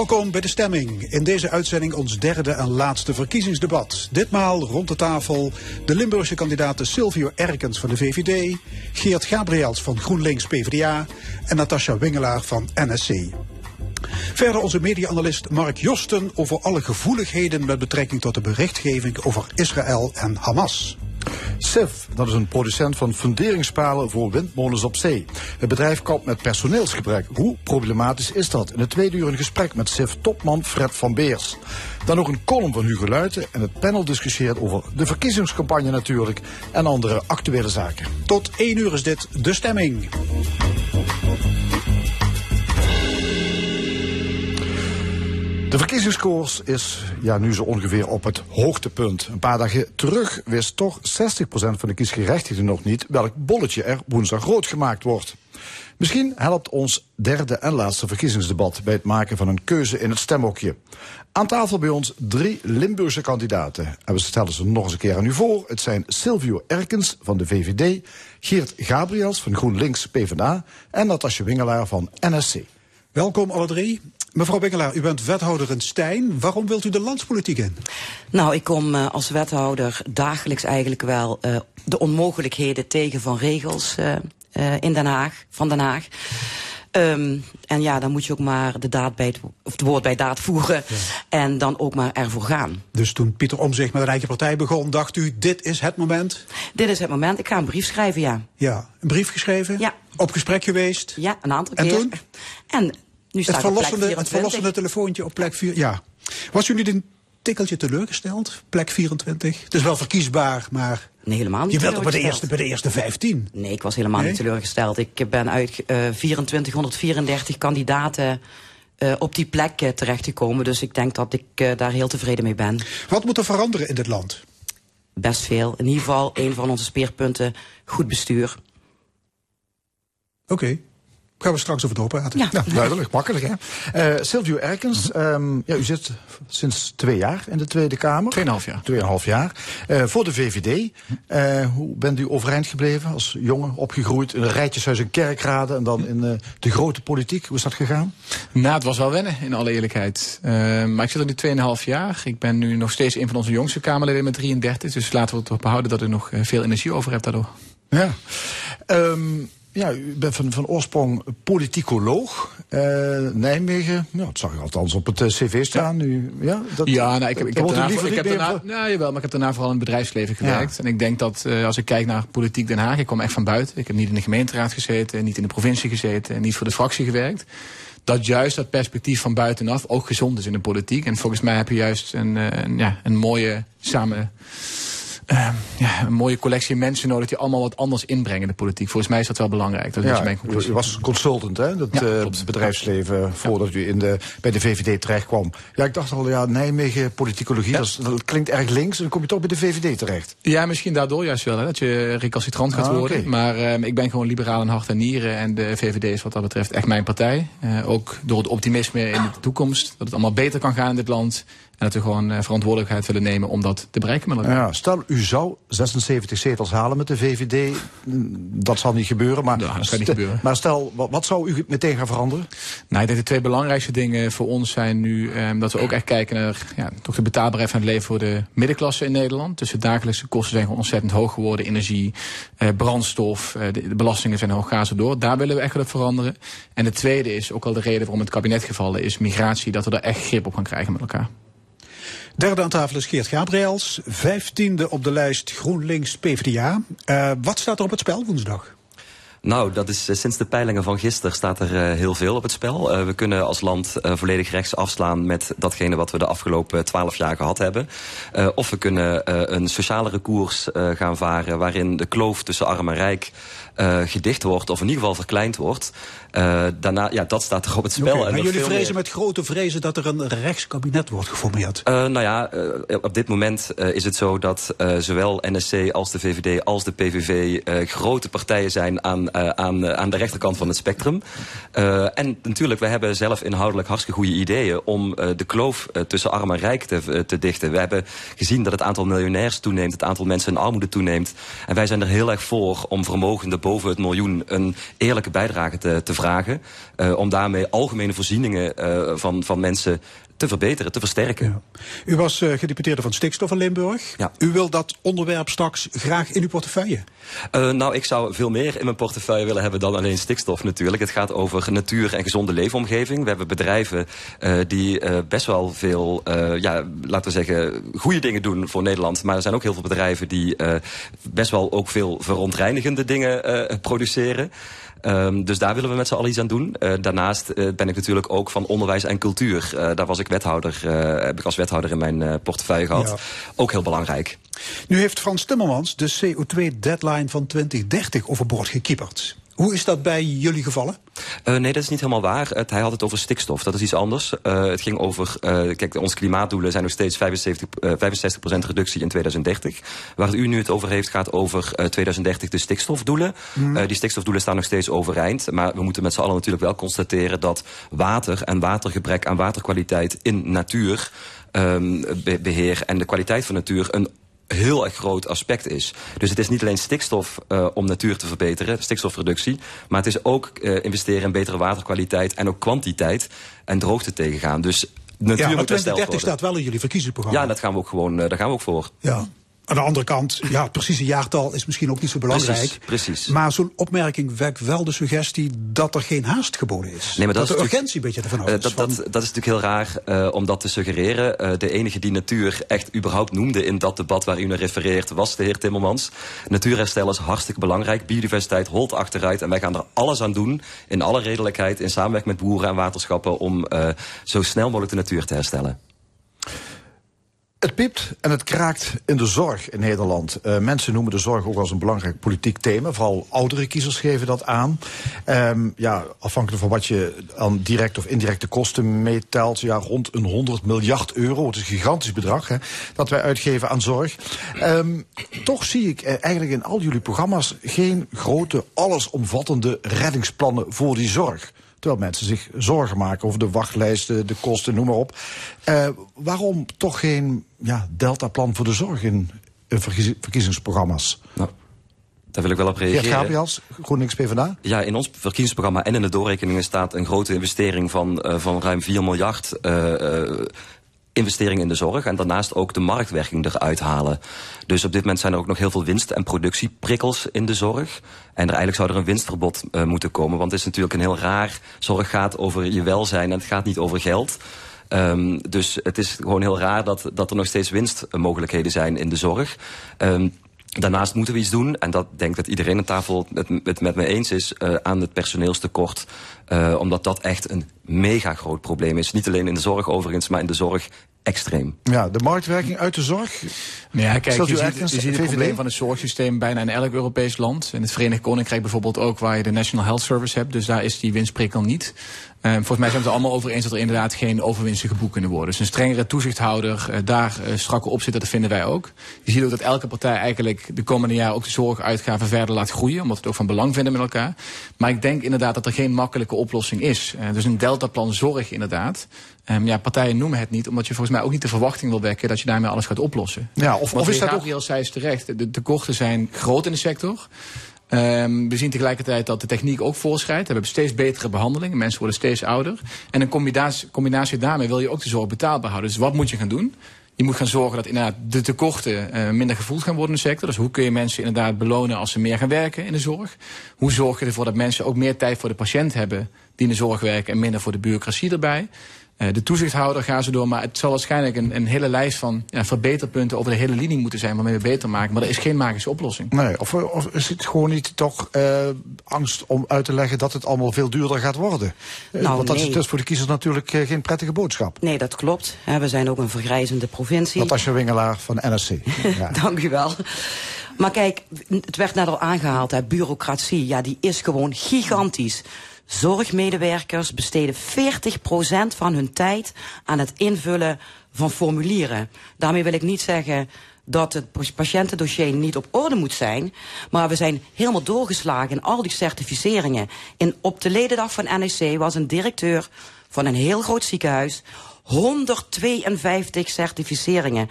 Welkom bij de stemming. In deze uitzending ons derde en laatste verkiezingsdebat. Ditmaal rond de tafel de Limburgse kandidaten Silvio Erkens van de VVD, Geert Gabriels van GroenLinks PvdA en Natasja Wingelaar van NSC. Verder onze media-analyst Mark Josten over alle gevoeligheden met betrekking tot de berichtgeving over Israël en Hamas. SIF, dat is een producent van funderingspalen voor windmolens op zee. Het bedrijf kampt met personeelsgebrek. Hoe problematisch is dat? In het tweede uur een gesprek met SIF-topman Fred van Beers. Dan nog een column van Hugo Luiten en het panel discussieert over de verkiezingscampagne natuurlijk en andere actuele zaken. Tot één uur is dit de stemming. De verkiezingskoers is ja, nu zo ongeveer op het hoogtepunt. Een paar dagen terug wist toch 60% van de kiesgerechtigden nog niet welk bolletje er woensdag groot gemaakt wordt. Misschien helpt ons derde en laatste verkiezingsdebat bij het maken van een keuze in het stemhokje. Aan tafel bij ons drie Limburgse kandidaten. En we stellen ze nog eens een keer aan u voor. Het zijn Silvio Erkens van de VVD, Geert Gabriels van GroenLinks PvdA en Natasja Wingelaar van NSC. Welkom alle drie. Mevrouw Bengelaar, u bent wethouder in Stijn. Waarom wilt u de landspolitiek in? Nou, ik kom uh, als wethouder dagelijks eigenlijk wel uh, de onmogelijkheden tegen van regels uh, in Den Haag, van Den Haag. Um, en ja, dan moet je ook maar de daad bij het, of het woord bij daad voeren. Ja. En dan ook maar ervoor gaan. Dus toen Pieter Omzicht met een eigen partij begon, dacht u, dit is het moment? Dit is het moment. Ik ga een brief schrijven, ja. Ja, een brief geschreven? Ja. Op gesprek geweest? Ja, een aantal en keer. Toen? En nu staat het verlossende, het verlossende telefoontje op plek 4. Ja. Was u niet een tikkeltje teleurgesteld? Plek 24? Het is wel verkiesbaar, maar. Nee, helemaal niet. Je wilt bij de eerste, bij de eerste 15? Nee, ik was helemaal nee? niet teleurgesteld. Ik ben uit uh, 2434 kandidaten uh, op die plek uh, terechtgekomen. Dus ik denk dat ik daar heel tevreden mee ben. Wat moet er veranderen in dit land? Best veel. In ieder geval een van onze speerpunten: goed bestuur. Oké. Okay. Gaan we straks over doorpraten. Ja. ja duidelijk, makkelijk hè. Uh, Silvio Erkens, um, ja, u zit sinds twee jaar in de Tweede Kamer. Tweeënhalf jaar. Tweeënhalf jaar. Uh, voor de VVD. Uh, hoe bent u overeind gebleven als jongen, opgegroeid in een rijtjeshuis in Kerkrade en dan in uh, de grote politiek? Hoe is dat gegaan? Nou, het was wel wennen, in alle eerlijkheid. maar ik zit er nu tweeënhalf jaar. Ik ben nu nog steeds een van onze jongste Kamerleden met 33. Dus laten we het erop behouden dat ik nog veel energie over heb daardoor. Ja. Um, ja, u bent van, van oorsprong politicoloog. Uh, Nijmegen, nou, dat zag ik althans op het uh, cv staan. Ja, nu, ja, dat, ja nou, ik heb, ik heb daarna, ik heb daarna, nou, jawel, maar ik heb daarna vooral in het bedrijfsleven gewerkt. Ja. En ik denk dat uh, als ik kijk naar politiek Den Haag, ik kom echt van buiten. Ik heb niet in de gemeenteraad gezeten, niet in de provincie gezeten, niet voor de fractie gewerkt. Dat juist dat perspectief van buitenaf ook gezond is in de politiek. En volgens mij heb je juist een, een, ja, een mooie samen uh, ja, een mooie collectie mensen nodig die allemaal wat anders inbrengen in de politiek. Volgens mij is dat wel belangrijk. Dat ja, is mijn conclusie. U was consultant, hè? Dat ja, uh, bedrijfsleven voordat u in de, bij de VVD terecht kwam. Ja, ik dacht al, ja, Nijmegen, politicologie, dat, is, dat, klinkt erg links. En dan kom je toch bij de VVD terecht. Ja, misschien daardoor juist wel, hè, dat je recalcitrant gaat ah, worden. Okay. Maar uh, ik ben gewoon liberaal in hart en nieren. En de VVD is wat dat betreft echt mijn partij. Uh, ook door het optimisme in de toekomst. Dat het allemaal beter kan gaan in dit land. En dat we gewoon uh, verantwoordelijkheid willen nemen om dat te bereiken met elkaar. Ja, stel, u zou 76 zetels halen met de VVD. Dat zal niet gebeuren. Maar, ja, dat gaat niet gebeuren. maar stel, wat, wat, zou u meteen gaan veranderen? Nou, ik denk de twee belangrijkste dingen voor ons zijn nu... Um, dat we ook echt kijken naar ja, toch de betaalbaarheid van het leven voor de middenklasse in Nederland. Dus de dagelijkse kosten zijn gewoon ontzettend hoog geworden. Energie, uh, brandstof, de, de, belastingen zijn hoog, gaan ze door. Daar willen we echt wat veranderen. En de tweede is ook al de reden waarom het kabinet gevallen is... migratie, dat we daar echt grip op gaan krijgen met elkaar. Derde aan tafel is Geert Gabriels, vijftiende op de lijst GroenLinks PvdA. Uh, wat staat er op het spel woensdag? Nou, dat is uh, sinds de peilingen van gisteren staat er uh, heel veel op het spel. We kunnen als land volledig rechts afslaan met datgene wat we de afgelopen twaalf jaar gehad hebben. of we kunnen een socialere koers gaan varen waarin de kloof tussen arm en rijk gedicht wordt, of in ieder geval verkleind wordt. daarna, ja, dat staat toch op het spel. en jullie vrezen met grote vrezen dat er een rechtskabinet wordt geformeerd? nou ja, op dit moment is het zo dat zowel NSC als de VVD als de PVV grote partijen zijn aan, aan, aan de rechterkant van het spectrum. en natuurlijk, we hebben zelf inhoudelijk hartstikke goede ideeën om de kloof tussen arm en rijk te, te dichten. We hebben gezien dat het aantal miljonairs toeneemt, het aantal mensen in armoede toeneemt. En wij zijn er heel erg voor om vermogenden boven het miljoen een eerlijke bijdrage te, te vragen. Uh, om daarmee algemene voorzieningen uh, van, van mensen te verbeteren, te versterken. Ja. U was uh, gedeputeerde van stikstof in Limburg. Ja. U wil dat onderwerp straks graag in uw portefeuille? Uh, nou, ik zou veel meer in mijn portefeuille willen hebben dan alleen stikstof natuurlijk. Het gaat over natuur en gezonde leefomgeving. We hebben bedrijven uh, die best wel veel, ja, laten we zeggen, goede dingen doen voor Nederland. Maar er zijn ook heel veel bedrijven die best wel ook veel verontreinigende dingen produceren. Um, dus daar willen we met z'n allen iets aan doen. Uh, daarnaast uh, ben ik natuurlijk ook van onderwijs en cultuur. Uh, daar was ik wethouder, heb ik als wethouder in mijn portefeuille gehad. Ja. Ook heel belangrijk. Nu heeft Frans Timmermans de CO2-deadline van 2030 overboord gekieperd. Hoe is dat bij jullie gevallen? Uh, nee, dat is niet helemaal waar. Het, hij had het over stikstof. Dat is iets anders. Uh, het ging over... Uh, kijk, onze klimaatdoelen zijn nog steeds 75, 65% reductie in 2030. Waar u nu het over heeft, gaat over 2030 de stikstofdoelen. Mm. die stikstofdoelen staan nog steeds overeind. Maar we moeten met z'n allen natuurlijk wel constateren... dat water en watergebrek aan waterkwaliteit in natuur... Um, beheer en de kwaliteit van natuur een heel erg groot aspect is. Dus het is niet alleen stikstof uh, om natuur te verbeteren, stikstofreductie, maar het is ook uh, investeren in betere waterkwaliteit en ook kwantiteit en droogte tegengaan. Dus natuur ja, maar 2030 staat wel in jullie verkiezingsprogramma. Ja, dat gaan we ook gewoon, uh, daar gaan we ook voor. Ja. Aan de andere kant, ja, het precieze jaartal is misschien ook niet zo belangrijk. Precies, precies. Maar zo'n opmerking wekt wel de suggestie dat er geen haast geboden is. Nee, maar dat, dat de urgentie een beetje ervan uit uh, dat, dat, dat, is natuurlijk heel raar uh, om dat te suggereren. Uh, de enige die natuur echt überhaupt noemde in dat debat waar u naar refereert... was de heer Timmermans. Natuurherstel is hartstikke belangrijk. Biodiversiteit holt achteruit. En wij gaan er alles aan doen, in alle redelijkheid... in samenwerking met boeren en waterschappen... om zo snel mogelijk de natuur te herstellen. Het piept en het kraakt in de zorg in Nederland. Uh, mensen noemen de zorg ook als een belangrijk politiek thema. Vooral oudere kiezers geven dat aan. Um, ja, afhankelijk van wat je aan direct of indirecte kosten meetelt. Ja, rond een 100 miljard euro. Het is een gigantisch bedrag hè, dat wij uitgeven aan zorg. Um, toch zie ik eigenlijk in al jullie programma's geen grote, allesomvattende reddingsplannen voor die zorg. Terwijl mensen zich zorgen maken over de wachtlijsten, de kosten, noem maar op. Uh, waarom toch geen ja, deltaplan voor de zorg in, in verkiezingsprogramma's? Nou. Daar wil ik wel op reageren. Geert Gabriels, GroenLinks PvdA? Ja, in ons verkiezingsprogramma en in de doorrekeningen staat een grote investering van, uh, van ruim 4 miljard uh, investeringen in de zorg en daarnaast ook de marktwerking eruit halen. Dus op dit moment zijn er ook nog heel veel winst- en productieprikkels in de zorg. En er eigenlijk zou er een winstverbod uh, moeten komen, want het is natuurlijk een heel raar... zorg gaat over je welzijn en het gaat niet over geld... Um, dus het is gewoon heel raar dat, dat er nog steeds winstmogelijkheden zijn in de zorg. Um, Daarnaast moeten we iets doen, en dat denk dat iedereen aan tafel het, het met me eens is, uh, aan het personeelstekort. Uh, omdat dat echt een mega groot probleem is. Niet alleen in de zorg overigens, maar in de zorg extreem. Ja, de marktwerking uit de zorg? Nou ja, kijk, je ziet, je ziet het probleem van het zorgsysteem bijna in elk Europees land. In het Verenigd Koninkrijk bijvoorbeeld ook, waar je de National Health Service hebt. Dus daar is die winstprikkel niet. Um, volgens mij zijn we het er allemaal over eens dat er inderdaad geen overwinsten geboekt kunnen worden. Dus een strengere toezichthouder, uh, daar uh, strakke opzitten, dat vinden wij ook. Je ziet ook dat elke partij eigenlijk de komende jaren ook de zorguitgaven verder laat groeien. Omdat we het ook van belang vinden met elkaar. Maar ik denk inderdaad dat er geen makkelijke oplossing is. Uh, dus een deltaplan zorg inderdaad. Um, ja, partijen noemen het niet, omdat je volgens mij ook niet de verwachting wil wekken dat je daarmee alles gaat oplossen. Ja, of, of is dat ook... is terecht, de tekorten zijn groot in de sector. Um, we zien tegelijkertijd dat de techniek ook voorschrijdt. We hebben steeds betere behandelingen. Mensen worden steeds ouder. En in combinatie, combinatie daarmee wil je ook de zorg betaalbaar houden. Dus wat moet je gaan doen? Je moet gaan zorgen dat inderdaad de tekorten uh, minder gevoeld gaan worden in de sector. Dus hoe kun je mensen inderdaad belonen als ze meer gaan werken in de zorg? Hoe zorg je ervoor dat mensen ook meer tijd voor de patiënt hebben die in de zorg werken en minder voor de bureaucratie erbij? Uh, de toezichthouder gaan ze door, maar het zal waarschijnlijk een, een hele lijst van ja, verbeterpunten over de hele linie moeten zijn waarmee we beter maken. Maar er is geen magische oplossing. Nee, of, of is het gewoon niet toch uh, angst om uit te leggen dat het allemaal veel duurder gaat worden? Uh, nou, Want dat nee. is dus voor de kiezers natuurlijk uh, geen prettige boodschap. Nee, dat klopt. we zijn ook een vergrijzende provincie. Natasja Wingelaar van NSC. ja. Dank u wel. Maar kijk, het werd net al aangehaald, hè, bureaucratie, ja, die is gewoon gigantisch. Zorgmedewerkers besteden 40% van hun tijd aan het invullen van formulieren. Daarmee wil ik niet zeggen dat het patiëntendossier niet op orde moet zijn. Maar we zijn helemaal doorgeslagen in al die certificeringen. In, op de ledendag van NEC was een directeur van een heel groot ziekenhuis 152 certificeringen.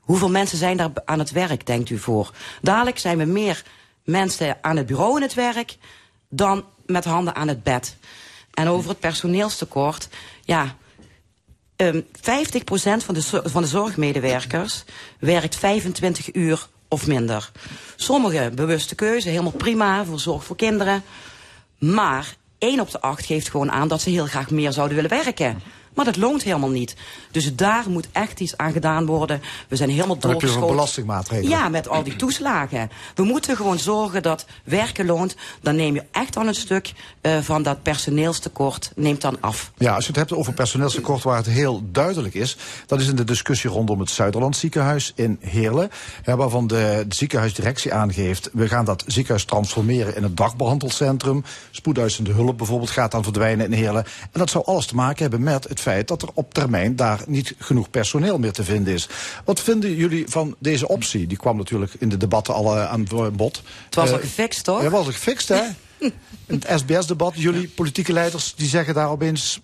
Hoeveel mensen zijn daar aan het werk, denkt u voor? Dadelijk zijn we meer mensen aan het bureau in het werk dan met handen aan het bed. En over het personeelstekort, ja, um, 50% van de, van de zorgmedewerkers werkt 25 uur of minder. Sommige bewuste keuze, helemaal prima, voor zorg voor kinderen. Maar 1 op de 8 geeft gewoon aan dat ze heel graag meer zouden willen werken. Maar dat loont helemaal niet. Dus daar moet echt iets aan gedaan worden. We zijn helemaal doorgeschoten. belastingmaatregelen? Ja, met al die toeslagen. We moeten gewoon zorgen dat werken loont. Dan neem je echt al een stuk uh, van dat personeelstekort neemt dan af. Ja, als je het hebt over personeelstekort waar het heel duidelijk is... dat is in de discussie rondom het Zuiderland ziekenhuis in Heerlen... Ja, waarvan de, ziekenhuisdirectie aangeeft... we gaan dat ziekenhuis transformeren in een dagbehandelcentrum. Spoeduisende hulp bijvoorbeeld gaat dan verdwijnen in Heerlen. En dat zou alles te maken hebben met het feit dat er op termijn daar niet genoeg personeel meer te vinden is. Wat vinden jullie van deze optie? Die kwam natuurlijk in de debatten al uh, aan bod. Het was uh, al gefixt, toch? Het was al gefixt, hè? in het SBS-debat, jullie politieke leiders, die zeggen daar opeens...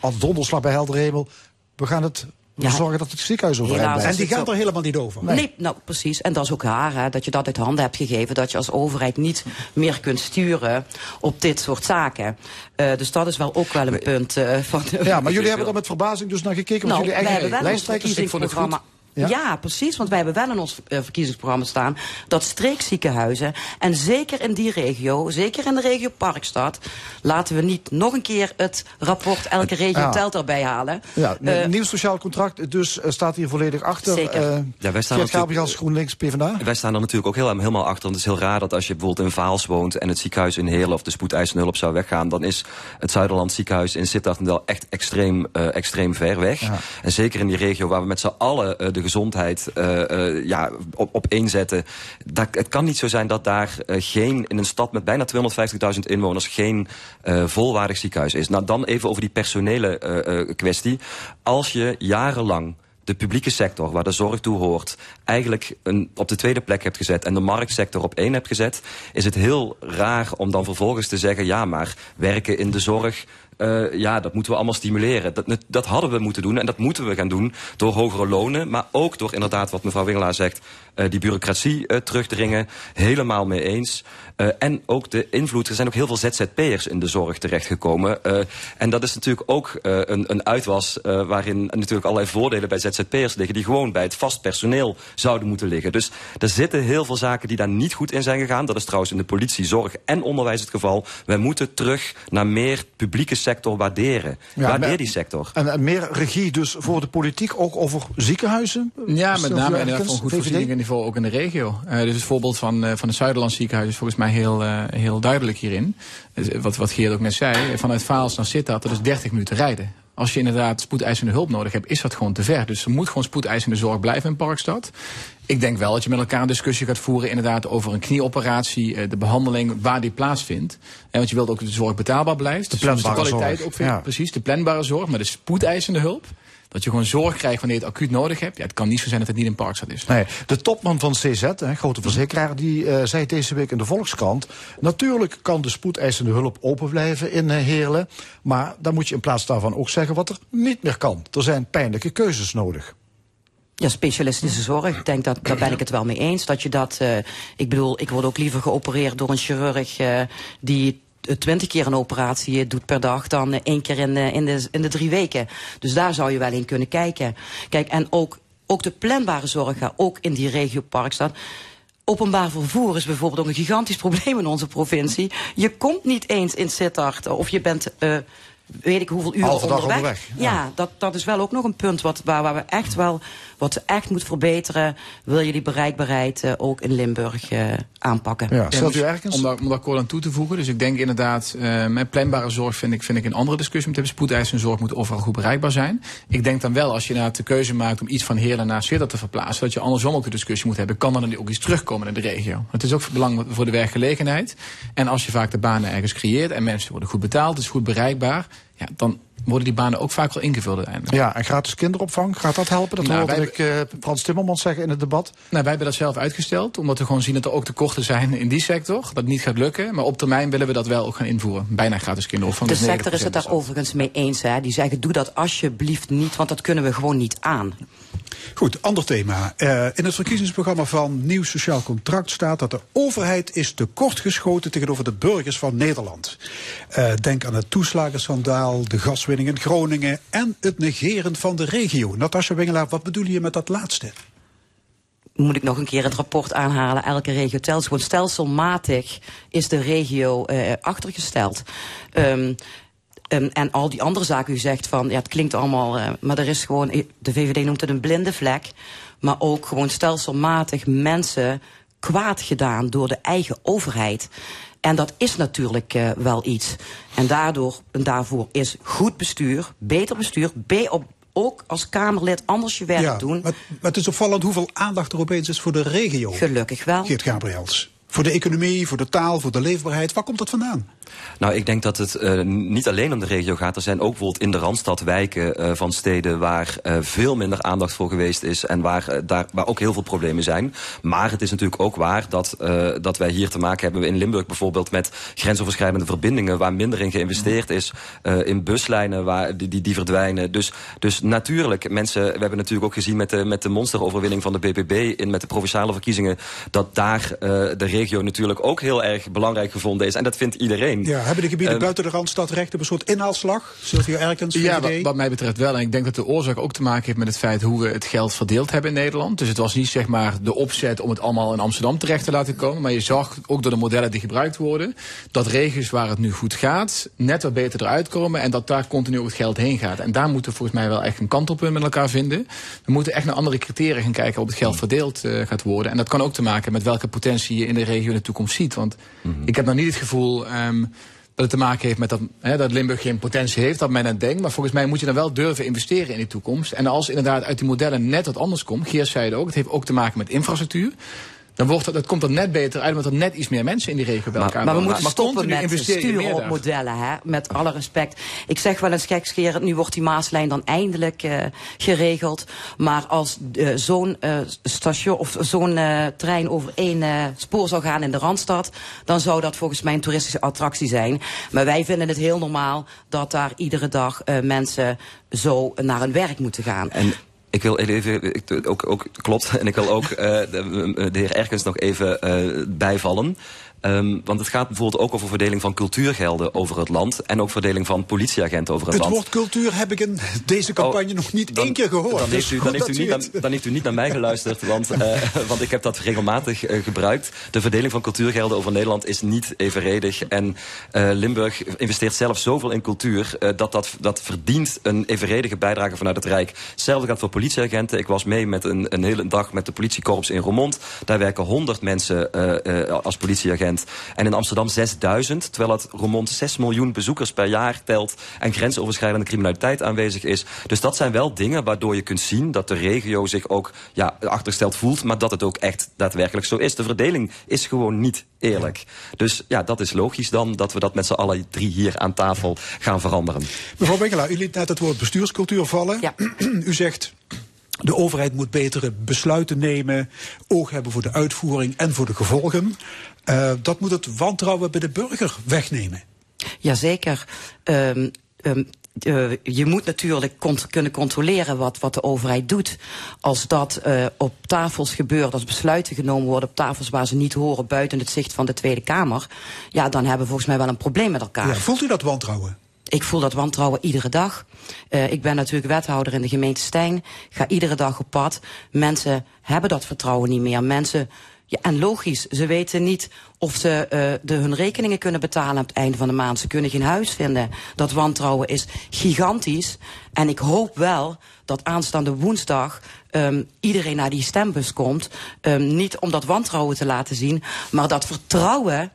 als donderslag bij helder hemel, we gaan het we zorgen dat het ziekenhuis overeind blijft. En die gaat er helemaal niet over. Nee. nou precies. En dat is ook raar, hè, dat je dat uit handen hebt gegeven. Dat je als overheid niet meer kunt sturen op dit soort zaken. Uh, dus dat is wel ook wel een punt uh, van... Ja, maar jullie hebben er met verbazing dus naar gekeken. Nou, jullie eigen lijsttrekkers... Ik vond het goed. Ja? precies. Want wij hebben wel in ons uh, verkiezingsprogramma staan dat streekziekenhuizen, en zeker in die regio, zeker in de regio Parkstad, laten we niet nog een keer het rapport elke regio ja. telt erbij halen. Ja, uh, nieuw sociaal contract, dus uh, staat hier volledig achter. Zeker. Uh, ja, wij staan als GroenLinks PvdA? Wij staan er natuurlijk ook heel, helemaal achter. Want het is heel raar dat als je bijvoorbeeld in Vaals woont en het ziekenhuis in Heerlen of de spoedeisende hulp zou weggaan, dan is het Zuiderland ziekenhuis in Sittard echt extreem, extreem ver weg. Ja. En zeker in die regio waar we met z'n allen de gezondheid uh, uh, ja, op, op inzetten. Dat, het kan niet zo zijn dat daar uh, geen, in een stad met bijna 250.000 inwoners, geen volwaardig ziekenhuis is. Nou, dan even over die personele kwestie. Als je jarenlang de publieke sector, waar de zorg toe hoort, eigenlijk een, op de tweede plek hebt gezet en de marktsector op één hebt gezet, is het heel raar om dan vervolgens te zeggen, ja, maar werken in de zorg, uh, ja, dat moeten we allemaal stimuleren. Dat, dat hadden we moeten doen en dat moeten we gaan doen door hogere lonen, maar ook door inderdaad wat mevrouw Wingelaar zegt, uh, die bureaucratie uh, terugdringen. Helemaal mee eens. Uh, en ook de invloed. Er zijn ook heel veel ZZP'ers in de zorg terechtgekomen. Uh, en dat is natuurlijk ook uh, een, een uitwas uh, waarin natuurlijk allerlei voordelen bij ZZP'ers liggen... die gewoon bij het vast personeel zouden moeten liggen. Dus er zitten heel veel zaken die daar niet goed in zijn gegaan. Dat is trouwens in de politie, zorg en onderwijs het geval. Wij moeten terug naar meer publieke sector waarderen. Ja, Waardeer die sector. En, en, meer regie dus voor de politiek, ook over ziekenhuizen? Ja, met name en voor een goed voorzieningenniveau ook in de regio. Uh, dus het voorbeeld van, uh, van het Zuiderlands ziekenhuis is volgens mij heel, uh, heel duidelijk hierin. wat, wat Geert ook net zei, vanuit Vaals naar Sittard, dat is 30 minuten rijden. Als je inderdaad spoedeisende hulp nodig hebt, is dat gewoon te ver. Dus er moet gewoon spoedeisende zorg blijven in Parkstad. Ik denk wel dat je met elkaar een discussie gaat voeren inderdaad over een knieoperatie, de behandeling, waar die plaatsvindt. En want je wilt ook dat de zorg betaalbaar blijft. De planbare dus de kwaliteit zorg. ook vindt, ja. Precies, de planbare zorg, maar de spoedeisende hulp. Dat je gewoon zorg krijgt wanneer je het acuut nodig hebt. Ja, het kan niet zo zijn dat het niet in Parkstad is. Nee, de topman van CZ, hè, grote verzekeraar, die uh, zei deze week in de Volkskrant... natuurlijk kan de spoedeisende hulp open blijven in uh, Heerlen... maar dan moet je in plaats daarvan ook zeggen wat er niet meer kan. Er zijn pijnlijke keuzes nodig. Ja, specialistische zorg. Ik denk dat daar ben ik het wel mee eens. Dat je dat, uh, ik bedoel, ik word ook liever geopereerd door een chirurg uh, die twintig keer een operatie doet per dag dan één keer in de, in, de, in de drie weken. Dus daar zou je wel in kunnen kijken. Kijk, en ook, ook de planbare zorg, ook in die regio Parkstad. Openbaar vervoer is bijvoorbeeld ook een gigantisch probleem in onze provincie. Je komt niet eens in Sittard of je bent uh, weet ik hoeveel uren onderweg. onderweg. Ja, dat, dat is wel ook nog een punt wat, waar, waar we echt wel wat echt moet verbeteren, wil je die bereikbaarheid uh, ook in Limburg uh, aanpakken. Ja, stelt u ergens? Om daar, om daar kort aan toe te voegen. Dus ik denk inderdaad, uh, met planbare zorg vind ik, vind ik een andere discussie met hebben. Spoedeisende zorg moet overal goed bereikbaar zijn. Ik denk dan wel, als je nou de keuze maakt om iets van Heerlen naar Zwitser te verplaatsen, dat je andersom ook de discussie moet hebben. Kan er dan ook iets terugkomen in de regio? Het is ook belangrijk voor de werkgelegenheid. En als je vaak de banen ergens creëert en mensen worden goed betaald, het is goed bereikbaar, ja, dan worden die banen ook vaak wel ingevuld uiteindelijk. Ja, en gratis kinderopvang, gaat dat helpen? Dat nou, hoorde ik uh, Frans Timmermans zeggen in het debat. Nou, wij hebben dat zelf uitgesteld, omdat we gewoon zien dat er ook tekorten zijn in die sector. Dat niet gaat lukken, maar op termijn willen we dat wel ook gaan invoeren. Bijna gratis kinderopvang. De sector is het daar overigens mee eens. Hè? Die zeggen, doe dat alsjeblieft niet, want dat kunnen we gewoon niet aan. Goed, ander thema. Uh, in het verkiezingsprogramma van Nieuw Sociaal Contract staat dat de overheid is tekortgeschoten tegenover de burgers van Nederland. Uh, denk aan het toeslagenschandaal, de gaswinning in Groningen en het negeren van de regio. Natasja Wingelaar, wat bedoel je met dat laatste? moet ik nog een keer het rapport aanhalen. Elke regio telt. Gewoon stelselmatig is de regio uh, achtergesteld. Um, Um, en al die andere zaken, u zegt van, ja, het klinkt allemaal, uh, maar er is gewoon, de VVD noemt het een blinde vlek, maar ook gewoon stelselmatig mensen kwaad gedaan door de eigen overheid. En dat is natuurlijk uh, wel iets. En daardoor en daarvoor is goed bestuur, beter bestuur, B op, ook als Kamerlid anders je werk ja, doen. Maar, maar het is opvallend hoeveel aandacht er opeens is voor de regio. Gelukkig wel. Geert Gabriels. Voor de economie, voor de taal, voor de leefbaarheid. Waar komt dat vandaan? Nou, ik denk dat het uh, niet alleen om de regio gaat. Er zijn ook bijvoorbeeld in de Randstad wijken uh, van steden waar uh, veel minder aandacht voor geweest is en waar, daar, waar ook heel veel problemen zijn. Maar het is natuurlijk ook waar dat, dat wij hier te maken hebben in Limburg bijvoorbeeld met grensoverschrijdende verbindingen waar minder in geïnvesteerd is. in buslijnen waar die, die, die verdwijnen. Dus, dus natuurlijk, mensen, we hebben natuurlijk ook gezien met de, met de monsteroverwinning van de BBB in, met de provinciale verkiezingen, dat daar de regio natuurlijk ook heel erg belangrijk gevonden is. En dat vindt iedereen. Ja, hebben de gebieden uh, buiten de Randstad recht op een soort inhaalslag? Sylvia Erkens, VVD? Ja, wat, wat, mij betreft wel. En ik denk dat de oorzaak ook te maken heeft met het feit hoe we het geld verdeeld hebben in Nederland. Dus het was niet zeg maar de opzet om het allemaal in Amsterdam terecht te laten komen. Maar je zag ook door de modellen die gebruikt worden, dat regio's waar het nu goed gaat, net wat beter eruit komen. En dat daar continu het geld heen gaat. En daar moeten we volgens mij wel echt een kantelpunt met elkaar vinden. We moeten echt naar andere criteria gaan kijken op het geld verdeeld uh, gaat worden. En dat kan ook te maken met welke potentie je in de regio in de toekomst ziet. Want mm -hmm. ik heb nog niet het gevoel um, dat het te maken heeft met dat, hè, dat Limburg geen potentie heeft, dat men het denkt. Maar volgens mij moet je dan wel durven investeren in de toekomst. En als inderdaad uit die modellen net wat anders komt, Geert zei het ook, het heeft ook te maken met infrastructuur dan wordt dat, dat komt er net beter uit, omdat er net iets meer mensen in die regio bij elkaar Maar, maar we moeten maar stoppen met op modellen, hè? met alle respect. Ik zeg wel eens gekscherend, nu wordt die Maaslijn dan eindelijk uh, geregeld. Maar als uh, zo'n uh, station of zo'n trein over één spoor zou gaan in de Randstad, dan zou dat volgens mij een toeristische attractie zijn. Maar wij vinden het heel normaal dat daar iedere dag mensen zo naar hun werk moeten gaan. En ik wil even, ik, ook, ook klopt, en ik wil ook uh, de, de, heer Erkens nog even uh, bijvallen. Um, want het gaat bijvoorbeeld ook over verdeling van cultuurgelden over het land. En ook verdeling van politieagenten over het, het land. Het woord cultuur heb ik in deze campagne oh, nog niet dan, één keer gehoord. Dan heeft, u, dan, heeft u niet, dan, dan heeft u niet naar mij geluisterd. want, uh, want ik heb dat regelmatig uh, gebruikt. De verdeling van cultuurgelden over Nederland is niet evenredig. En uh, Limburg investeert zelf zoveel in cultuur. dat, dat dat verdient een evenredige bijdrage vanuit het Rijk. Hetzelfde gaat voor politieagenten. Ik was mee met een, een hele dag met de politiekorps in Roermond. Daar werken 100 mensen als politieagent. En in Amsterdam 6000, terwijl het Roermond 6 miljoen bezoekers per jaar telt... en grensoverschrijdende criminaliteit aanwezig is. Dus dat zijn wel dingen waardoor je kunt zien dat de regio zich ook ja, achtergesteld voelt... maar dat het ook echt daadwerkelijk zo is. De verdeling is gewoon niet eerlijk. Dus ja, dat is logisch dan dat we dat met z'n allen drie hier aan tafel gaan veranderen. Mevrouw Benkelaar, u liet net het woord bestuurscultuur vallen. Ja. u zegt de overheid moet betere besluiten nemen, oog hebben voor de uitvoering en voor de gevolgen. Uh, dat moet het wantrouwen bij de burger wegnemen. Jazeker. Um, um, uh, je moet natuurlijk kunnen controleren wat, wat de overheid doet. Als dat uh, op tafels gebeurt, als besluiten genomen worden op tafels waar ze niet horen buiten het zicht van de Tweede Kamer, ja, dan hebben we volgens mij wel een probleem met elkaar. Ja, voelt u dat wantrouwen? Ik voel dat wantrouwen iedere dag. Uh, ik ben natuurlijk wethouder in de gemeente Stijn. Ga iedere dag op pad. Mensen hebben dat vertrouwen niet meer. Mensen Ja, en logisch, ze weten niet of ze uh, de, hun rekeningen kunnen betalen op het einde van de maand. Ze kunnen geen huis vinden. Dat wantrouwen is gigantisch. En ik hoop wel dat aanstaande woensdag um, iedereen naar die stembus komt. Um, niet om dat wantrouwen te laten zien, maar dat vertrouwen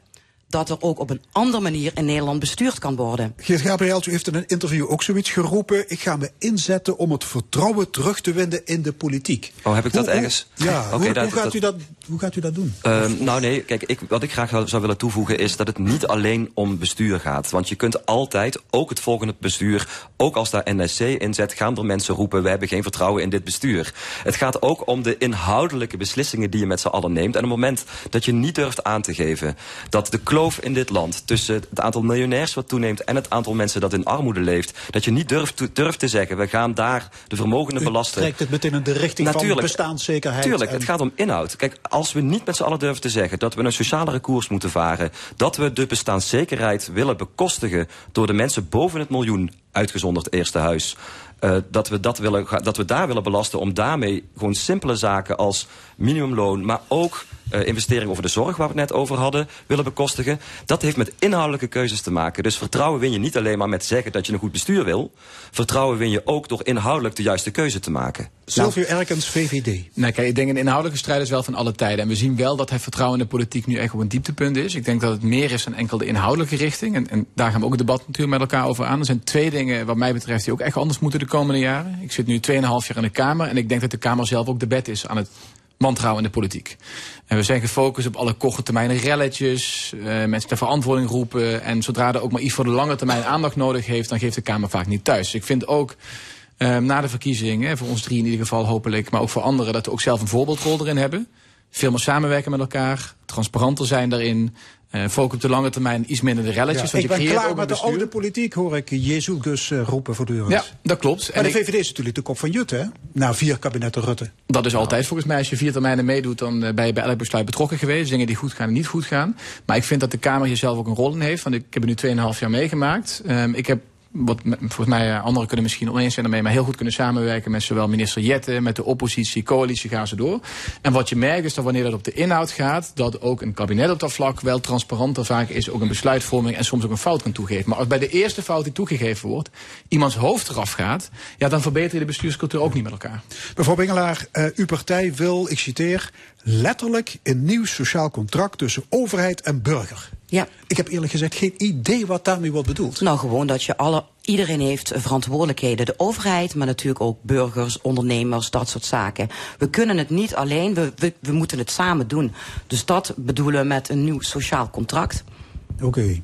dat er ook op een andere manier in Nederland bestuurd kan worden. Geert Gabriel, u heeft in een interview ook zoiets geroepen. Ik ga me inzetten om het vertrouwen terug te winnen in de politiek. Oh, heb ik dat ergens? Ja, hoe, hoe, gaat u dat, hoe gaat u dat doen? Uh, nou nee, kijk, ik, wat ik graag zou willen toevoegen is dat het niet alleen om bestuur gaat. Want je kunt altijd, ook het volgende bestuur, ook als daar NSC in zet, gaan er mensen roepen, we hebben geen vertrouwen in dit bestuur. Het gaat ook om de inhoudelijke beslissingen die je met z'n allen neemt. En op het moment dat je niet durft aan te geven dat de in dit land tussen het aantal miljonairs wat toeneemt en het aantal mensen dat in armoede leeft, dat je niet durft, durft te zeggen, we gaan daar de vermogenden belasten. trekt het meteen in de richting Natuurlijk, van bestaanszekerheid. Tuurlijk, het gaat om inhoud. Kijk, als we niet met z'n allen durven te zeggen dat we een socialere koers moeten varen, dat we de bestaanszekerheid willen bekostigen door de mensen boven het miljoen uitgezonderd eerste huis. Uh, dat, we dat, willen, dat we daar willen belasten om daarmee gewoon simpele zaken als minimumloon, maar ook uh, investering over de zorg, waar we het net over hadden, willen bekostigen. Dat heeft met inhoudelijke keuzes te maken. Dus vertrouwen win je niet alleen maar met zeggen dat je een goed bestuur wil. Vertrouwen win je ook door inhoudelijk de juiste keuze te maken. Sylvie nou, Erkens, VVD. Nou, kijk, ik denk een inhoudelijke strijd is wel van alle tijden. En we zien wel dat het vertrouwen in de politiek nu echt op een dieptepunt is. Ik denk dat het meer is dan enkel de inhoudelijke richting. En, en daar gaan we ook het debat natuurlijk met elkaar over aan. Er zijn twee dingen, wat mij betreft, die ook echt anders moeten de komende jaren. Ik zit nu 2,5 jaar in de Kamer. En ik denk dat de Kamer zelf ook de bed is aan het wantrouwen in de politiek. En we zijn gefocust op alle korte termijn relletjes, uh, mensen ter verantwoording roepen. En zodra er ook maar iets voor de lange termijn aandacht nodig heeft, dan geeft de Kamer vaak niet thuis. Ik vind ook uh, na de verkiezingen, voor ons drie in ieder geval hopelijk, maar ook voor anderen, dat we ook zelf een voorbeeldrol erin hebben. Veel meer samenwerken met elkaar, transparanter zijn daarin. Uh, focus op de lange termijn iets minder de relletjes. Ja, ik ben klaar met de oude politiek, hoor ik Jezus uh, roepen voortdurend. Ja, dat klopt. En, de VVD is natuurlijk de kop van Jut, hè? Na vier kabinetten Rutte. Dat is altijd volgens mij. Als je vier termijnen meedoet, dan uh, ben je bij elk besluit betrokken geweest. Dingen die goed gaan en niet goed gaan. Maar ik vind dat de Kamer hier zelf ook een rol in heeft. Want ik heb er nu 2,5 jaar meegemaakt. Um, ik heb wat volgens mij eh, anderen kunnen misschien oneens zijn ermee, maar heel goed kunnen samenwerken met zowel minister Jette, met de oppositie, coalitie, gaan ze door. En wat je merkt is dat wanneer dat op de inhoud gaat, dat ook een kabinet op dat vlak wel transparanter vaak is, ook een besluitvorming en soms ook een fout kan toegeven. Maar als bij de eerste fout die toegegeven wordt, iemands hoofd eraf gaat, ja, dan verbeter je de bestuurscultuur ook niet met elkaar. Mevrouw Bingelaar, uh, uw partij wil, ik citeer, letterlijk een nieuw sociaal contract tussen overheid en burger. Ja. Ik heb eerlijk gezegd geen idee wat daarmee wordt bedoeld. Nou, gewoon dat je alle, iedereen heeft verantwoordelijkheden. De overheid, maar natuurlijk ook burgers, ondernemers, dat soort zaken. We kunnen het niet alleen, we, we, we moeten het samen doen. Dus dat bedoelen we met een nieuw sociaal contract. Oké. Okay.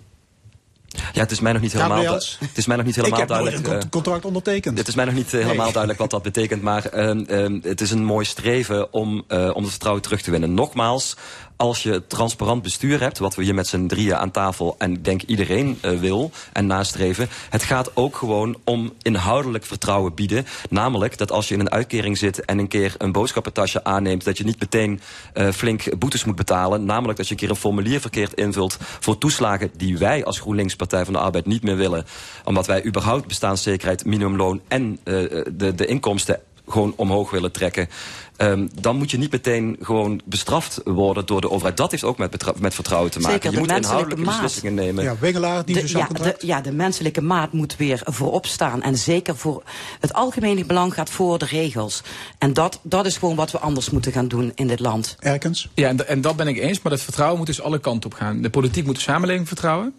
Ja, het is mij nog niet helemaal, het is mij nog niet helemaal ik heb duidelijk. een contract ondertekend. Het is mij nog niet uh, helemaal duidelijk wat dat betekent. Maar uh, uh, het is een mooi streven om, uh, om het vertrouwen terug te winnen. Nogmaals, als je transparant bestuur hebt, wat we hier met z'n drieën aan tafel en ik denk iedereen uh, wil en nastreven. Het gaat ook gewoon om inhoudelijk vertrouwen bieden. Namelijk dat als je in een uitkering zit en een keer een boodschappentasje aanneemt, dat je niet meteen uh, flink boetes moet betalen. Namelijk dat je een keer een formulier verkeerd invult voor toeslagen die wij als GroenLinks Partij van de Arbeid niet meer willen. Omdat wij überhaupt bestaanszekerheid, minimumloon en uh, de, de inkomsten gewoon omhoog willen trekken. Um, dan moet je niet meteen gewoon bestraft worden door de overheid. Dat heeft ook met, met vertrouwen te maken. Zeker, je moet inhoudelijke beslissingen nemen. Ja, Wegelaar, die de, ja, de, ja, de menselijke maat moet weer voorop staan. En zeker voor het algemene belang gaat voor de regels. En dat, dat is gewoon wat we anders moeten gaan doen in dit land. Erkens? Ja, en, en dat ben ik eens. Maar dat vertrouwen moet dus alle kanten op gaan. De politiek moet de samenleving vertrouwen.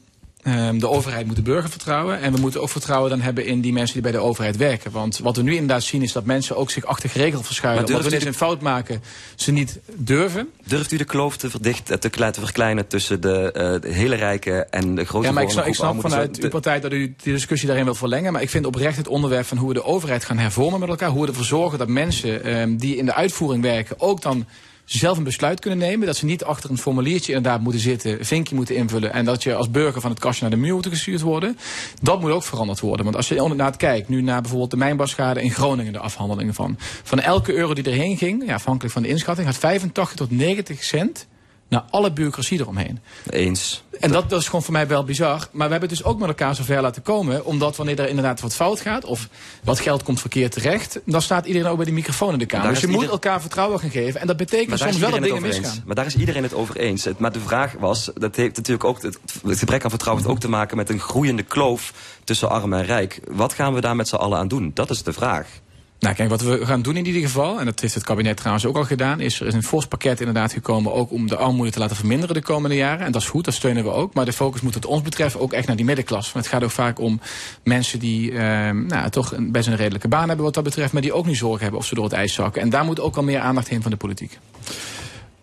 Um, de overheid moet de burger vertrouwen. En we moeten ook vertrouwen dan hebben in die mensen die bij de overheid werken. Want wat we nu inderdaad zien is dat mensen ook zich achter geregeld verschuilen. Want wanneer ze een fout maken, ze niet durven. Durft u de kloof te, verdichten, te, te verkleinen tussen de, uh, de hele rijke en de grote Ja, maar ik snap, ik snap vanuit uw partij dat u die discussie daarin wil verlengen. Maar ik vind oprecht het onderwerp van hoe we de overheid gaan hervormen met elkaar. Hoe we ervoor zorgen dat mensen um, die in de uitvoering werken ook dan zelf een besluit kunnen nemen. Dat ze niet achter een formuliertje inderdaad moeten zitten, vinkje moeten invullen. En dat je als burger van het kastje naar de muur moet gestuurd worden. Dat moet ook veranderd worden. Want als je inderdaad kijkt, nu naar bijvoorbeeld de mijnbouwschade in Groningen, de afhandelingen van. Van elke euro die erheen ging, ja, afhankelijk van de inschatting, had 85 tot 90 cent naar alle bureaucratie eromheen. Eens. En dat, dat is gewoon voor mij wel bizar. Maar we hebben het dus ook met elkaar zover laten komen. Omdat wanneer er inderdaad wat fout gaat. Of wat geld komt verkeerd terecht. Dan staat iedereen ook bij die microfoon in de kamer. Dus je moet elkaar vertrouwen gaan geven. En dat betekent soms wel dat dingen misgaan. Maar daar is iedereen het over eens. Maar de vraag was. Dat heeft natuurlijk ook. Het, het gebrek aan vertrouwen heeft ook te maken met een groeiende kloof tussen arm en rijk. Wat gaan we daar met z'n allen aan doen? Dat is de vraag. Nou, kijk, wat we gaan doen in ieder geval, en dat heeft het kabinet trouwens ook al gedaan, is er is een fors pakket inderdaad gekomen, ook om de armoede te laten verminderen de komende jaren. En dat is goed, dat steunen we ook. Maar de focus moet wat ons betreft ook echt naar die middenklasse. Want het gaat ook vaak om mensen die eh, nou, toch een, best een redelijke baan hebben wat dat betreft, maar die ook niet zorgen hebben of ze door het ijs zakken. En daar moet ook al meer aandacht heen van de politiek.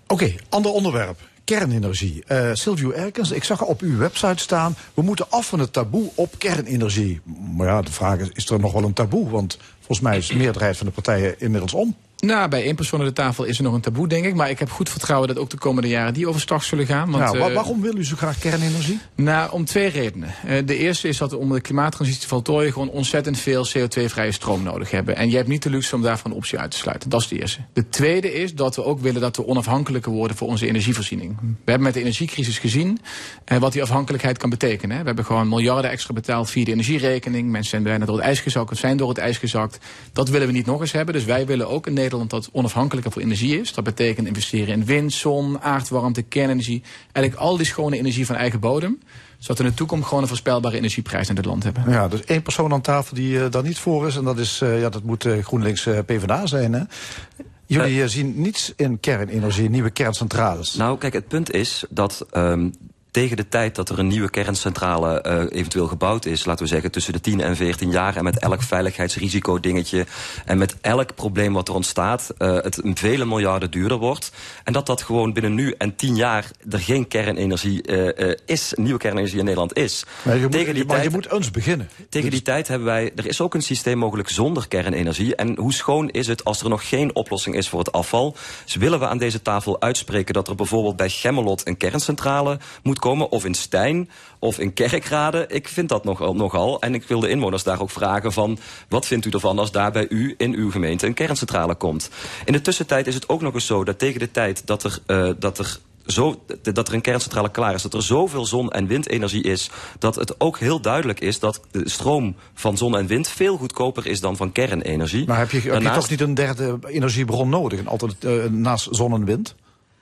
Oké, ander onderwerp kernenergie. Uh, Silvio Erkens, ik zag op uw website staan... we moeten af van het taboe op kernenergie. Maar ja, de vraag is, is er nog wel een taboe? Want volgens mij is de meerderheid van de partijen inmiddels om. Nou, bij één persoon aan de tafel is er nog een taboe, denk ik. Maar ik heb goed vertrouwen dat ook de komende jaren die overstag zullen gaan. Want, nou, waarom wil u zo graag kernenergie? Nou, om twee redenen. Uh, de eerste is dat we om de klimaattransitie te voltooien... gewoon ontzettend veel CO2-vrije stroom nodig hebben. En je hebt niet de luxe om daarvan een optie uit te sluiten. Dat is de eerste. De tweede is dat we ook willen dat we onafhankelijker worden... voor onze energievoorziening. We hebben met de energiecrisis gezien uh, wat die afhankelijkheid kan betekenen. We hebben gewoon miljarden extra betaald via de energierekening. Mensen zijn bijna door het ijs gezakt zijn door het ijs gezakt. Dat willen we niet nog eens hebben. Dus wij willen ook in Nederland dat onafhankelijker voor energie is. Dat betekent investeren in wind, zon, aardwarmte, kernenergie. Eigenlijk al die schone energie van eigen bodem zodat we in de toekomst gewoon een voorspelbare energieprijs in dit land hebben. Ja, dus één persoon aan tafel die uh, daar niet voor is. En dat, is, uh, ja, dat moet uh, GroenLinks PvdA zijn. Hè? Jullie zien niets in kernenergie, nieuwe kerncentrales. Nou, kijk, het punt is dat um, tegen de tijd dat er een nieuwe kerncentrale uh, eventueel gebouwd is... laten we zeggen tussen de 10 en 14 jaar... en met elk veiligheidsrisico dingetje... en met elk probleem wat er ontstaat... Uh, het vele miljarden duurder wordt. En dat dat gewoon binnen nu en 10 jaar... er geen kernenergie uh, is, nieuwe kernenergie in Nederland is. Maar je, tegen moet, die maar tijd, je moet eens beginnen. Tegen dus... die tijd hebben wij... Er is ook een systeem mogelijk zonder kernenergie. En hoe schoon is het als er nog geen oplossing is voor het afval? Dus willen we aan deze tafel uitspreken... dat er bijvoorbeeld bij Gemmelot een kerncentrale moet komen, of in Stijn, of in Kerkrade. Ik vind dat nogal, nogal. En ik wil de inwoners daar ook vragen van... wat vindt u ervan als daar bij u in uw gemeente een kerncentrale komt? In de tussentijd is het ook nog eens zo dat tegen de tijd dat er, uh, dat er zo, dat er een kerncentrale klaar is, dat er zoveel zon- en windenergie is, dat het ook heel duidelijk is dat de stroom van zon en wind veel goedkoper is dan van kernenergie. Maar heb je, heb je toch niet een derde energiebron nodig, altijd uh, naast zon en wind?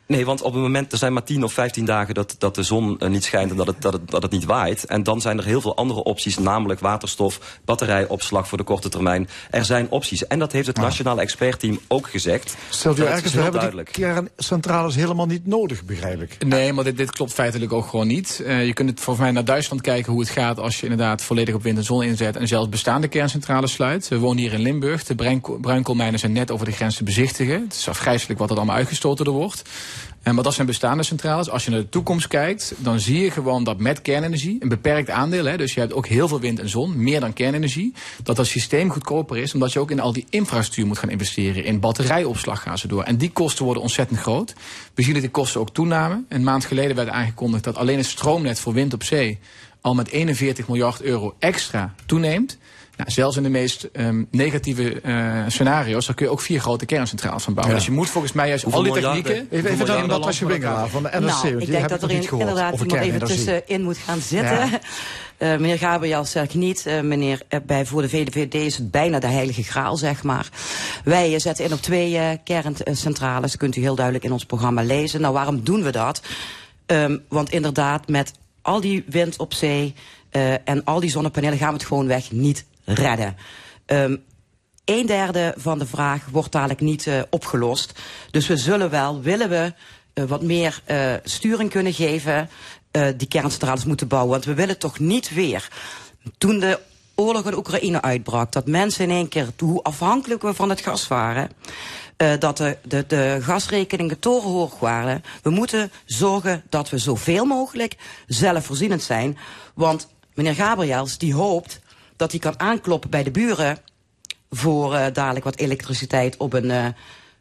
Nee, want op het moment, er zijn maar 10 of 15 dagen dat, dat de zon uh, niet schijnt en dat het, dat, het, dat het niet waait. En dan zijn er heel veel andere opties, namelijk waterstof, batterijopslag voor de korte termijn. Er zijn opties. En dat heeft het nationale expertteam ook gezegd. Stel je ergens, we hebben duidelijk. die kerncentrales helemaal niet nodig, begrijp ik. Nee, maar dit, dit klopt feitelijk ook gewoon niet. Uh, je kunt het volgens mij naar Duitsland kijken hoe het gaat als je inderdaad volledig op wind en zon inzet en zelfs bestaande kerncentrales sluit. We wonen hier in Limburg. De bruinkoolmijnen zijn net over de grens te bezichtigen. Het is afgrijzelijk wat er allemaal uitgestoten er wordt. En maar dat zijn bestaande centrales. Als je naar de toekomst kijkt, dan zie je gewoon dat met kernenergie, een beperkt aandeel, hè, dus je hebt ook heel veel wind en zon, meer dan kernenergie, dat dat systeem goedkoper is, omdat je ook in al die infrastructuur moet gaan investeren. In batterijopslag gaan ze door. En die kosten worden ontzettend groot. We zien dat die kosten ook toenamen. Een maand geleden werd aangekondigd dat alleen het stroomnet voor wind op zee al met 41 miljard euro extra toeneemt. Nou, zelfs in de meest um, negatieve uh, scenario's, daar kun je ook vier grote kerncentrales van bouwen. Ja. Dus je moet volgens mij juist Hoeveel al die technieken... Even, even dan dat was je Wingelaar van de NRC. Nou, ik denk dat er in, inderdaad iemand even tussenin moet gaan zitten. Ja. Uh, meneer Gabriel zegt niet. Uh, meneer, uh, bij, voor de VVD is het bijna de heilige graal, zeg maar. Wij zetten in op twee kerncentrales. Dat kunt u heel duidelijk in ons programma lezen. Nou, waarom doen we dat? Um, want inderdaad, met al die wind op zee en al die zonnepanelen gaan we het gewoon weg niet redden. Um, een derde van de vraag wordt dadelijk niet uh, opgelost. Dus we zullen wel, willen we uh, wat meer uh, sturing kunnen geven, die kerncentrales moeten bouwen. Want we willen toch niet weer, toen de oorlog in Oekraïne uitbrak, dat mensen in één keer, hoe afhankelijk we van het gas waren, dat de, de, de gasrekeningen torenhoog waren. We moeten zorgen dat we zoveel mogelijk zelfvoorzienend zijn. Want meneer Gabriels, die hoopt dat hij kan aankloppen bij de buren voor uh, dadelijk wat elektriciteit op een uh,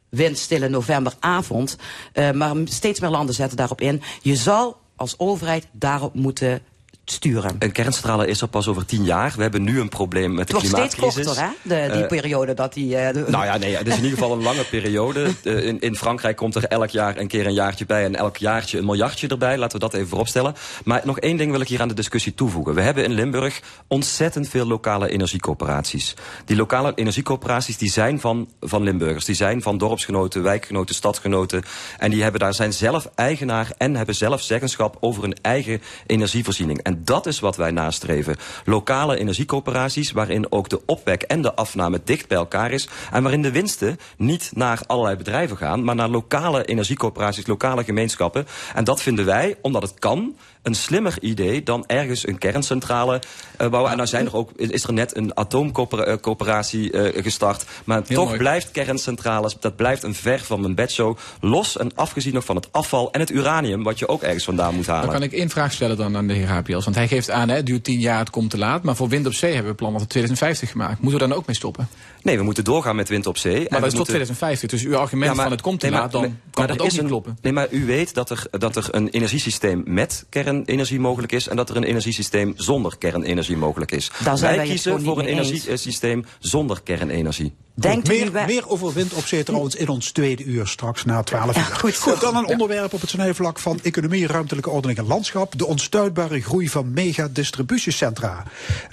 windstille novemberavond. Uh, maar steeds meer landen zetten daarop in. Je zal als overheid daarop moeten sturen. Een kerncentrale is er pas over tien jaar. We hebben nu een probleem met de klimaatcrisis. Het wordt steeds korter, hè? De, die uh, periode dat die... Uh, nou ja, nee, het is in ieder geval een lange periode. Uh, in, in, Frankrijk komt er elk jaar een keer een jaartje bij... en elk jaartje een miljardje erbij. Laten we dat even vooropstellen. Maar nog één ding wil ik hier aan de discussie toevoegen. We hebben in Limburg ontzettend veel lokale energiecoöperaties. Die lokale energiecoöperaties die zijn van, van Limburgers. Die zijn van dorpsgenoten, wijkgenoten, stadsgenoten. En die hebben daar zijn zelf eigenaar en hebben zelf zeggenschap over hun eigen energievoorziening. En dat is wat wij nastreven. Lokale energiecoöperaties waarin ook de opwek en de afname dicht bij elkaar is. En waarin de winsten niet naar allerlei bedrijven gaan, maar naar lokale energiecoöperaties, lokale gemeenschappen. En dat vinden wij, omdat het kan, een slimmer idee dan ergens een kerncentrale uh, bouwen. En nou zijn er ook, is er net een atoomcoöperatie uh, gestart. Maar Heel toch mooi. blijft kerncentrales, dat blijft een ver van mijn bedshow. Los en afgezien nog van het afval en het uranium, wat je ook ergens vandaan moet halen. Dan kan ik één vraag stellen dan aan de heer Hapiels. Want hij geeft aan, hè, het duurt tien jaar, het komt te laat. Maar voor wind op zee hebben we plannen tot 2050 gemaakt. Moeten we dan ook mee stoppen? Nee, we moeten doorgaan met wind op zee. Maar dat is tot 2050. Dus uw argument ja, maar, van het komt te nee, laat, dan nee, kan dat ook niet een, kloppen. Nee, maar u weet dat er, dat er een energiesysteem met kernenergie mogelijk is... en dat er een energiesysteem zonder kernenergie mogelijk is. Wij kiezen voor een energiesysteem zonder kernenergie. Denkt goed, meer, meer, over wind op zee trouwens in ons tweede uur straks na 12 uur. Ja, goed, goed, dan een onderwerp op het snijvlak van economie, ruimtelijke ordening en landschap. De onstuitbare groei van mega-distributiecentra.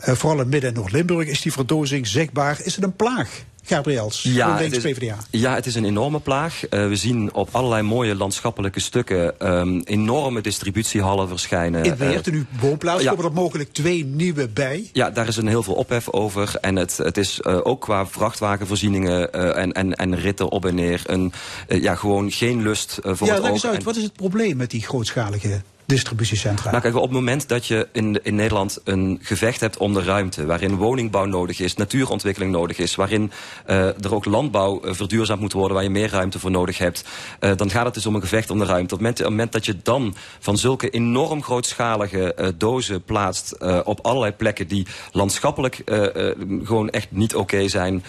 Uh, vooral in Midden- en Noord-Limburg is die verdozing zichtbaar. Is het een plaag? Gabriels, ja, het is, PvdA. Ja, het is een enorme plaag. Uh, we zien op allerlei mooie landschappelijke stukken um, enorme distributiehallen verschijnen. In Weert, nu woonplaats, ja. komen er mogelijk twee nieuwe bij. Ja, daar is een heel veel ophef over. En het, het is uh, ook qua vrachtwagenvoorzieningen uh, en, en, en ritten op en neer... Een, ja, gewoon geen lust voor ja, het leg eens uit, wat is het probleem met die grootschalige distributiecentra. Nou kijk, op het moment dat je in, in Nederland een gevecht hebt om de ruimte... waarin woningbouw nodig is, natuurontwikkeling nodig is... waarin uh, er ook landbouw uh, verduurzaamd moet worden... waar je meer ruimte voor nodig hebt... Uh, dan gaat het dus om een gevecht om de ruimte. Op het moment, dat je dan van zulke enorm grootschalige dozen plaatst... op allerlei plekken die landschappelijk gewoon echt niet oké okay zijn...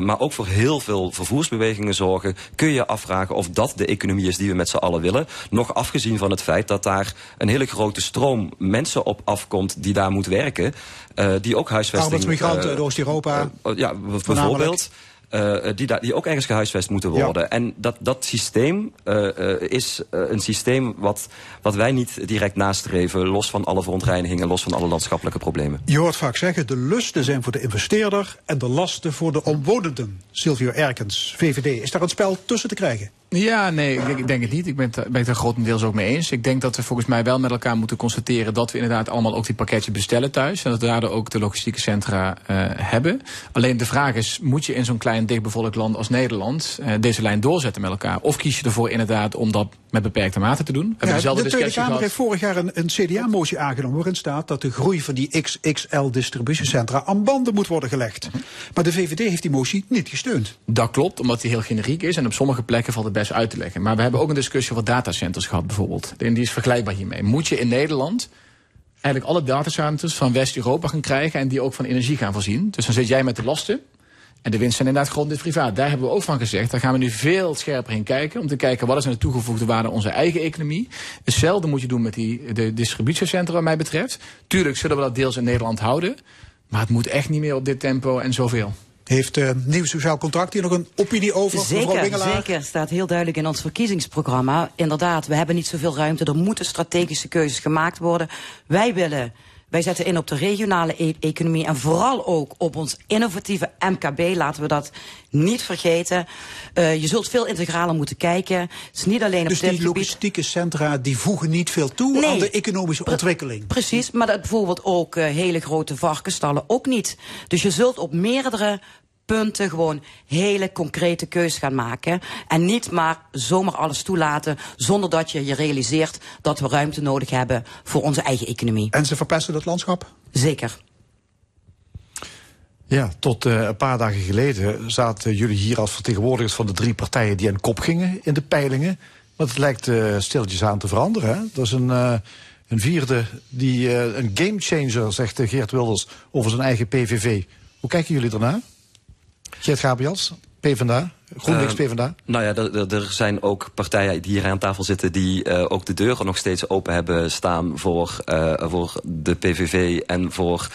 maar ook voor heel veel vervoersbewegingen zorgen... kun je afvragen of dat de economie is die we met z'n allen willen. Nog afgezien van het feit dat daar een hele grote stroom mensen op afkomt die daar moet werken. Uh, die ook huisvesting... Arbeidsmigranten uit uh, Oost-Europa. Uh, ja, bijvoorbeeld. Uh, die, die ook ergens gehuisvest moeten worden. Ja. En dat, dat systeem uh, uh, is een systeem wat, wat wij niet direct nastreven... los van alle verontreinigingen, los van alle landschappelijke problemen. Je hoort vaak zeggen, de lusten zijn voor de investeerder... en de lasten voor de omwonenden. Silvio Erkens, VVD. Is daar een spel tussen te krijgen? Ja, nee, ik, ik denk het niet. Ik ben het, ben het er grotendeels ook mee eens. Ik denk dat we volgens mij wel met elkaar moeten constateren... dat we inderdaad allemaal ook die pakketjes bestellen thuis. En dat we daardoor ook de logistieke centra uh, hebben. Alleen de vraag is, moet je in zo'n klein dichtbevolkt land als Nederland... Uh, deze lijn doorzetten met elkaar? Of kies je ervoor inderdaad om dat met beperkte mate te doen? Ja, de Tweede Kamer heeft vorig jaar een, een CDA-motie aangenomen... waarin staat dat de groei van die XXL-distributiecentra aan banden moet worden gelegd. Maar de VVD heeft die motie niet gesteund. Dat klopt, omdat die heel generiek is. En op sommige plekken valt het best uit te leggen. Maar we hebben ook een discussie over datacenters gehad bijvoorbeeld. En die is vergelijkbaar hiermee. Moet je in Nederland eigenlijk alle datacenters van West-Europa gaan krijgen... en die ook van energie gaan voorzien? Dus dan zit jij met de lasten... En de winst zijn inderdaad grond privaat. Daar hebben we ook van gezegd. Daar gaan we nu veel scherper in kijken. Om te kijken wat is nou de toegevoegde waarde onze eigen economie. Hetzelfde moet je doen met die, de distributiecentra wat mij betreft. Tuurlijk zullen we dat deels in Nederland houden. Maar het moet echt niet meer op dit tempo en zoveel. Heeft uh, Nieuw Sociaal Contract hier nog een opinie over, zeker, Zeker, staat heel duidelijk in ons verkiezingsprogramma. Inderdaad, we hebben niet zoveel ruimte. Er moeten strategische keuzes gemaakt worden. Wij willen wij zetten in op de regionale e economie en vooral ook op ons innovatieve MKB. Laten we dat niet vergeten. Uh, je zult veel integraler moeten kijken. Het is niet alleen dus op dit die logistieke centra die voegen niet veel toe nee, aan de economische ontwikkeling? Precies, maar dat bijvoorbeeld ook uh, hele grote varkenstallen ook niet. Dus je zult op meerdere punten gewoon hele concrete keuzes gaan maken. En niet maar zomaar alles toelaten zonder dat je je realiseert dat we ruimte nodig hebben voor onze eigen economie. En ze verpesten dat landschap? Zeker. Ja, tot uh, een paar dagen geleden zaten jullie hier als vertegenwoordigers van de drie partijen die aan kop gingen in de peilingen. Maar het lijkt uh, stilletjes aan te veranderen. Hè? Dat is een, uh, een vierde, die, een gamechanger, zegt Geert Wilders over zijn eigen PVV. Hoe kijken jullie ernaar? Geert Gabriels, PvdA. GroenLinks PvdA? nou ja, er zijn ook partijen die hier aan tafel zitten... die ook de deuren nog steeds open hebben staan voor, voor de PVV... en voor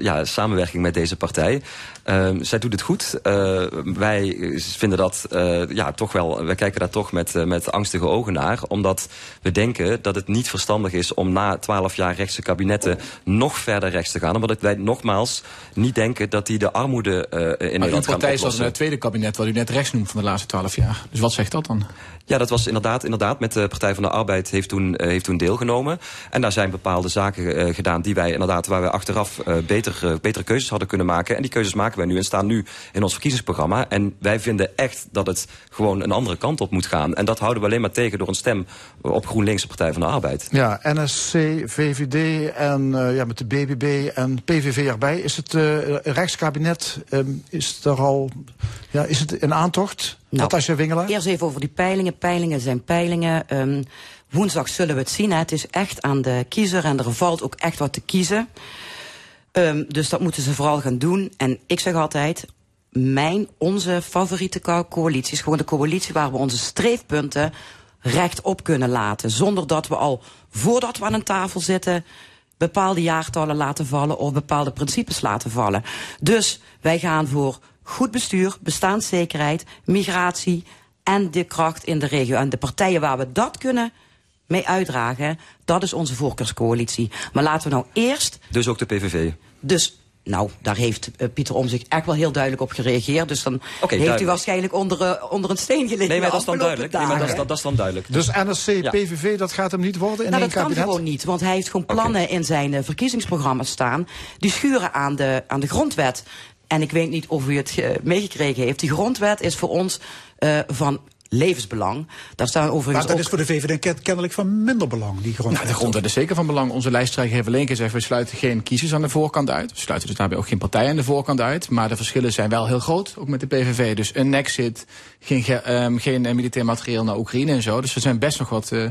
ja, samenwerking met deze partij. Ehm, zij doet het goed. Uh, wij vinden dat uh, ja, toch wel. Wij kijken daar toch met, uh, met angstige ogen naar. Omdat we denken dat het niet verstandig is om na twaalf jaar rechtse kabinetten nog verder rechts te gaan. Omdat wij nogmaals niet denken dat die de armoede in maar Nederland gaan oplossen. partij in het tweede kabinet wat u net rechts noemt van de laatste twaalf jaar. Dus wat zegt dat dan? Ja, dat was inderdaad, inderdaad met de Partij van de Arbeid heeft toen, heeft toen deelgenomen. En daar zijn bepaalde zaken gedaan die wij inderdaad, waar wij achteraf beter, betere keuzes hadden kunnen maken. En die keuzes maken wij nu en staan nu in ons verkiezingsprogramma. En wij vinden echt dat het gewoon een andere kant op moet gaan. En dat houden we alleen maar tegen door een stem op GroenLinks Partij van de Arbeid. Ja, NSC, VVD en uh, ja, met de BBB en PVV erbij. Is het uh, rechtskabinet, um, is er al, ja, is het een aantocht? Nou, Natasja Wingelaar? Eerst even over die peilingen. Peilingen zijn peilingen. Um, woensdag zullen we het zien. Hè. Het is echt aan de kiezer en er valt ook echt wat te kiezen. Um, dus dat moeten ze vooral gaan doen. En ik zeg altijd, mijn, onze favoriete coalitie is gewoon de coalitie waar we onze streefpunten rechtop kunnen laten. Zonder dat we al, voordat we aan een tafel zitten, bepaalde jaartallen laten vallen of bepaalde principes laten vallen. Dus wij gaan voor goed bestuur, bestaanszekerheid, migratie en de kracht in de regio. En de partijen waar we dat kunnen mee uitdragen. Dat is onze voorkeurscoalitie. Maar laten we nou eerst... Dus ook de PVV? Dus nou, daar heeft uh, Pieter Omzicht echt wel heel duidelijk op gereageerd. Dus dan okay, heeft duidelijk. u waarschijnlijk onder, uh, onder een steen gelegen. Nee, maar dat is dan duidelijk. Nee, maar dat, is, dat, dat, is dan duidelijk. Dus NSC, PVV, dat gaat hem niet worden in nou, één kabinet? dat kan gewoon niet. Want hij heeft gewoon plannen okay. in zijn uh, verkiezingsprogramma staan... die schuren aan de, aan de grondwet. En ik weet niet of u het meegekregen heeft. Die grondwet is voor ons van levensbelang. Daar staan overigens maar dat is voor de VVD kennelijk van minder belang, die grondwet. Nou, de grondwet is zeker van belang. Onze lijsttrekker heeft alleen gezegd... we sluiten geen kiezers aan de voorkant uit. We sluiten dus daarbij ook geen partijen aan de voorkant uit. Maar de verschillen zijn wel heel groot, ook met de PVV. Dus een exit, geen, um, geen uh, militair materieel naar Oekraïne en zo. Dus er zijn best nog wat... Uh,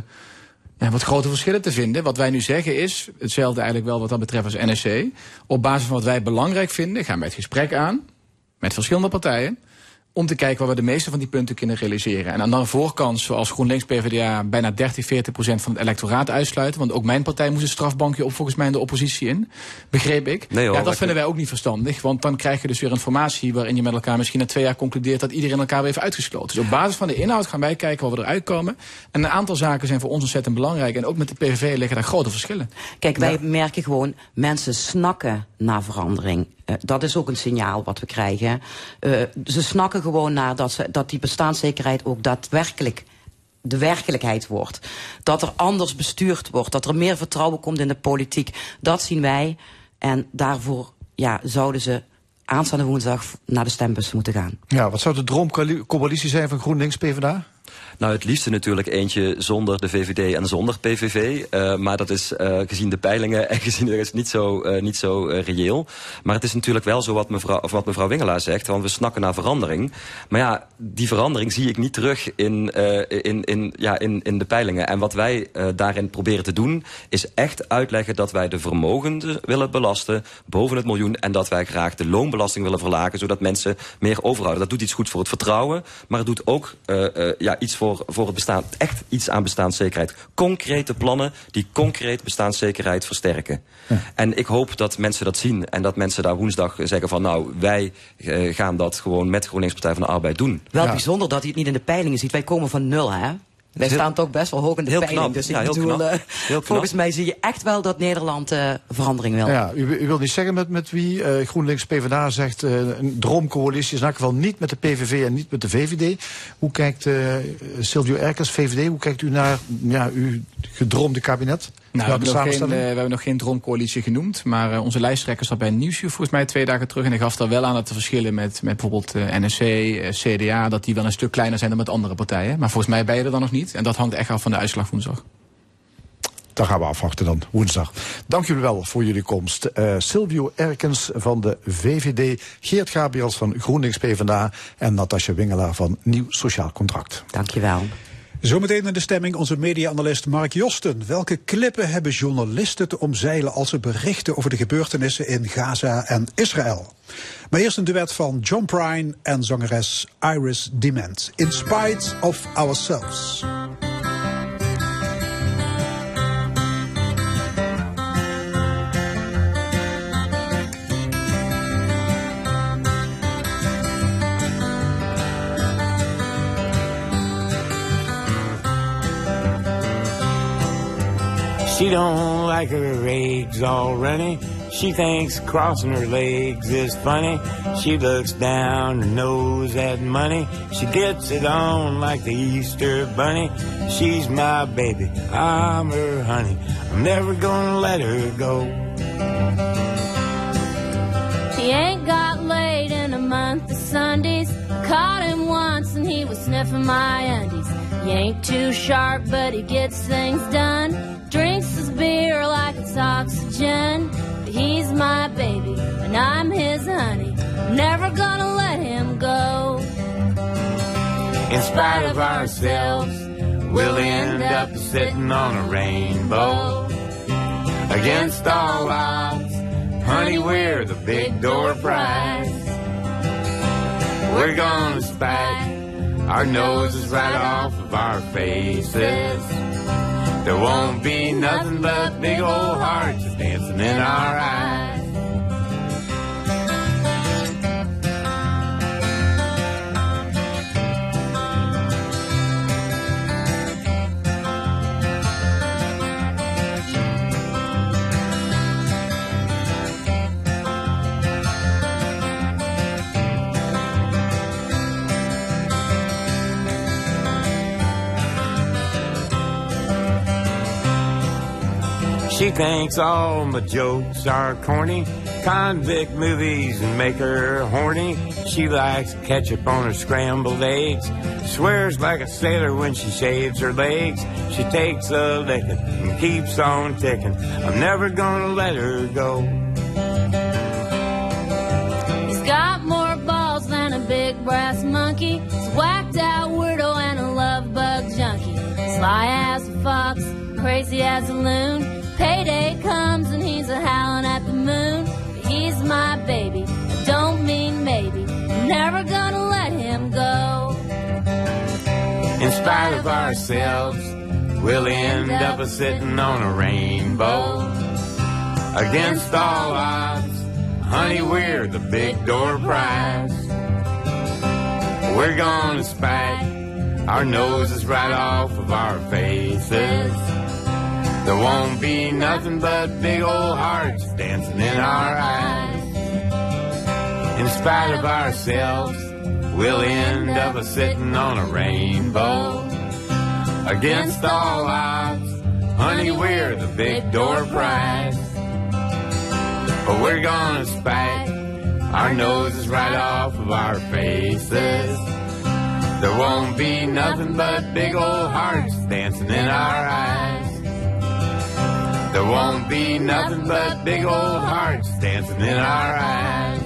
ja, wat grote verschillen te vinden. Wat wij nu zeggen is, hetzelfde eigenlijk wel wat dat betreft als NSC. Op basis van wat wij belangrijk vinden, gaan wij het gesprek aan met verschillende partijen om te kijken waar we de meeste van die punten kunnen realiseren. En aan de voorkant, zoals GroenLinks PvdA, bijna 30, 40 procent van het electoraat uitsluiten. Want ook mijn partij moest een strafbankje op volgens mij in de oppositie in. Begreep ik. Nee, hoor, ja, dat vinden wij ook niet verstandig. Want dan krijg je dus weer informatie waarin je met elkaar misschien na twee jaar concludeert dat iedereen elkaar weer heeft uitgesloten. Dus op basis van de inhoud gaan wij kijken waar we eruit komen. En een aantal zaken zijn voor ons ontzettend belangrijk. En ook met de PVV liggen daar grote verschillen. Kijk, wij merken gewoon, mensen snakken naar verandering. Uh, dat is ook een signaal wat we krijgen. Uh, ze snakken gewoon naar dat, ze, dat die bestaanszekerheid ook daadwerkelijk de werkelijkheid wordt. Dat er anders bestuurd wordt. Dat er meer vertrouwen komt in de politiek. Dat zien wij. En daarvoor ja, zouden ze aanstaande woensdag naar de stembus moeten gaan. Ja, wat zou de droomcoalitie zijn van GroenLinks PvdA? Nou, het liefste natuurlijk eentje zonder de VVD en zonder PVV. Uh, maar dat is uh, gezien de peilingen en gezien de rest niet zo, uh, niet zo reëel. Maar het is natuurlijk wel zo wat mevrouw, of wat mevrouw Wingelaar zegt. Want we snakken naar verandering. Maar ja, die verandering zie ik niet terug in, in, in, ja, in, in de peilingen. En wat wij daarin proberen te doen... is echt uitleggen dat wij de vermogenden willen belasten... boven het miljoen. En dat wij graag de loonbelasting willen verlagen... zodat mensen meer overhouden. Dat doet iets goed voor het vertrouwen. Maar het doet ook ja, iets voor, voor het bestaan, echt iets aan bestaanszekerheid. Concrete plannen die concreet bestaanszekerheid versterken. Ja. En ik hoop dat mensen dat zien en dat mensen daar woensdag zeggen van nou, wij uh, gaan dat gewoon met GroenLinks Partij van de Arbeid doen. Wel ja. bijzonder dat hij het niet in de peilingen ziet. Wij komen van nul, hè? Wij heel, staan toch best wel hoog in de peiling. Knap. Dus ik ja, bedoel, uh, volgens mij zie je echt wel dat Nederland uh, verandering wil. Ja, u, u wilt niet zeggen met, met wie uh, GroenLinks PvdA zegt een droomcoalitie is in elk geval niet met de PVV en niet met de VVD. Hoe kijkt Silvio Erkers, VVD, hoe kijkt u naar ja, uw gedroomde kabinet? Nou, we, hebben nog geen, uh, we hebben nog geen droomcoalitie genoemd. Maar uh, onze lijsttrekker zat bij Nieuwsuur volgens mij twee dagen terug. En hij gaf daar wel aan dat de verschillen met, met bijvoorbeeld uh, NSC, CDA... dat die wel een stuk kleiner zijn dan met andere partijen. Maar volgens mij ben je er dan nog niet. En dat hangt echt af van de uitslag woensdag. Dan gaan we afwachten dan, woensdag. Dank jullie wel voor jullie komst. Uh, Silvio Erkens van de VVD, Geert Gabriels van GroenLinks PvdA... en Natasja Wingelaar van Nieuw Sociaal Contract. Dank je wel. Zometeen in de stemming onze media-analyst Mark Josten. Welke klippen hebben journalisten te omzeilen als ze berichten over de gebeurtenissen in Gaza en Israël? Maar eerst een duet van John Prine en zangeres Iris Dement. In Spite of Ourselves. She don't like her eggs all runny. She thinks crossing her legs is funny. She looks down her nose at money. She gets it on like the Easter bunny. She's my baby, I'm her honey. I'm never gonna let her go. He ain't got laid in a month of Sundays. Caught him once and he was sniffing my undies. He ain't too sharp, but he gets things done. Drinks his beer like it's oxygen. But he's my baby, and I'm his honey. never gonna let him go. In spite of ourselves, we'll end up sitting on a rainbow. Against all odds, honey, we're the big door prize. We're gonna spike our noses right off of our faces. There won't be nothing but big old hearts dancing in our eyes. She thinks all my jokes are corny. Convict movies and make her horny. She likes ketchup on her scrambled eggs. Swears like a sailor when she shaves her legs. She takes a licking and keeps on ticking. I'm never gonna let her go. He's got more balls than a big brass monkey. He's whacked out weirdo and a love bug junkie. Sly as a fox, crazy as a loon. Payday comes and he's a howling at the moon. He's my baby. I don't mean maybe. Never gonna let him go. In spite of ourselves, we'll end up a sitting on a rainbow. Against all odds, honey, we're the big door prize. We're gonna spike our noses right off of our faces. There won't be nothing but big old hearts dancing in our eyes. In spite of ourselves, we'll end up a sitting on a rainbow. Against all odds, honey, we're the big door prize. But we're gonna spike our noses right off of our faces. There won't be nothing but big old hearts dancing in our eyes. There won't be nothing but big old hearts dancing in our eyes.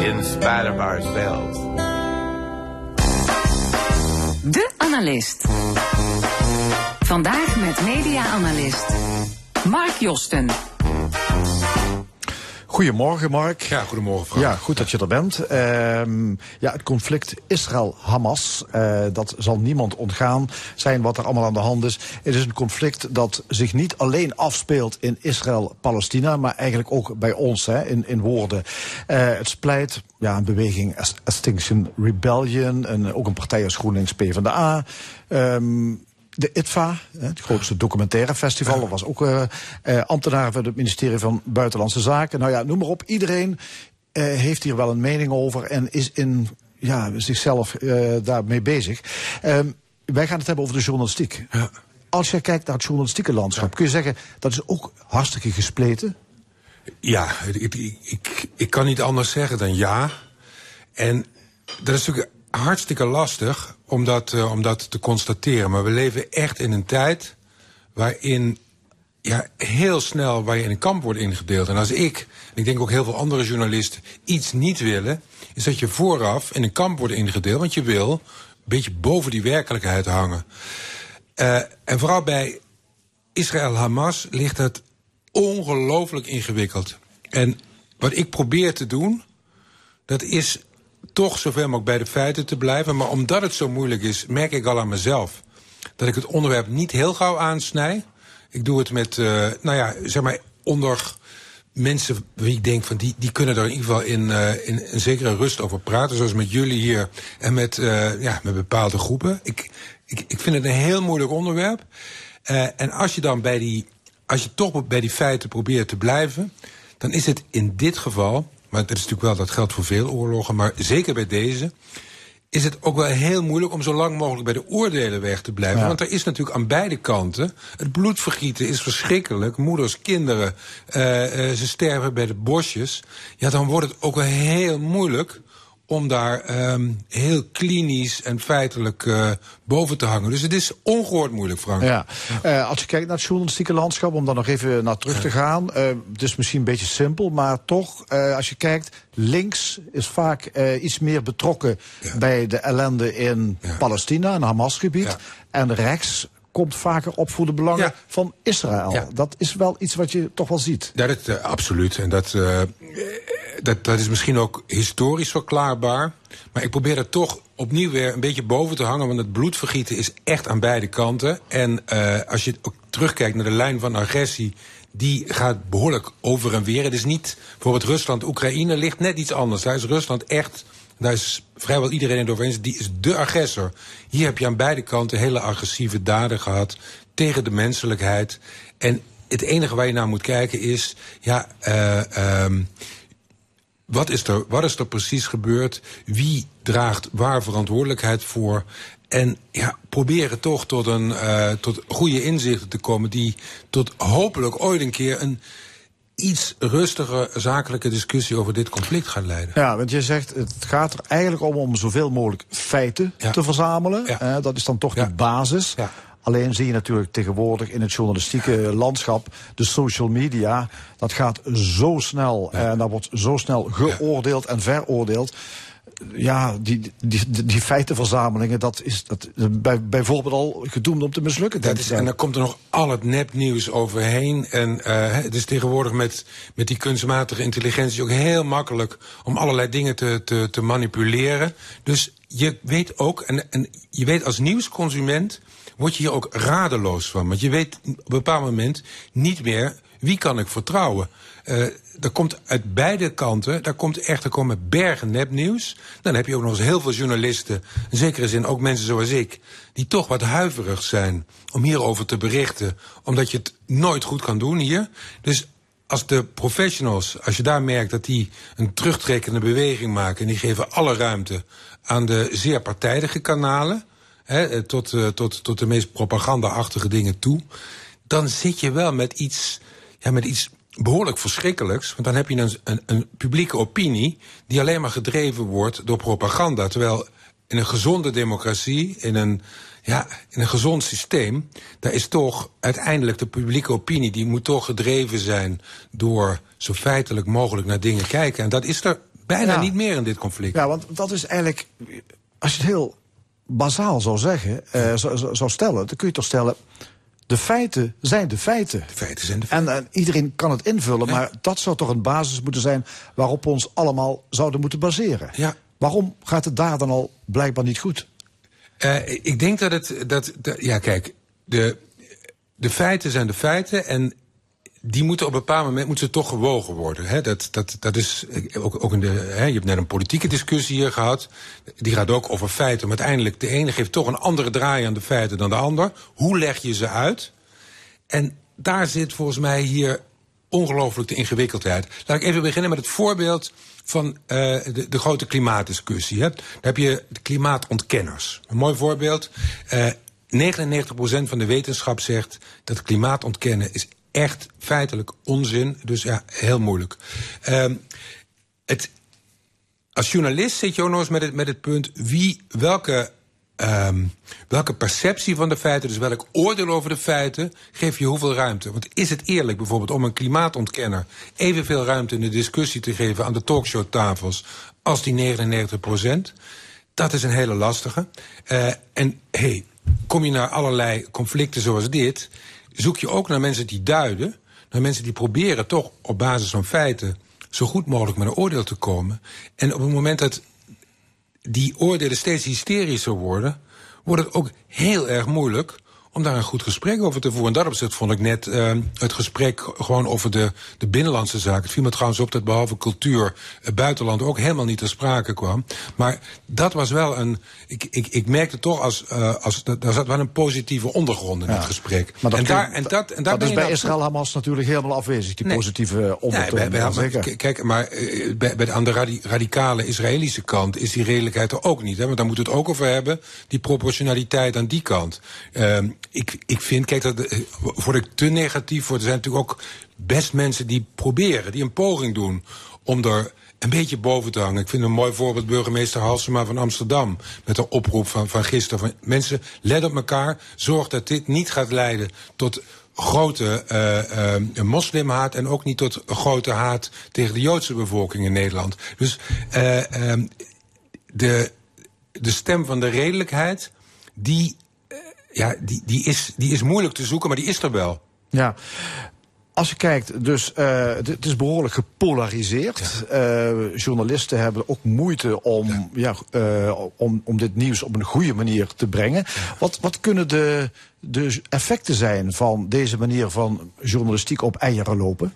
In spite of ourselves. De Analist. Vandaag met media-analyst Mark Josten. Goedemorgen, Mark. Ja, goedemorgen, Frank. Ja, goed dat je er bent. Uh, ja, het conflict Israël-Hamas, uh, dat zal niemand ontgaan zijn wat er allemaal aan de hand is. Het is een conflict dat zich niet alleen afspeelt in Israël-Palestina, maar eigenlijk ook bij ons, hè, in, in woorden. Uh, het splijt ja, een beweging Extinction Rebellion, en ook een partij als GroenLinks PvdA. Um, de ITVA, het grootste documentaire festival. Dat was ook uh, uh, ambtenaar van het ministerie van Buitenlandse Zaken. Nou ja, noem maar op. Iedereen uh, heeft hier wel een mening over en is in ja, zichzelf daarmee bezig. Um, wij gaan het hebben over de journalistiek. Ja. Als je kijkt naar het journalistieke landschap, ja. kun je zeggen dat is ook hartstikke gespleten? Ja, ik, ik, ik kan niet anders zeggen dan ja. En dat is natuurlijk hartstikke lastig om dat, uh, om dat te constateren. Maar we leven echt in een tijd waarin ja, heel snel waar je in een kamp wordt ingedeeld. En als ik, en ik denk ook heel veel andere journalisten, iets niet willen... is dat je vooraf in een kamp wordt ingedeeld. Want je wil beetje boven die werkelijkheid hangen. Uh, en vooral bij Israël-Hamas ligt het ongelooflijk ingewikkeld. En wat ik probeer te doen, dat is toch zoveel mogelijk bij de feiten te blijven. Maar omdat het zo moeilijk is, merk ik al aan mezelf dat ik het onderwerp niet heel gauw aansnij. Ik doe het met, uh, nou ja, zeg maar, onder mensen wie ik denk van die, die kunnen er in ieder geval in, uh, in een zekere rust over praten. Zoals met jullie hier en met, uh, ja, met bepaalde groepen. Ik, ik, ik vind het een heel moeilijk onderwerp. En als je dan bij die, als je toch bij die feiten probeert te blijven, dan is het in dit geval, maar dat is natuurlijk wel, dat geldt voor veel oorlogen, maar zeker bij deze, is het ook wel heel moeilijk om zo lang mogelijk bij de oordelen weg te blijven. Want er is natuurlijk aan beide kanten. Het bloedvergieten is verschrikkelijk. Moeders, kinderen, uh, uh, ze sterven bij de bosjes. Ja, dan wordt het ook wel heel moeilijk om daar um, heel klinisch en feitelijk uh, boven te hangen. Dus het is ongehoord moeilijk, Frank. Ja. Uh, als je kijkt naar het journalistieke landschap, om daar nog even naar terug te gaan. Uh, het is misschien een beetje simpel, maar toch, als je kijkt, links is vaak iets meer betrokken ja. bij de ellende in ja. Palestina, en Hamasgebied. En rechts komt vaker op voor de belangen ja. van Israël. Ja. Dat is wel iets wat je toch wel ziet. Ja, dat, uh, absoluut. En dat, uh, dat, dat is misschien ook historisch verklaarbaar. Maar ik probeer er toch opnieuw weer een beetje boven te hangen. Want het bloedvergieten is echt aan beide kanten. En uh, als je ook terugkijkt naar de lijn van agressie die gaat behoorlijk over en weer. Het is niet, bijvoorbeeld Rusland, Oekraïne ligt net iets anders. Daar is Rusland echt daar is vrijwel iedereen het over eens. Die is de agressor. Hier heb je aan beide kanten hele agressieve daden gehad tegen de menselijkheid. En het enige waar je naar moet kijken is, ja, uh, um, wat, is er, wat is er precies gebeurd? Wie draagt waar verantwoordelijkheid voor? En ja, proberen toch tot, een, uh, tot goede inzichten te komen die tot hopelijk ooit een keer een iets rustige zakelijke discussie over dit conflict gaat leiden. Ja, want je zegt het gaat er eigenlijk om om zoveel mogelijk feiten ja. te verzamelen. Ja. Dat is dan toch ja. de basis. Alleen zie je natuurlijk tegenwoordig in het journalistieke landschap, de social media, dat gaat zo snel en daar wordt zo snel geoordeeld en veroordeeld ja, die, die, die, feitenverzamelingen, dat is dat, bij, bijvoorbeeld al gedoemd om te mislukken. Dat is, en dan komt er nog al het nepnieuws overheen. En uh, het is tegenwoordig met, met die kunstmatige intelligentie ook heel makkelijk om allerlei dingen te, te, te manipuleren. Dus je weet ook, en, en je weet als nieuwsconsument, word je hier ook radeloos van. Want je weet op een bepaald moment niet meer wie kan ik vertrouwen. Uh, er komt uit beide kanten, daar komt echt, er komen bergen nepnieuws. Dan heb je ook nog eens heel veel journalisten, in zekere zin ook mensen zoals ik, die toch wat huiverig zijn om hierover te berichten, omdat je het nooit goed kan doen hier. Dus als de professionals, als je daar merkt dat die een terugtrekkende beweging maken en die geven alle ruimte aan de zeer partijdige kanalen, hè, tot, uh, tot, tot de meest propaganda-achtige dingen toe, dan zit je wel met iets, ja, met iets behoorlijk verschrikkelijks. Want dan heb je een, een, een, publieke opinie die alleen maar gedreven wordt door propaganda. Terwijl in een gezonde democratie, in een, ja, in een gezond systeem, daar is toch uiteindelijk de publieke opinie, die moet toch gedreven zijn door zo feitelijk mogelijk naar dingen kijken. En dat is er bijna ja. niet meer in dit conflict. Ja, want dat is eigenlijk, als je het heel bazaal zou zeggen, uh, zou, zou stellen, dan kun je toch stellen de feiten zijn de feiten. De feiten zijn de feiten. En, iedereen kan het invullen, ja. maar dat zou toch een basis moeten zijn waarop we ons allemaal zouden moeten baseren. Ja. Waarom gaat het daar dan al blijkbaar niet goed? Uh, ik denk dat het. Dat, dat, ja, kijk, de, de feiten zijn de feiten. En die moeten op een bepaald moment moeten toch gewogen worden. Hè? Dat, dat, dat is ook, ook in de. Hè, je hebt net een politieke discussie hier gehad. Die gaat ook over feiten. Maar uiteindelijk, de ene geeft toch een andere draai aan de feiten dan de ander. Hoe leg je ze uit? En daar zit volgens mij hier ongelooflijk de ingewikkeldheid. Laat ik even beginnen met het voorbeeld van uh, de, de, grote klimaatdiscussie. Hè. Daar heb je de klimaatontkenners. Een mooi voorbeeld. Uh, 99% van de wetenschap zegt dat klimaat ontkennen is echt feitelijk onzin. Dus ja, heel moeilijk. Um, het, als journalist zit je ook nog eens met het, met het punt wie, welke, um, welke perceptie van de feiten, dus welk oordeel over de feiten, geef je hoeveel ruimte. Want is het eerlijk bijvoorbeeld om een klimaatontkenner evenveel ruimte in de discussie te geven aan de talkshowtafels als die 99 procent? Dat is een hele lastige. Uh, en hey, kom je naar allerlei conflicten zoals dit, zoek je ook naar mensen die duiden, naar mensen die proberen toch op basis van feiten zo goed mogelijk met een oordeel te komen. En op het moment dat die oordelen steeds hysterischer worden, wordt het ook heel erg moeilijk om daar een goed gesprek over te voeren. En dat opzicht vond ik net uh, het gesprek gewoon over de, de binnenlandse zaken. Het viel me trouwens op dat behalve cultuur het buitenland ook helemaal niet ter sprake kwam. Maar dat was wel een. Ik, ik, ik merkte toch als. Uh, als daar zat wel een positieve ondergrond in ja. het gesprek. Maar dat, en daar, en dat, en daar dat is bij Israël Hamas natuurlijk helemaal afwezig, die nee. positieve. Nee, bij, kijk, maar uh, bij, bij de, aan de radicale Israëlische kant is die redelijkheid er ook niet. Hè? Want daar moet het ook over hebben, die proportionaliteit aan die kant. Uh, ik, ik vind, kijk, dat eh, word ik te negatief voor. Er zijn natuurlijk ook best mensen die proberen, die een poging doen om er een beetje boven te hangen. Ik vind een mooi voorbeeld burgemeester Halsema van Amsterdam. Met de oproep van, van gisteren. Van, mensen, let op elkaar. Zorg dat dit niet gaat leiden tot grote uh, moslimhaat en ook niet tot grote haat tegen de Joodse bevolking in Nederland. Dus uh, de, de stem van de redelijkheid, die ja, die, die, is, die is moeilijk te zoeken, maar die is er wel. Ja. Als je kijkt, dus uh, het is behoorlijk gepolariseerd. Ja. Uh, journalisten hebben ook moeite om, ja. ja uh, om, om dit nieuws op een goede manier te brengen. Ja. Wat, wat kunnen de, de effecten zijn van deze manier van journalistiek op eieren lopen?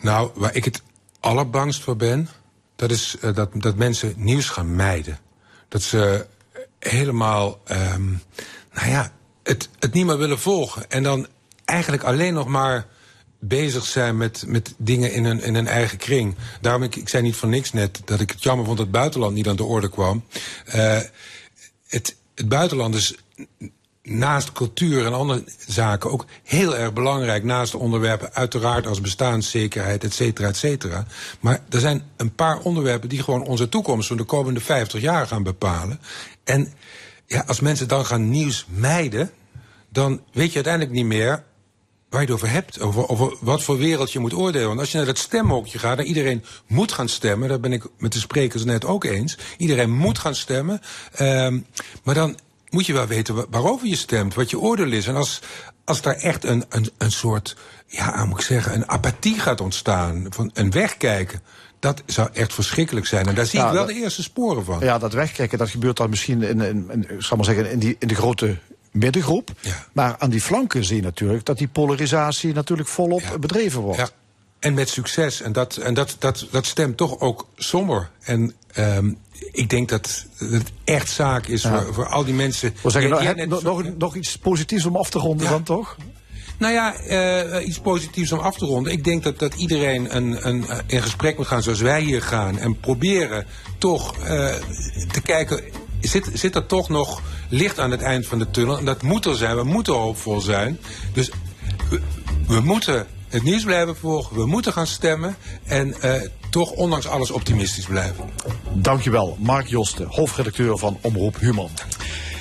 Nou, waar ik het allerbangst voor ben, dat is dat, dat mensen nieuws gaan mijden. Dat ze helemaal, um, nou ja, het, het niet meer willen volgen. En dan eigenlijk alleen nog maar bezig zijn met, met dingen in een, in eigen kring. Daarom, ik, ik zei niet van niks net dat ik het jammer vond dat het buitenland niet aan de orde kwam. Uh, het, het buitenland is naast cultuur en andere zaken ook heel erg belangrijk. Naast de onderwerpen uiteraard als bestaanszekerheid, et cetera, et cetera. Maar er zijn een paar onderwerpen die gewoon onze toekomst van de komende 50 jaar gaan bepalen. En ja, als mensen dan gaan nieuws mijden, dan weet je uiteindelijk niet meer waar je het over hebt. Over, wat voor wereld je moet oordelen. Want als je naar dat stemhokje gaat en iedereen moet gaan stemmen, daar ben ik met de sprekers net ook eens. Iedereen moet gaan stemmen. Um, maar dan moet je wel weten waarover je stemt, wat je oordeel is. En als, als daar echt een, een, een soort, ja, moet ik zeggen, een apathie gaat ontstaan, van een wegkijken. Dat zou echt verschrikkelijk zijn. En daar zie ik wel de eerste sporen van. Ja, dat wegkijken, dat gebeurt dan misschien in, in, in, zal maar zeggen, in, die, in de grote middengroep. Ja. Maar aan die flanken zie je natuurlijk dat die polarisatie natuurlijk volop ja. bedreven wordt. Ja. En met succes. En dat, en dat, dat, dat stemt toch ook somber. En um, ik denk dat het echt zaak is ja. voor, voor al die mensen. Zeggen, nou, net... nog, nog, nog iets positiefs om af te ronden dan toch? Nou ja, uh, iets positiefs om af te ronden. Ik denk dat, dat iedereen een, een, in gesprek moet gaan zoals wij hier gaan. En proberen toch uh, te kijken, zit, zit er toch nog licht aan het eind van de tunnel? En dat moet er zijn, we moeten hoopvol zijn. Dus we, moeten het nieuws blijven volgen, we moeten gaan stemmen. En toch ondanks alles optimistisch blijven. Dankjewel, Mark Josten, hoofdredacteur van Omroep Human.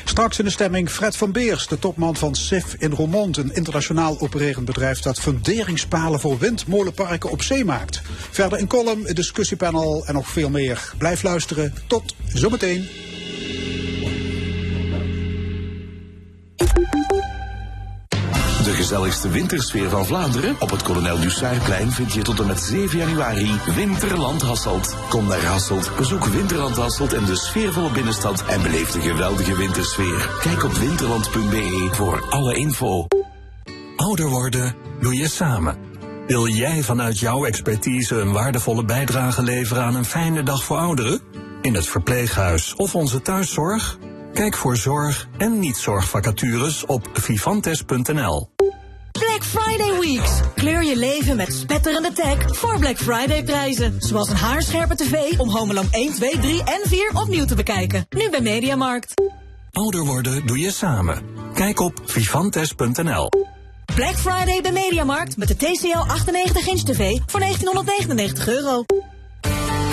Straks in de stemming Fred van Beers, de topman van SIF in Roermond, een internationaal opererend bedrijf dat funderingspalen voor windmolenparken op zee maakt. Verder een column, discussiepanel en nog veel meer. Blijf luisteren. Tot zometeen. De gezelligste wintersfeer van Vlaanderen? Op het Kolonel Dussairplein vind je tot en met 7 januari Winterland Hasselt. Kom naar Hasselt, bezoek Winterland Hasselt en de sfeervolle binnenstad en beleef de geweldige wintersfeer. Kijk op winterland.be voor alle info. Ouder worden doe je samen. Wil jij vanuit jouw expertise een waardevolle bijdrage leveren aan een fijne dag voor ouderen? In het verpleeghuis of onze thuiszorg? Kijk voor zorg en niet-zorgvacatures op vivantes.nl. Black Friday Weeks. Kleur je leven met spetterende tech voor Black Friday prijzen. Zoals een haarscherpe tv om Home Alone 1, 2, 3 en 4 opnieuw te bekijken. Nu bij Mediamarkt. Ouder worden doe je samen. Kijk op vivantes.nl. Black Friday bij Mediamarkt met de TCL 98 inch tv voor 1999 euro.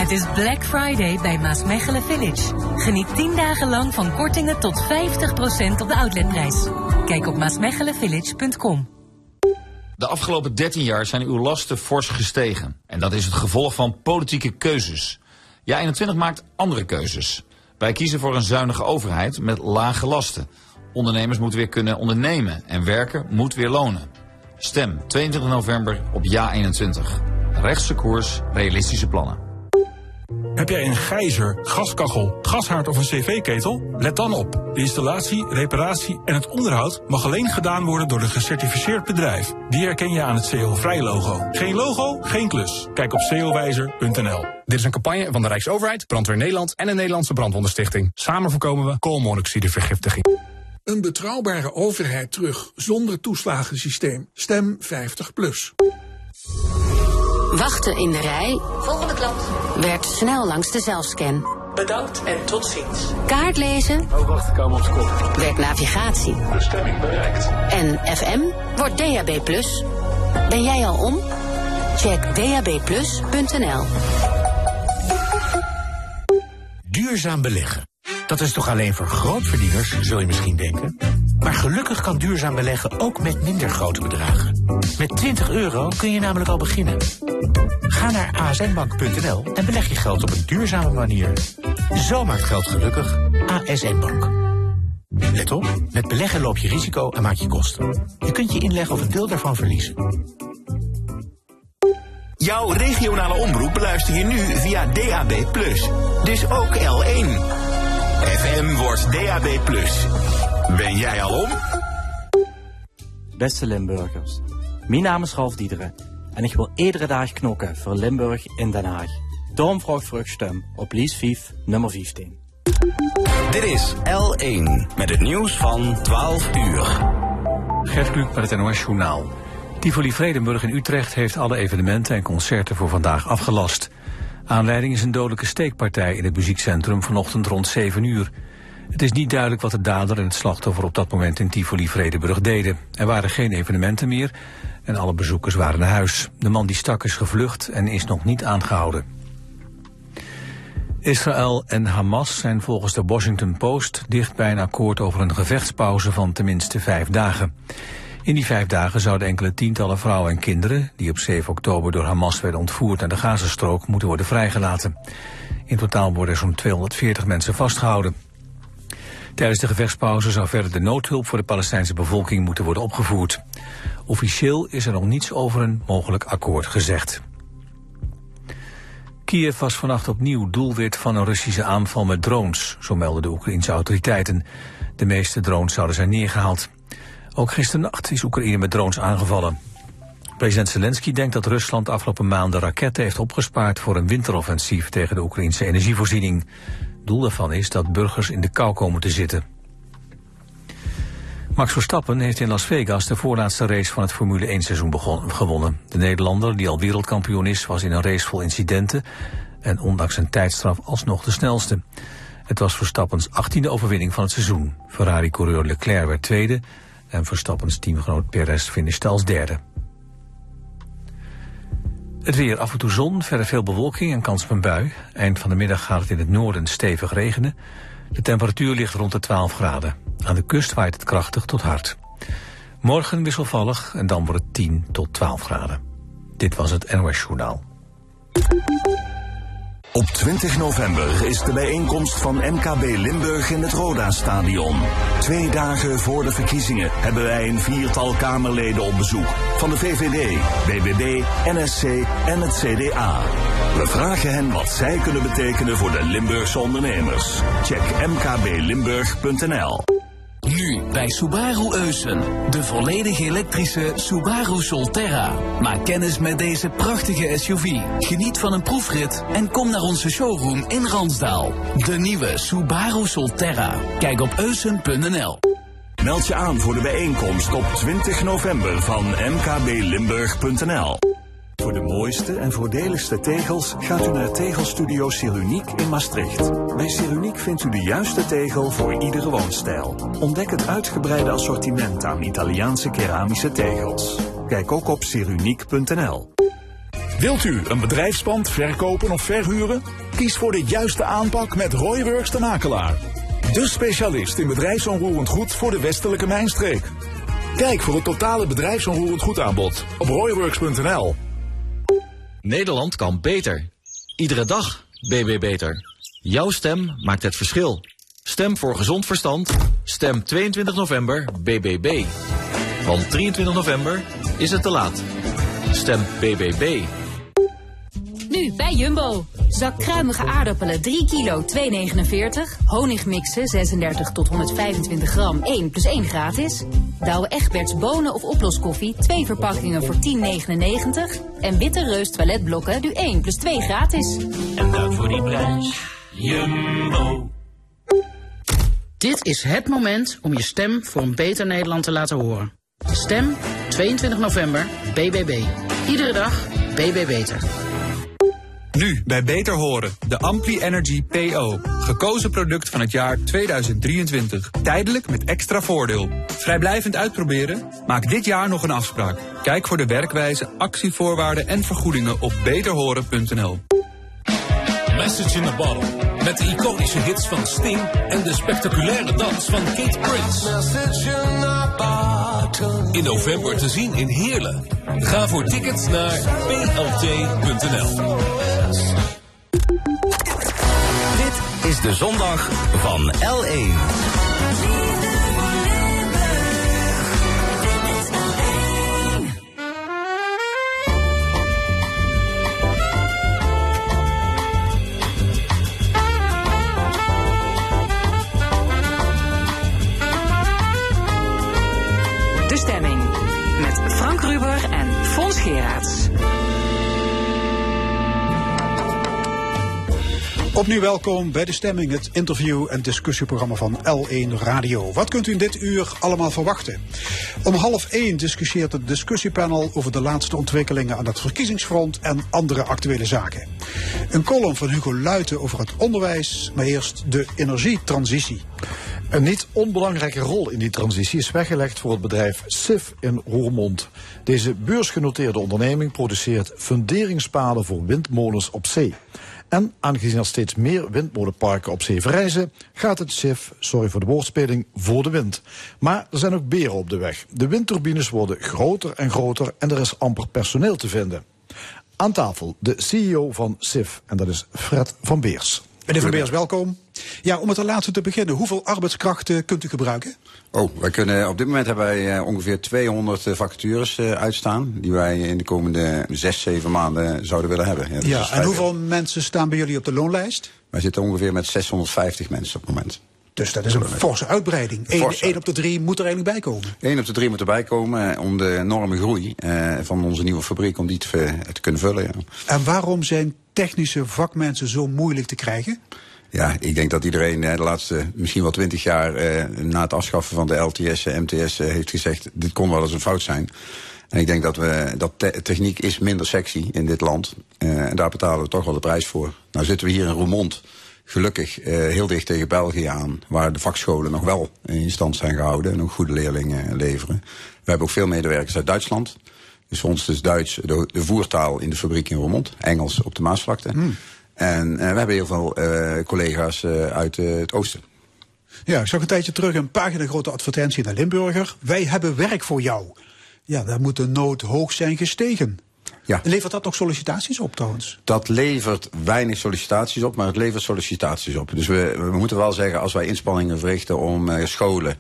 Het is Black Friday bij Maasmechelen Village. Geniet 10 dagen lang van kortingen tot 50% op de outletprijs. Kijk op maasmechelenvillage.com. De afgelopen 13 jaar zijn uw lasten fors gestegen. En dat is het gevolg van politieke keuzes. Ja, 21 maakt andere keuzes. Wij kiezen voor een zuinige overheid met lage lasten. Ondernemers moeten weer kunnen ondernemen en werken moet weer lonen. Stem 22 november op Ja 21. Rechtse koers, realistische plannen. Heb jij een gijzer, gaskachel, gashaard of een cv-ketel? Let dan op. De installatie, reparatie en het onderhoud mag alleen gedaan worden door een gecertificeerd bedrijf. Die herken je aan het CO-vrij logo. Geen logo, geen klus. Kijk op cowijzer.nl. Dit is een campagne van de Rijksoverheid, Brandweer Nederland en de Nederlandse Brandwondenstichting. Samen voorkomen we koolmonoxidevergiftiging. Een betrouwbare overheid terug zonder toeslagensysteem. Stem 50 plus. Wachten in de rij. Volgende klant. Werd snel langs de zelfscan. Bedankt en tot ziens. Kaart lezen. Oh, wacht, ik kom op kop. Werd navigatie. Bestemming bereikt. En FM wordt DAB+. Ben jij al om? Check dabplus.nl. Duurzaam beleggen. Dat is toch alleen voor grootverdieners, zul je misschien denken. Maar gelukkig kan duurzaam beleggen ook met minder grote bedragen. Met 20 euro kun je namelijk al beginnen. Ga naar asnbank.nl en beleg je geld op een duurzame manier. Zo maakt geld gelukkig. ASN Bank. Let op, met beleggen loop je risico en maak je kosten. Je kunt je inleggen of een deel daarvan verliezen. Jouw regionale omroep beluister je nu via DAB+. Dus ook L1. FM wordt DAB+. Ben jij al om? Beste Limburgers, mijn naam is Ralf Diederen en ik wil iedere dag knokken voor Limburg in Den Haag. Daarom stem op Lies 5, nummer 15. Dit is L1 met het nieuws van 12 uur. Gert Kluk met het NOS Journaal. Tivoli Vredenburg in Utrecht heeft alle evenementen en concerten voor vandaag afgelast. Aanleiding is een dodelijke steekpartij in het muziekcentrum vanochtend rond 7 uur. Het is niet duidelijk wat de dader en het slachtoffer op dat moment in Tivoli Vredenburg deden. Er waren geen evenementen meer en alle bezoekers waren naar huis. De man die stak is gevlucht en is nog niet aangehouden. Israël en Hamas zijn volgens de Washington Post dicht bij een akkoord over een gevechtspauze van tenminste vijf dagen. In die vijf dagen zouden enkele tientallen vrouwen en kinderen... die op 7 oktober door Hamas werden ontvoerd naar de Gazastrook... moeten worden vrijgelaten. In totaal worden zo'n 240 mensen vastgehouden. Tijdens de gevechtspauze zou verder de noodhulp voor de Palestijnse bevolking moeten worden opgevoerd. Officieel is er nog niets over een mogelijk akkoord gezegd. Kiev was vannacht opnieuw doelwit van een Russische aanval met drones, zo melden de Oekraïnse autoriteiten. De meeste drones zouden zijn neergehaald. Ook gisternacht is Oekraïne met drones aangevallen. President Zelensky denkt dat Rusland afgelopen maanden raketten heeft opgespaard voor een winteroffensief tegen de Oekraïnse energievoorziening. Doel daarvan is dat burgers in de kou komen te zitten. Max Verstappen heeft in Las Vegas de voorlaatste race van het Formule 1 seizoen gewonnen. De Nederlander, die al wereldkampioen is, was in een race vol incidenten en ondanks een tijdstraf alsnog de snelste. Het was Verstappens achttiende overwinning van het seizoen. Ferrari-coureur Leclerc werd tweede en Verstappens teamgenoot Perez finishte als derde. Het weer af en toe zon, verder veel bewolking en kans op een bui. Eind van de middag gaat het in het noorden stevig regenen. De temperatuur ligt rond de 12 graden. Aan de kust waait het krachtig tot hard. Morgen wisselvallig en dan wordt het 10 tot 12 graden. Dit was het NOS Journaal. Op 20 november is de bijeenkomst van MKB Limburg in het Roda-stadion. Twee dagen voor de verkiezingen hebben wij een viertal Kamerleden op bezoek. Van de VVD, BBB, NSC en het CDA. We vragen hen wat zij kunnen betekenen voor de Limburgse ondernemers. Check mkblimburg.nl nu bij Subaru Eusen. De volledig elektrische Subaru Solterra. Maak kennis met deze prachtige SUV. Geniet van een proefrit en kom naar onze showroom in Ransdaal. De nieuwe Subaru Solterra. Kijk op eusen.nl. Meld je aan voor de bijeenkomst op 20 november van mkblimburg.nl. Voor de mooiste en voordeligste tegels gaat u naar Tegelstudio Seruniek in Maastricht. Bij Seruniek vindt u de juiste tegel voor iedere woonstijl. Ontdek het uitgebreide assortiment aan Italiaanse keramische tegels. Kijk ook op seruniek.nl. Wilt u een bedrijfspand verkopen of verhuren? Kies voor de juiste aanpak met Royworks de Makelaar. De specialist in bedrijfsonroerend goed voor de westelijke mijnstreek. Kijk voor het totale bedrijfsonroerend goed aanbod op royworks.nl. Nederland kan beter. Iedere dag BB Beter. Jouw stem maakt het verschil. Stem voor gezond verstand. Stem 22 november BBB. Want 23 november is het te laat. Stem BBB. Nu bij Jumbo. Zak kruimige aardappelen 3 kilo 2,49. Honingmixen 36 tot 125 gram 1 plus 1 gratis. Douwe Egberts bonen of oploskoffie 2 verpakkingen voor 10,99. En Witte Reus toiletblokken nu 1 plus 2 gratis. En dat voor die prijs. Jumbo. Dit is het moment om je stem voor een beter Nederland te laten horen. Stem 22 november BBB. Iedere dag BB Beter. Nu bij Beter Horen, de Ampli Energy PO. Gekozen product van het jaar 2023. Tijdelijk met extra voordeel. Vrijblijvend uitproberen? Maak dit jaar nog een afspraak. Kijk voor de werkwijze, actievoorwaarden en vergoedingen op beterhoren.nl. Message in a Bottle. Met de iconische hits van Sting en de spectaculaire dans van Kate Prince. In november te zien in Heerlen. Ga voor tickets naar plt.nl. Dit is de zondag van L1. Opnieuw welkom bij De Stemming, het interview- en discussieprogramma van L1 Radio. Wat kunt u in dit uur allemaal verwachten? Om half één discussieert het discussiepanel over de laatste ontwikkelingen aan het verkiezingsfront en andere actuele zaken. Een column van Hugo Luiten over het onderwijs, maar eerst de energietransitie. Een niet onbelangrijke rol in die transitie is weggelegd voor het bedrijf SIF in Roermond. Deze beursgenoteerde onderneming produceert funderingspalen voor windmolens op zee. En aangezien er steeds meer windmolenparken op zee verrijzen, gaat het SIF, sorry voor de woordspeling, voor de wind. Maar er zijn ook beren op de weg. De windturbines worden groter en groter en er is amper personeel te vinden. Aan tafel de CEO van SIF en dat is Fred van Beers. Meneer Van Beers, welkom. Ja, om met de laatste te beginnen, hoeveel arbeidskrachten kunt u gebruiken? Oh, wij kunnen, op dit moment hebben wij eh, ongeveer 200 eh, vacatures eh, uitstaan. Die wij in de komende zes, zeven maanden zouden willen hebben. Ja, en hoeveel mensen staan bij jullie op de loonlijst? Wij zitten ongeveer met 650 mensen op het moment. Dus dat is een forse uitbreiding. Eén Forse één op de drie moet er eigenlijk bij komen. Eén op de drie moet erbij komen om de enorme groei van onze nieuwe fabriek om die te, te kunnen vullen. Ja. En waarom zijn technische vakmensen zo moeilijk te krijgen? Ja, ik denk dat iedereen eh, de laatste misschien wel twintig jaar eh, na het afschaffen van de LTS en MTS eh, heeft gezegd, dit kon wel eens een fout zijn. En ik denk dat we dat te- techniek is minder sexy in dit land. Eh, en daar betalen we toch wel de prijs voor. Nou zitten we hier in Roermond, gelukkig eh, heel dicht tegen België aan, waar de vakscholen nog wel in stand zijn gehouden en ook goede leerlingen leveren. We hebben ook veel medewerkers uit Duitsland. Dus voor ons is Duits de, voertaal in de fabriek in Roermond, Engels op de Maasvlakte. En eh, we hebben heel veel eh, collega's eh, uit het oosten. Ja, ik zag een tijdje terug een pagina grote advertentie de Limburger. Wij hebben werk voor jou. Ja, daar moet de nood hoog zijn gestegen. Ja. Levert dat nog sollicitaties op trouwens? Dat levert weinig sollicitaties op, maar het levert sollicitaties op. Dus we, we moeten wel zeggen, als wij inspanningen verrichten om scholen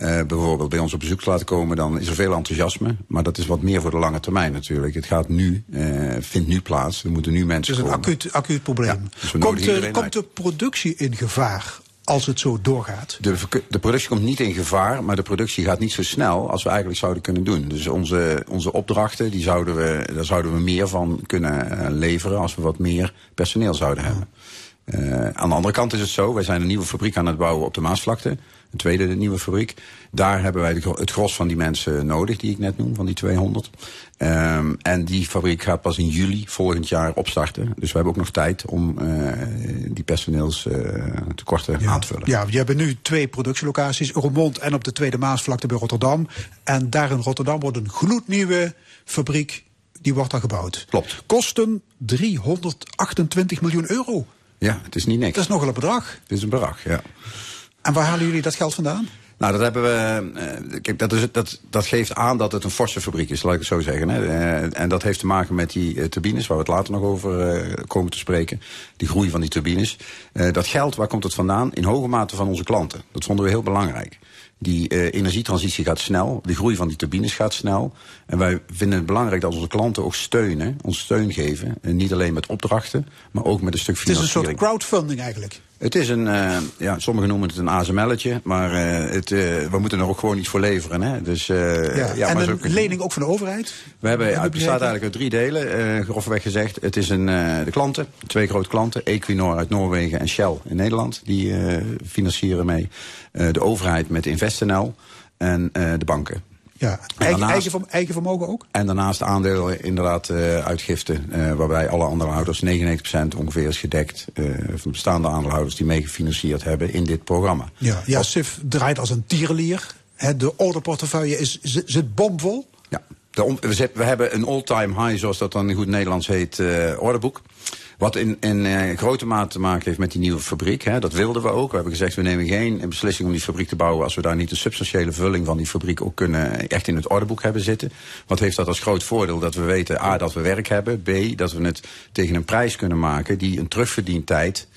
eh, bijvoorbeeld bij ons op bezoek te laten komen, dan is er veel enthousiasme. Maar dat is wat meer voor de lange termijn natuurlijk. Het gaat nu, eh, vindt nu plaats. Er moeten nu Het mensen is een komen. acuut, acuut probleem. dus we komt, de, komt de productie in gevaar als het zo doorgaat? De, de productie komt niet in gevaar, maar de productie gaat niet zo snel als we eigenlijk zouden kunnen doen. Dus onze, onze opdrachten, die zouden we, daar zouden we meer van kunnen eh, leveren als we wat meer personeel zouden hebben. Aan de andere kant is het zo, wij zijn een nieuwe fabriek aan het bouwen op de Maasvlakte. Een tweede nieuwe fabriek. Daar hebben wij het gros van die mensen nodig, die ik net noem, van die 200. Ehm, en die fabriek gaat pas in juli volgend jaar opstarten. Dus we hebben ook nog tijd om eh, die personeelstekorten aan te vullen. Ja, je hebt nu twee productielocaties, Roermond en op de Tweede Maasvlakte bij Rotterdam. En daar in Rotterdam wordt een gloednieuwe fabriek, die wordt daar gebouwd. Klopt. Kosten 328 miljoen euro. Ja, het is niet niks. Dat is nogal een bedrag. Het is een bedrag, ja. En waar halen jullie dat geld vandaan? Nou, dat hebben we. eh, kijk, dat, is, dat, dat geeft aan dat het een forse fabriek is, laat ik het zo zeggen. Hè. Eh, en dat heeft te maken met die eh, turbines, waar we het later nog over komen te spreken. Die groei van die turbines. Dat geld, waar komt het vandaan? In hoge mate van onze klanten. Dat vonden we heel belangrijk. Die energietransitie gaat snel, de groei van die turbines gaat snel. En wij vinden het belangrijk dat onze klanten ook steunen, ons steun geven. En niet alleen met opdrachten, maar ook met een stuk Het is een financiering. soort crowdfunding eigenlijk. Het is een, eh, ja, sommigen noemen het een ASML'tje, maar eh, het, eh, we moeten er ook gewoon iets voor leveren. Hè? Dus, Ja. ja, en maar een lening ook van de overheid? we hebben, Heb het bestaat eigenlijk uit drie delen, grofweg gezegd. Het is een, de klanten, twee grote klanten, Equinor uit Noorwegen en Shell in Nederland. Die financieren mee. De overheid met InvestNL en de banken. Ja. En Eigen, daarnaast- eigen, verm- eigen vermogen ook? En daarnaast aandelen inderdaad eh uitgifte, eh, waarbij alle aandeelhouders, 99% ongeveer is gedekt eh, van bestaande aandeelhouders die meegefinancierd hebben in dit programma. Ja, ja SIF draait als een tierenlier. Hè, de orderportefeuille is, zit, zit bomvol. Ja, de we, zet- we hebben een all-time high, zoals dat dan in goed Nederlands heet, orderboek. Wat in, in eh, grote mate te maken heeft met die nieuwe fabriek. Hè. Dat wilden we ook. We hebben gezegd, we nemen geen beslissing om die fabriek te bouwen... als we daar niet een substantiële vulling van die fabriek ook kunnen echt in het orderboek hebben zitten. Wat heeft dat als groot voordeel? Dat we weten, A, dat we werk hebben. B, dat we het tegen een prijs kunnen maken die een terugverdientijd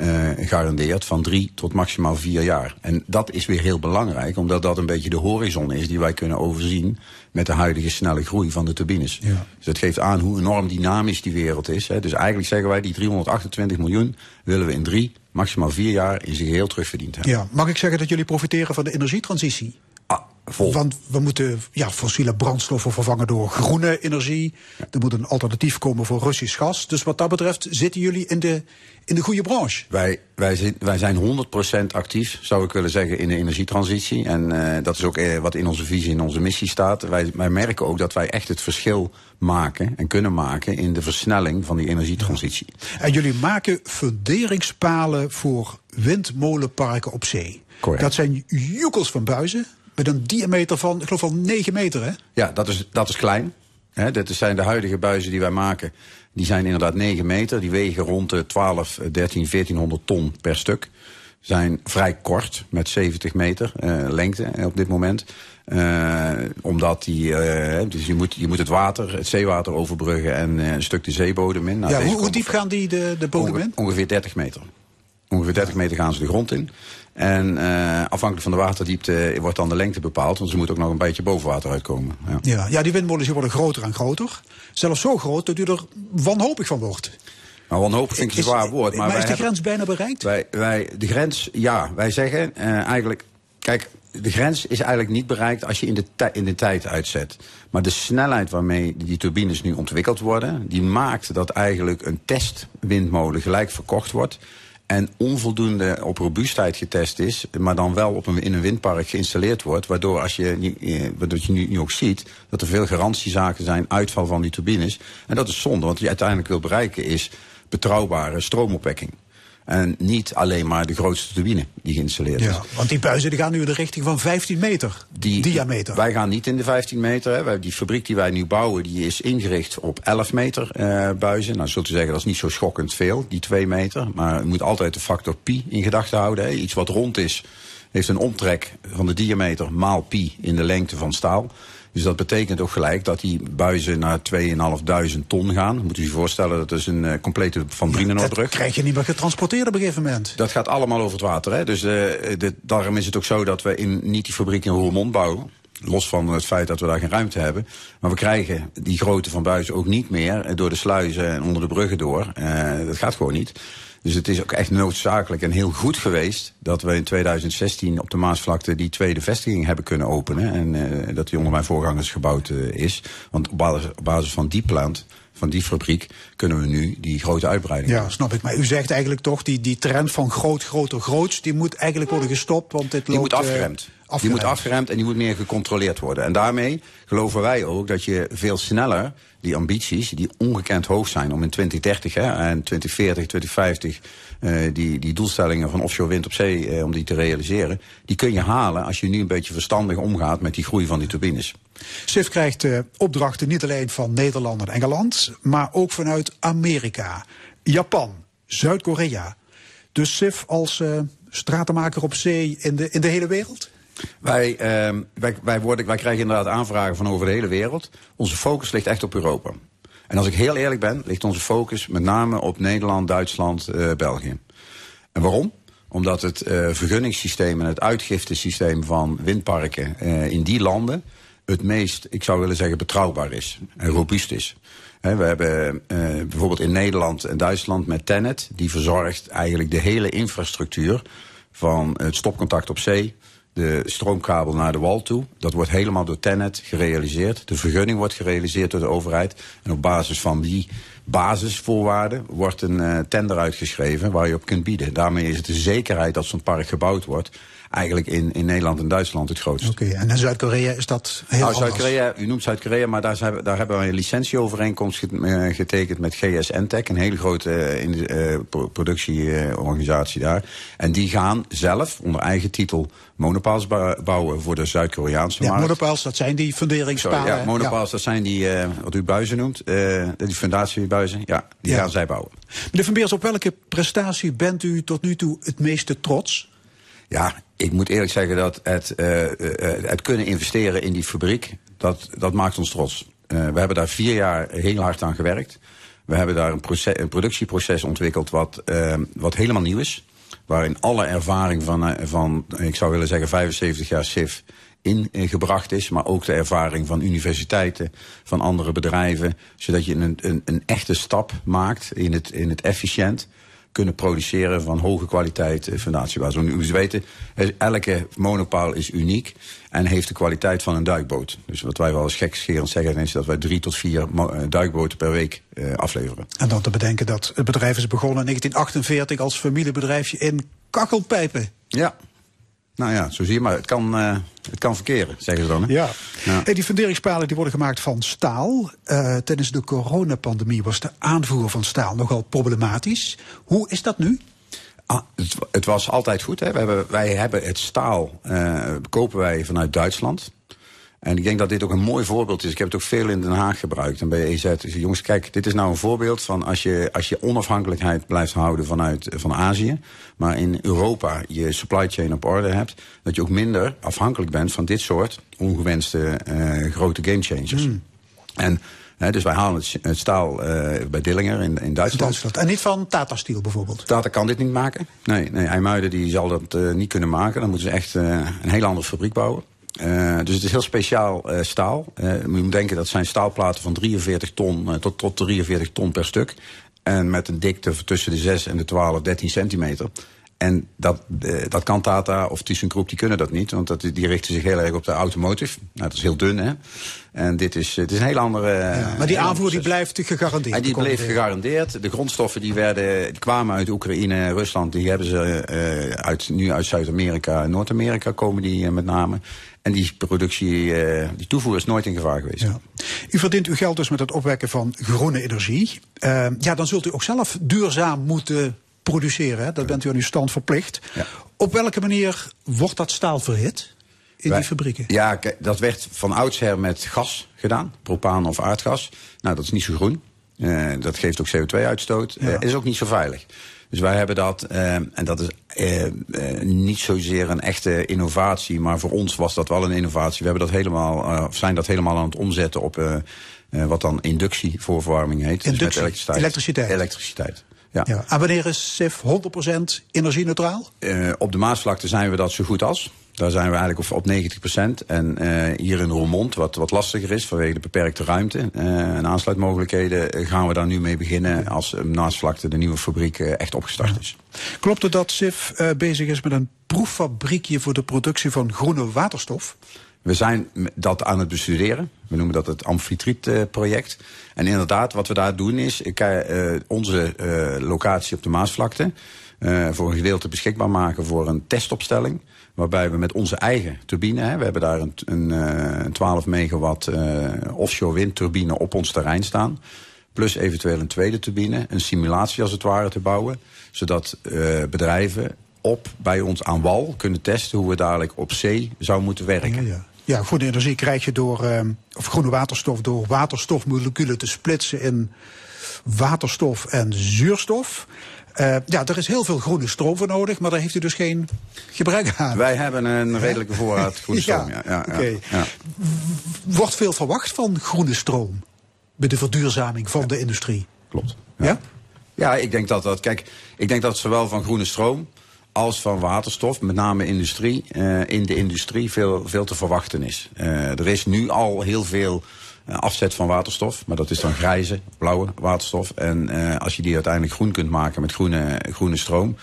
eh garandeert van drie tot maximaal vier jaar. En dat is weer heel belangrijk, omdat dat een beetje de horizon is die wij kunnen overzien met de huidige snelle groei van de turbines. Dus dat geeft aan hoe enorm dynamisch die wereld is. Hè. Dus eigenlijk zeggen wij, die 328 miljoen willen we in drie, maximaal vier jaar in zijn geheel terugverdiend hebben. Ja, mag ik zeggen dat jullie profiteren van de energietransitie? Want we moeten ja, fossiele brandstoffen vervangen door groene energie. Er moet een alternatief komen voor Russisch gas. Dus wat dat betreft zitten jullie in de, in de goede branche. Wij, wij, zijn, wij zijn 100% actief, zou ik willen zeggen, in de energietransitie. En eh, dat is ook eh, wat in onze visie, in onze missie staat. Wij, wij merken ook dat wij echt het verschil maken en kunnen maken in de versnelling van die energietransitie. En jullie maken funderingspalen voor windmolenparken op zee. Correct. Dat zijn joekels van buizen met een diameter van, ik geloof wel 9 meter, hè? Ja, dat is, dat is klein. Dit zijn de huidige buizen die wij maken. Die zijn inderdaad 9 meter. Die wegen rond de 12, eh, 13, 1400 ton per stuk. Zijn vrij kort, met 70 meter eh, lengte eh, op dit moment. Eh, omdat die, dus je moet, je moet het water, het zeewater overbruggen en een stuk de zeebodem in. Nou, ja, hoe, diep gaan die de, de bodem in? Ongeveer 30 meter. Ongeveer 30 meter gaan ze de grond in. En eh, afhankelijk van de waterdiepte wordt dan de lengte bepaald. Want ze moeten ook nog een beetje boven water uitkomen. Ja. Ja, ja, die windmolens die worden groter en groter. Zelfs zo groot dat u er wanhopig van wordt. Maar wanhopig vind ik een zwaar woord. Maar, is de hebben- grens bijna bereikt? Wij, wij, de grens, ja, wij zeggen eh, eigenlijk... Kijk, de grens is eigenlijk niet bereikt als je in de, in de tijd uitzet. Maar de snelheid waarmee die turbines nu ontwikkeld worden... die maakt dat eigenlijk een testwindmolen gelijk verkocht wordt... en onvoldoende op robuustheid getest is... maar dan wel op in een windpark geïnstalleerd wordt... waardoor als je, eh, waardoor je nu, nu ook ziet dat er veel garantiezaken zijn... uitval van die turbines. En dat is zonde, want wat je uiteindelijk wil bereiken is... betrouwbare stroomopwekking. En niet alleen maar de grootste turbine die geïnstalleerd is. Ja, want die buizen die gaan nu in de richting van 15 meter Die, diameter. Wij gaan niet in de 15 meter. Hè. Wij, die fabriek die wij nu bouwen, die is ingericht op 11 meter eh, buizen. Nou, zult u zeggen, dat is niet zo schokkend veel, die 2 meter. Maar u moet altijd de factor pi in gedachten houden. Hè. Iets wat rond is, heeft een omtrek van de diameter maal pi in de lengte van staal. Dus dat betekent ook gelijk dat die buizen naar 2.500 ton gaan. Moet u zich voorstellen, dat is een eh, complete Van Brienenoordbrug. Dat krijg je niet meer getransporteerd op een gegeven moment. Dat gaat allemaal over het water. Hè? Dus eh, de, daarom is het ook zo dat we in, niet die fabriek in Roermond bouwen. Los van het feit dat we daar geen ruimte hebben. Maar we krijgen die grootte van buizen ook niet meer door de sluizen en onder de bruggen door. Eh, dat gaat gewoon niet. Dus het is ook echt noodzakelijk en heel goed geweest dat we in 2016 op de Maasvlakte die tweede vestiging hebben kunnen openen. En eh, dat die onder mijn voorgangers gebouwd eh, is. Want op basis, op basis van die plant, van die fabriek, kunnen we nu die grote uitbreiding Ja, snap ik. Maar u zegt eigenlijk toch, die, die trend van groot, groter, groots, die moet eigenlijk worden gestopt, want dit Die loopt... moet eh, Die moet afgeremd en die moet meer gecontroleerd worden. En daarmee geloven wij ook dat je veel sneller die ambities, die ongekend hoog zijn om in 2030 hè, en 2040, 2050 eh, die, die doelstellingen van offshore wind op zee, eh, om die te realiseren, die kun je halen als je nu een beetje verstandig omgaat met die groei van die turbines. SIF krijgt eh, opdrachten niet alleen van Nederland en Engeland, maar ook vanuit Amerika, Japan, Zuid-Korea. Dus SIF als stratenmaker op zee in de, in de hele wereld? Wij, ehm, wij, wij, worden, wij krijgen inderdaad aanvragen van over de hele wereld. Onze focus ligt echt op Europa. En als ik heel eerlijk ben, ligt onze focus met name op Nederland, Duitsland, eh, België. En waarom? Omdat het eh, vergunningssysteem en het uitgiftesysteem van windparken eh, in die landen het meest, ik zou willen zeggen, betrouwbaar is en robuust is. We hebben bijvoorbeeld in Nederland en Duitsland met Tennet, die verzorgt eigenlijk de hele infrastructuur van het stopcontact op zee, de stroomkabel naar de wal toe. Dat wordt helemaal door Tennet gerealiseerd. De vergunning wordt gerealiseerd door de overheid. En op basis van die basisvoorwaarden wordt een eh, tender uitgeschreven waar je op kunt bieden. Daarmee is het de zekerheid dat zo'n park gebouwd wordt eigenlijk in, in Nederland en Duitsland het grootst. Oké, en in Zuid-Korea is dat heel Nou. Zuid-Korea, u noemt Zuid-Korea, maar daar, zijn daar hebben we een licentieovereenkomst eh, getekend met GSN-Tech, een hele grote pro- productieorganisatie daar. En die gaan zelf onder eigen titel monopaals bou- bouwen voor de Zuid-Koreaanse Ja, markt. monopaals, dat zijn die funderingspalen. Sorry, ja, monopaals, dat zijn die, wat u buizen noemt, eh, die fundatiebuizen. Ja, die Ja. gaan zij bouwen. Meneer Van Beers, op welke prestatie bent u tot nu toe het meeste trots? Ja, ik moet eerlijk zeggen dat het, eh, eh, het kunnen investeren in die fabriek, dat, dat maakt ons trots. Eh, we hebben daar vier jaar heel hard aan gewerkt. We hebben daar een, proces, een productieproces ontwikkeld wat, wat helemaal nieuw is. Waarin alle ervaring van, van, ik zou willen zeggen, 75 jaar SIF ingebracht is. Maar ook de ervaring van universiteiten, van andere bedrijven. Zodat je een, een, een echte stap maakt in het, in het efficiënt kunnen produceren van hoge kwaliteit eh, fundatiebasis. Want u weten, eh, elke monopaal is uniek en heeft de kwaliteit van een duikboot. Dus wat wij wel eens gekscherend zeggen is dat wij drie tot vier eh, duikboten per week afleveren. En dan te bedenken dat het bedrijf is begonnen in 1948 als familiebedrijfje in kakkelpijpen. Ja. Nou ja, zo zie je maar. Het kan, eh, het kan verkeren, zeggen ze dan. Hè? Ja. Ja. Hey, die funderingspalen die worden gemaakt van staal. Eh, tijdens de coronapandemie was de aanvoer van staal nogal problematisch. Hoe is dat nu? Ah, het, het was altijd goed. Hè? We hebben, wij hebben het staal, eh, kopen wij vanuit Duitsland. En ik denk dat dit ook een mooi voorbeeld is. Ik heb het ook veel in Den Haag gebruikt en bij EZ. Zeg, jongens, kijk, dit is nou een voorbeeld van als je, als je onafhankelijkheid blijft houden vanuit van Azië, maar in Europa je supply chain op orde hebt, dat je ook minder afhankelijk bent van dit soort ongewenste eh, grote game changers. En hè, dus wij halen het, staal eh, bij Dillinger in, in Duitsland. Duitsland. En niet van Tata Steel bijvoorbeeld. Tata kan dit niet maken. Nee, nee IJmuiden die zal dat eh, niet kunnen maken. Dan moeten ze echt een hele andere fabriek bouwen. Eh, dus het is heel speciaal eh, staal. Eh, je moet denken dat zijn staalplaten van 43 ton tot, tot 43 ton per stuk. En met een dikte tussen de 6 en de 12, 13 centimeter. En dat, eh, dat kan Tata of ThyssenKrupp, die kunnen dat niet. Want dat, die richten zich heel erg op de automotive. Nou, dat is heel dun, hè. En dit is, het is een heel andere... Ja, maar die aanvoer die blijft gegarandeerd. En die bleef gegarandeerd. De grondstoffen die, werden, die kwamen uit Oekraïne en Rusland. Die hebben ze eh, uit, nu uit Zuid-Amerika en Noord-Amerika komen die eh, met name. En die productie, eh, die toevoer is nooit in gevaar geweest. U verdient uw geld dus met het opwekken van groene energie. Eh, ja, dan zult u ook zelf duurzaam moeten produceren. Hè? Dat bent u aan uw stand verplicht. Op welke manier wordt dat staal verhit in die fabrieken? Ja, dat werd van oudsher met gas gedaan. Propaan of aardgas. Nou, dat is niet zo groen. Eh, dat geeft ook CO2-uitstoot. Ja. is ook niet zo veilig. Dus wij hebben dat, eh, en dat is eh, eh, niet zozeer een echte innovatie, maar voor ons was dat wel een innovatie. We hebben dat helemaal, eh, of zijn dat helemaal aan het omzetten op eh, eh, wat dan inductie voor verwarming heet. Dus Inductie, elektriciteit. elektriciteit. Elektriciteit. Ja. Ja. En wanneer is SIF 100% energie-neutraal? Eh, op de Maasvlakte zijn we dat zo goed als. Daar zijn we eigenlijk op, op 90%. En eh, hier in Roermond, wat, wat lastiger is vanwege de beperkte ruimte eh, en aansluitmogelijkheden, gaan we daar nu mee beginnen als Maasvlakte de nieuwe fabriek echt opgestart is. Klopt het dat SIF bezig is met een proeffabriekje voor de productie van groene waterstof? We zijn dat aan het bestuderen. We noemen dat het Amfitriet-project. en inderdaad, wat we daar doen is eh, eh, onze eh, locatie op de Maasvlakte eh, voor een gedeelte beschikbaar maken voor een testopstelling. Waarbij we met onze eigen turbine, we hebben daar een, een, eh, een 12 megawatt eh, offshore windturbine op ons terrein staan. Plus eventueel een tweede turbine, een simulatie als het ware te bouwen. Zodat eh, bedrijven op bij ons aan wal kunnen testen hoe we dadelijk op zee zou moeten werken. Ja, groene energie krijg je door, eh, of groene waterstof, door waterstofmoleculen te splitsen in waterstof en zuurstof. Eh, ja, er is heel veel groene stroom voor nodig, maar daar heeft u dus geen gebruik aan. Wij hebben een redelijke voorraad groene stroom. Ja, ja, ja, oké. ja. Wordt veel verwacht van groene stroom bij de verduurzaming van de industrie? Klopt. Ja? Ja, ik denk dat dat. Kijk, ik denk dat zowel van groene stroom als van waterstof, met name industrie, eh, in de industrie veel, veel te verwachten is. Eh, er is nu al heel veel eh, afzet van waterstof, maar dat is dan grijze, blauwe waterstof. En als je die uiteindelijk groen kunt maken met groene, groene stroom,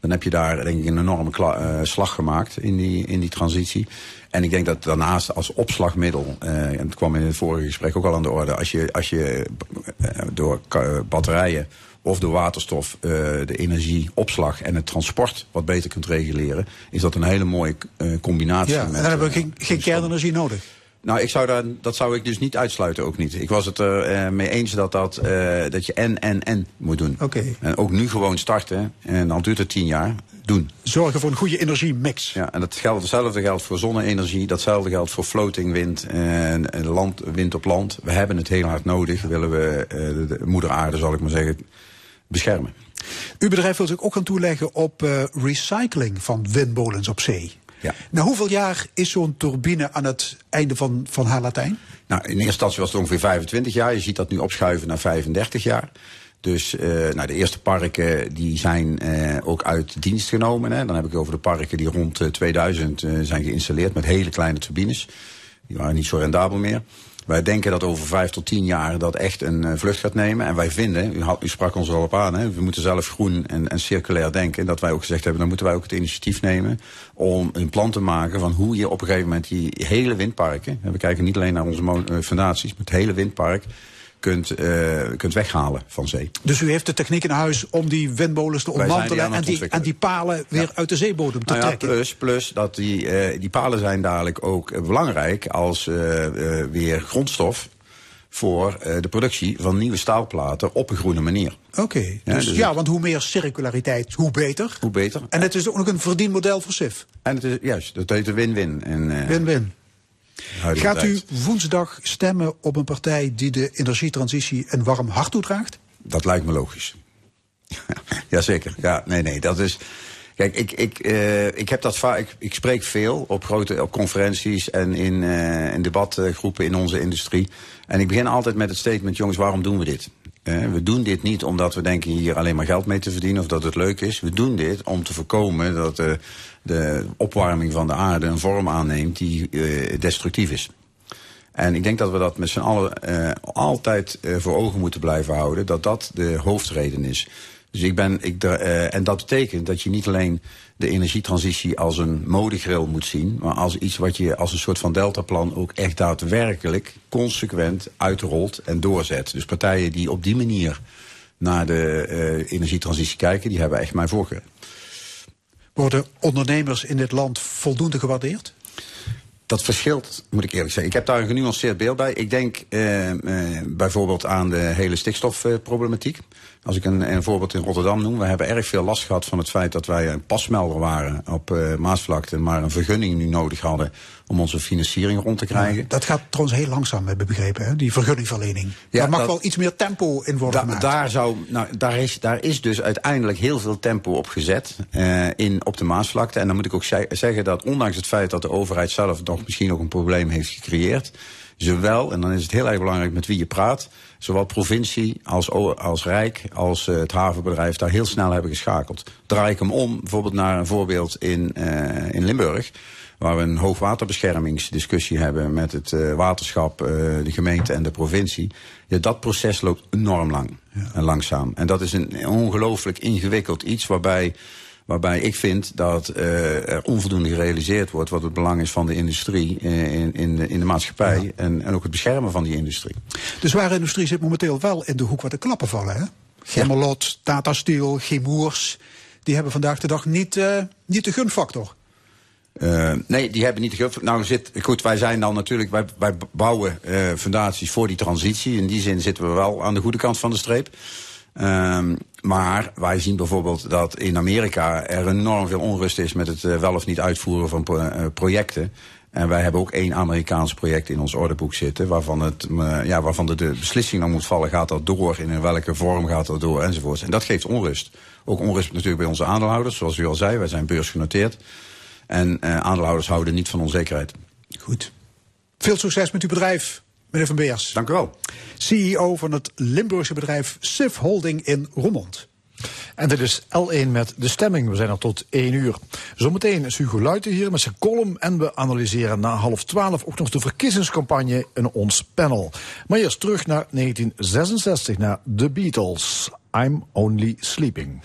dan heb je daar denk ik een enorme slag gemaakt in die, in die transitie. En ik denk dat daarnaast als opslagmiddel, en het kwam in het vorige gesprek ook al aan de orde, als je, als je door batterijen of door waterstof eh, de energieopslag en het transport wat beter kunt reguleren, is dat een hele mooie eh, combinatie. Ja, en met, dan hebben we eh, geen, geen kernenergie nodig. nou, ik zou daar, dat zou ik dus niet uitsluiten, ook niet. Ik was het er mee eens dat, dat, dat je en, en, en moet doen. Oké. En ook nu gewoon starten, en dan duurt het tien jaar, doen. Zorgen voor een goede energiemix. Ja, en dat geldt, hetzelfde geldt voor zonne-energie, datzelfde geldt voor floating wind en, en land, wind op land. We hebben het heel hard nodig, willen we de, de moeder aarde, zal ik maar zeggen, beschermen. Uw bedrijf wil zich ook gaan toeleggen op eh, recycling van windmolens op zee. Ja. Na hoeveel jaar is zo'n turbine aan het einde van, van haar Latijn? Nou, in eerste instantie was het ongeveer 25 jaar. Je ziet dat nu opschuiven naar 35 jaar. Dus eh, nou, de eerste parken die zijn eh, ook uit dienst genomen. Hè. Dan heb ik het over de parken die rond eh, 2000 eh, zijn geïnstalleerd met hele kleine turbines. Die waren niet zo rendabel meer. Wij denken dat over vijf tot tien jaar dat echt een eh, vlucht gaat nemen. En wij vinden, u, u sprak ons al op aan, hè, we moeten zelf groen en, en circulair denken. Dat wij ook gezegd hebben, dan moeten wij ook het initiatief nemen om een plan te maken van hoe je op een gegeven moment die hele windparken, en we kijken niet alleen naar onze eh, fundaties, maar het hele windpark, kunt, eh, kunt weghalen van zee. Dus u heeft de techniek in huis om die windmolens te ontmantelen en, die, en die palen weer uit de zeebodem te Nou ja, trekken. plus, plus dat die, eh, die palen zijn dadelijk ook belangrijk als eh, weer grondstof voor de productie van nieuwe staalplaten op een groene manier. Oké, Ja, dus dus ja, want hoe meer circulariteit, hoe beter. Hoe beter. En het is ook nog een verdienmodel voor SIF. En het is juist, dat heet de win-win. in, Win-win. Gaat u woensdag stemmen op een partij die de energietransitie een warm hart toedraagt? Dat lijkt me logisch. Jazeker. Ja, nee, nee, dat is. Kijk, ik, ik, eh, ik heb dat vaak. Ik, ik spreek veel op grote op conferenties en in, eh, in debatgroepen in onze industrie. En ik begin altijd met het statement: jongens, waarom doen we dit? Eh, we doen dit niet omdat we denken hier alleen maar geld mee te verdienen of dat het leuk is. We doen dit om te voorkomen dat de opwarming van de aarde een vorm aanneemt die eh, destructief is. En ik denk dat we dat met z'n allen eh, altijd eh, voor ogen moeten blijven houden. Dat dat de hoofdreden is. Dus ik ben, ik, eh, en dat betekent dat je niet alleen de energietransitie als een modegril moet zien. Maar als iets wat je als een soort van deltaplan ook echt daadwerkelijk consequent uitrolt en doorzet. Dus partijen die op die manier naar de energietransitie kijken, die hebben echt mijn voorkeur. Worden ondernemers in dit land voldoende gewaardeerd? Dat verschilt, moet ik eerlijk zeggen. Ik heb daar een genuanceerd beeld bij. Ik denk eh, eh, bijvoorbeeld aan de hele stikstofproblematiek. Als ik een, een voorbeeld in Rotterdam noem. We hebben erg veel last gehad van het feit dat wij een pasmelder waren op eh, Maasvlakte. Maar een vergunning nu nodig hadden om onze financiering rond te krijgen. Dat gaat trouwens heel langzaam, hebben we begrepen, hè? die vergunningverlening. Ja, Daar mag dat- wel iets meer tempo in worden Da- gemaakt. daar, zou, nou, daar, is, daar is dus uiteindelijk heel veel tempo op gezet eh, in, op de Maasvlakte. En dan moet ik ook ze- zeggen dat ondanks het feit dat de overheid zelf nog misschien ook een probleem heeft gecreëerd. Zowel, en dan is het heel erg belangrijk met wie je praat, zowel provincie als, als Rijk als eh, het havenbedrijf daar heel snel hebben geschakeld. Draai ik hem om, bijvoorbeeld naar een voorbeeld in, eh, in Limburg. Waar we een hoogwaterbeschermingsdiscussie hebben met het eh, waterschap, de gemeente en de provincie. Ja, dat proces loopt enorm lang en langzaam. En dat is een ongelooflijk ingewikkeld iets waarbij, waarbij ik vind dat er onvoldoende gerealiseerd wordt wat het belang is van de industrie in, in, de, in de maatschappij. En, en ook het beschermen van die industrie. De zware industrie zit momenteel wel in de hoek waar de klappen vallen. Hè? Gemmelot, Tata Steel, Chemours. Die hebben vandaag de dag niet, eh, niet de gunfactor. Eh, nee, die hebben niet de gulf. Nou, zit, goed, wij zijn dan natuurlijk, wij, bouwen eh, fundaties voor die transitie. In die zin zitten we wel aan de goede kant van de streep. Ehm, Maar wij zien bijvoorbeeld dat in Amerika er enorm veel onrust is met het wel of niet uitvoeren van pro- projecten. En wij hebben ook één Amerikaans project in ons ordeboek zitten, waarvan, het, eh, ja, waarvan de, de beslissing dan moet vallen, gaat dat door, in welke vorm gaat dat door, enzovoort. En dat geeft onrust. Ook onrust natuurlijk bij onze aandeelhouders, zoals u al zei, wij zijn beursgenoteerd. En eh, aandeelhouders houden niet van onzekerheid. Goed. Veel succes met uw bedrijf, meneer Van Beers. Dank u wel. CEO van het Limburgse bedrijf SIF Holding in Roermond. En dit is L1 met de stemming. We zijn er tot 1 uur. Zometeen is Hugo Luiten hier met zijn column. En we analyseren na half 12 ook nog de verkiezingscampagne in ons panel. Maar eerst terug naar 1966, naar The Beatles. I'm Only Sleeping.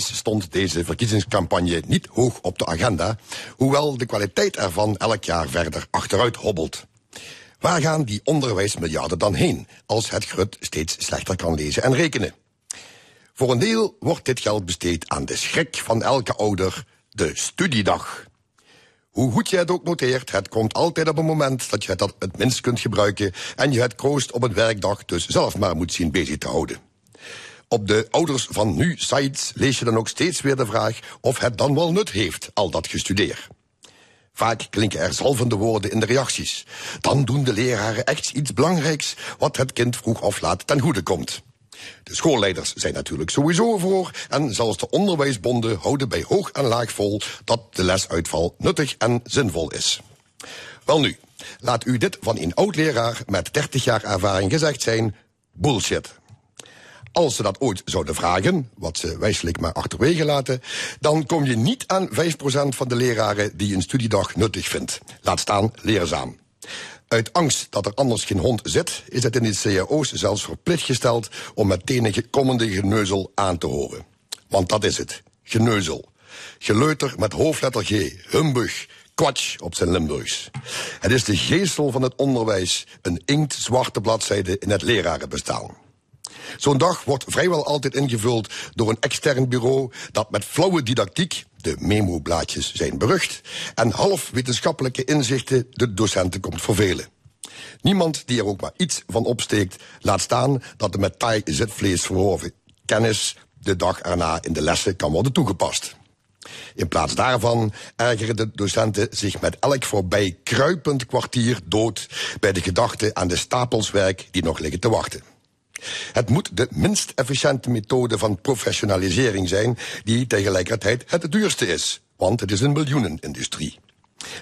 Stond deze verkiezingscampagne niet hoog op de agenda, hoewel de kwaliteit ervan elk jaar verder achteruit hobbelt. Waar gaan die onderwijsmiljarden dan heen, als het grut steeds slechter kan lezen en rekenen? Voor een deel wordt dit geld besteed aan de schrik van elke ouder, de studiedag. Hoe goed je het ook noteert, het komt altijd op een moment dat je het het minst kunt gebruiken en je het kroost op een werkdag dus zelf maar moet zien bezig te houden. Op de ouders van nu sites lees je dan ook steeds weer de vraag of het dan wel nut heeft, al dat gestudeer. Vaak klinken er zalvende woorden in de reacties. Dan doen de leraren echt iets belangrijks wat het kind vroeg of laat ten goede komt. De schoolleiders zijn natuurlijk sowieso voor en zelfs de onderwijsbonden houden bij hoog en laag vol dat de lesuitval nuttig en zinvol is. Wel nu, laat u dit van een oud-leraar met 30 jaar ervaring gezegd zijn: bullshit. Als ze dat ooit zouden vragen, wat ze wijselijk maar achterwege laten, dan kom je niet aan 5% van de leraren die een studiedag nuttig vindt. Laat staan leerzaam. Uit angst dat er anders geen hond zit, is het in de cao's zelfs verplicht gesteld om meteen een komende geneuzel aan te horen. Want dat is het, geneuzel. Geleuter met hoofdletter G, humbug, kwatsch op zijn Limburgs. Het is de geestel van het onderwijs, een inktzwarte bladzijde in het lerarenbestaan. Zo'n dag wordt vrijwel altijd ingevuld door een extern bureau dat met flauwe didactiek, de memo-blaadjes zijn berucht, en half wetenschappelijke inzichten de docenten komt vervelen. Niemand die er ook maar iets van opsteekt, laat staan dat de met taai zitvlees verworven kennis de dag erna in de lessen kan worden toegepast. In plaats daarvan ergeren de docenten zich met elk voorbij kruipend kwartier dood bij de gedachte aan de stapels werk die nog liggen te wachten. Het moet de minst efficiënte methode van professionalisering zijn, die tegelijkertijd het duurste is, want het is een miljoenenindustrie.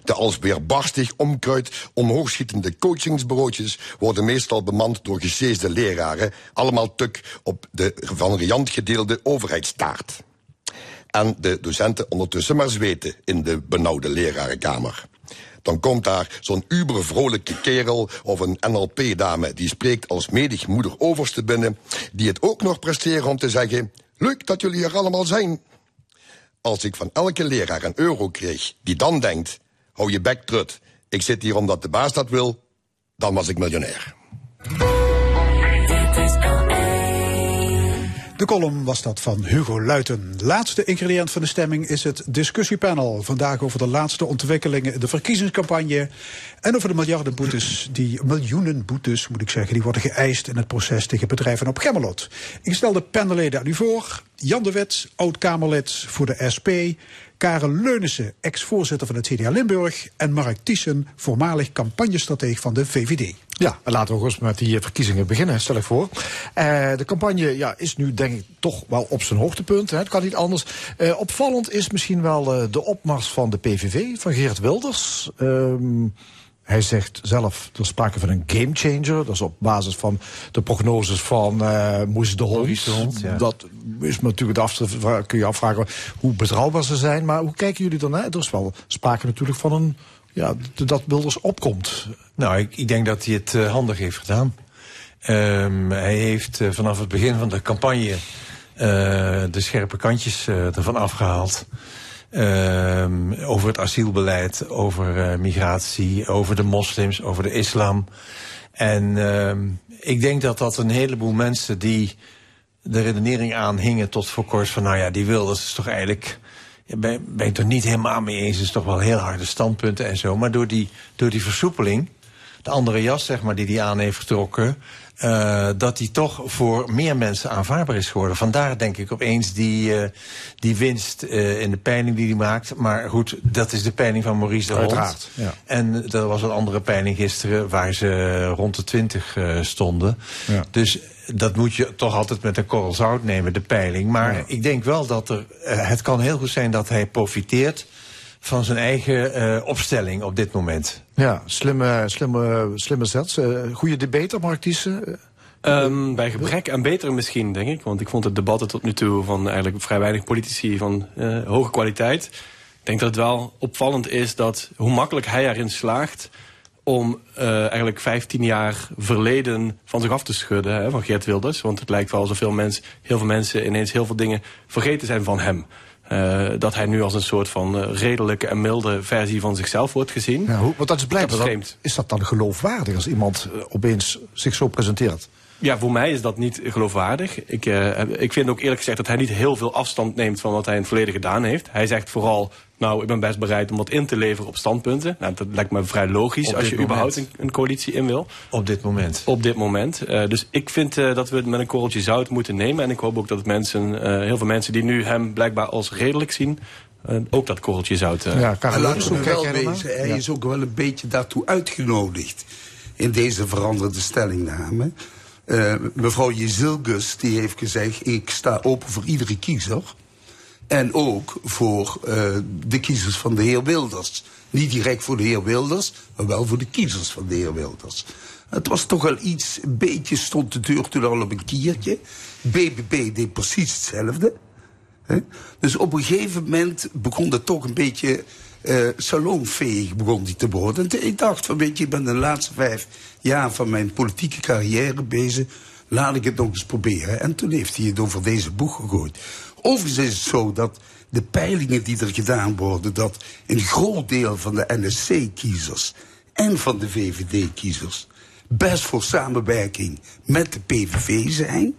De als weerbarstig omkruid omhoogschietende coachingsbureautjes worden meestal bemand door geseesde leraren, allemaal tuk op de van Riant gedeelde overheidstaart. En de docenten ondertussen maar zweten in de benauwde lerarenkamer. Dan komt daar zo'n ubervrolijke kerel of een NLP-dame die spreekt als medig moeder overste binnen, die het ook nog presteren om te zeggen: Leuk dat jullie er allemaal zijn. Als ik van elke leraar een euro kreeg die dan denkt: Hou je bek trut, ik zit hier omdat de baas dat wil, dan was ik miljonair. De column was dat van Hugo Luiten. Laatste ingrediënt van de stemming is het discussiepanel. Vandaag over de laatste ontwikkelingen in de verkiezingscampagne. En over de miljardenboetes, die miljoenen boetes moet ik zeggen, die worden geëist in het proces tegen bedrijven op Gemmelot. Ik stel de panelleden aan u voor. Jan de Wet, oud-Kamerlid voor de SP. Karel Leunissen, ex-voorzitter van het CDA Limburg. En Mark Thiessen, voormalig campagnestratege van de VVD. Ja, laten we gewoon met die eh, verkiezingen beginnen, stel ik voor. Eh, de campagne ja, is nu denk ik toch wel op zijn hoogtepunt. Hè. Het kan niet anders. Eh, opvallend is misschien wel de opmars van de PVV, van Geert Wilders. Ehm, hij zegt zelf, er sprake van een gamechanger. Dat is op basis van de prognoses van Moes de Hond. Ja. Dat is natuurlijk de afvra- kun je afvragen hoe betrouwbaar ze zijn. Maar hoe kijken jullie dan? Er is wel sprake natuurlijk van een, ja, dat Wilders opkomt. Nou, ik, denk dat hij het eh, handig heeft gedaan. Ehm, hij heeft eh, vanaf het begin van de campagne eh, de scherpe kantjes ervan afgehaald. Ehm, over het asielbeleid, over migratie, over de moslims, over de islam. En ehm, ik denk dat dat een heleboel mensen die de redenering aanhingen tot voor kort van, nou ja, die Wilders is toch eigenlijk ben, ben ik er niet helemaal mee eens. Het is toch wel heel harde standpunten en zo. Maar door die, door die versoepeling, de andere jas zeg maar, die hij aan heeft getrokken... eh, dat die toch voor meer mensen aanvaardbaar is geworden. Vandaar denk ik opeens die, eh, die winst eh, in de peiling die hij maakt. Maar goed, dat is de peiling van Maurice de Hond. Uiteraard, ja. En er was een andere peiling gisteren waar ze rond de 20 eh, stonden. Ja. Dus dat moet je toch altijd met een korrel zout nemen, de peiling. Maar ik denk wel dat er. het kan heel goed zijn dat hij profiteert van zijn eigen eh, opstelling op dit moment. Ja, slimme, slimme, slimme zet. Eh, goede debater, Mark Thiessen. Ehm, bij gebrek en beter misschien, denk ik. Want ik vond het debatten tot nu toe van eigenlijk vrij weinig politici van eh, hoge kwaliteit. Ik denk dat het wel opvallend is dat hoe makkelijk hij erin slaagt om eh, eigenlijk 15 jaar verleden van zich af te schudden hè, van Geert Wilders. Want het lijkt wel alsof veel, mensen, heel veel mensen ineens heel veel dingen vergeten zijn van hem. Eh, dat hij nu als een soort van eh, redelijke en milde versie van zichzelf wordt gezien. Ja, hoe, want dat is blijkbaar. Dat is dan- vreemd. is dat dan geloofwaardig als iemand eh, opeens zich zo presenteert? Ja, voor mij is dat niet geloofwaardig. Ik, ik vind ook eerlijk gezegd dat hij niet heel veel afstand neemt van wat hij in het verleden gedaan heeft. Hij zegt vooral, nou, ik ben best bereid om wat in te leveren op standpunten. Nou, dat lijkt me vrij logisch Op als je überhaupt een, coalitie in wil. Op dit moment. Op dit moment. Eh, dus ik vind eh, dat we het met een korreltje zout moeten nemen. En ik hoop ook dat mensen, eh, heel veel mensen die nu hem blijkbaar als redelijk zien... eh, ook dat korreltje zout... eh, Ja, Leunis, laten we wel wezen, hij Ja. is ook wel een beetje daartoe uitgenodigd in deze veranderde stellingname. Eh, mevrouw Jezilgus die heeft gezegd, ik sta open voor iedere kiezer. En ook voor eh, de kiezers van de heer Wilders. Niet direct voor de heer Wilders, maar wel voor de kiezers van de heer Wilders. Het was toch wel iets, een beetje stond de deur toen al op een kiertje. BBB deed precies hetzelfde. Dus op een gegeven moment begon dat toch een beetje salonveeg begon die te worden. En ik dacht van, weet je, ik ben de laatste vijf jaar van mijn politieke carrière bezig. Laat ik het nog eens proberen. En toen heeft hij het over deze boek gegooid. Overigens is het zo dat de peilingen die er gedaan worden... dat een groot deel van de NSC-kiezers en van de VVD-kiezers... best voor samenwerking met de PVV zijn.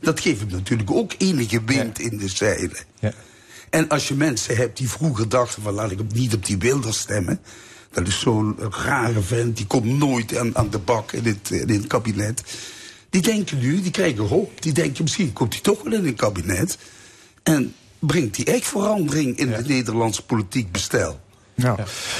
Dat geeft hem natuurlijk ook enige wind in de zeilen. En als je mensen hebt die vroeger dachten van laat ik op- niet op die Wilders stemmen. Dat is zo'n rare vent, die komt nooit aan, aan de bak in het, in het kabinet. Die denken nu, die krijgen hoop. Die denken misschien komt hij toch wel in een kabinet. En brengt hij echt verandering in het Nederlandse politiek bestel. Ja.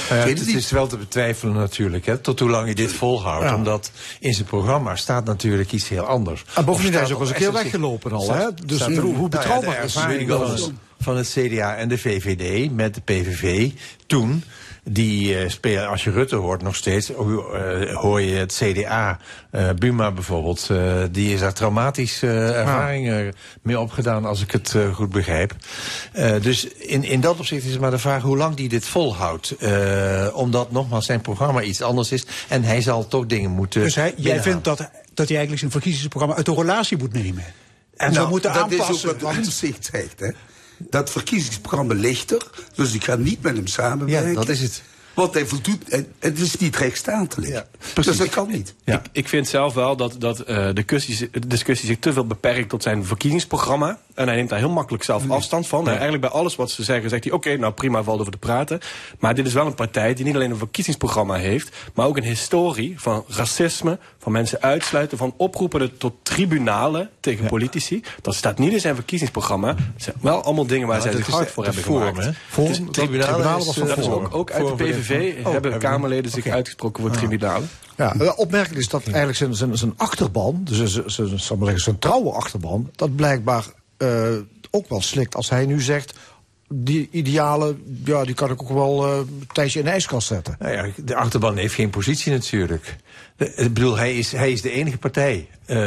weet het is wel te betwijfelen natuurlijk, hè, tot hoe lang hij dit volhoudt. Ja. Omdat in zijn programma staat natuurlijk iets heel anders. En bovendien hij is ook eens een keer weggelopen al, hè? Dus staat hoe- er- hoe nou ja, betrouwbaar de is ervaring het- van het CDA en de VVD met de PVV toen... Die eh, spelen, als je Rutte hoort nog steeds, eh, hoor je het CDA, eh, Buma bijvoorbeeld, die is daar traumatische eh, ervaringen mee opgedaan, als ik het goed begrijp. Dus in, in dat opzicht is het maar de vraag hoe lang die dit volhoudt. Omdat nogmaals zijn programma iets anders is en hij zal toch dingen moeten. Dus hij, jij vindt dat, dat hij eigenlijk zijn verkiezingsprogramma uit de relatie moet nemen. En Nou, zou moeten dat aanpassen. is ook wat Omtzigt. Hè? Dat verkiezingsprogramma ligt er, dus ik ga niet met hem samenwerken. Ja, dat is het. Want hij voldoet, en het is niet rechtsstatelijk. dus dat kan niet. Ik, ik vind zelf wel dat, dat eh, de, discussie, de discussie zich te veel beperkt tot zijn verkiezingsprogramma. En hij neemt daar heel makkelijk zelf afstand van. En eigenlijk bij alles wat ze zeggen zegt hij... oké, nou prima, valt over te praten. Maar dit is wel een partij die niet alleen een verkiezingsprogramma heeft... maar ook een historie van racisme, van mensen uitsluiten... van oproepen tot tribunalen tegen politici. Dat staat niet in zijn verkiezingsprogramma. Het zijn wel allemaal dingen waar Nou, zij dat zich hard voor hebben gemaakt. hè? Het is- Forum, tribunalen tribunalen is, was eh, dat is ook, ook uit de de- PVV Oh, hebben Kamerleden zich uitgesproken voor tribunalen. Ja, wel opmerkelijk is dat eigenlijk zijn, zijn, zijn achterban, dus zijn, zijn, zijn, zijn trouwe achterban, dat blijkbaar eh, ook wel slikt. Als hij nu zegt, die idealen, ja, die kan ik ook wel een tijdje in de ijskast zetten. Nou ja, de achterban heeft geen positie natuurlijk. De- Ik bedoel, hij is, hij is de enige partij. Eh,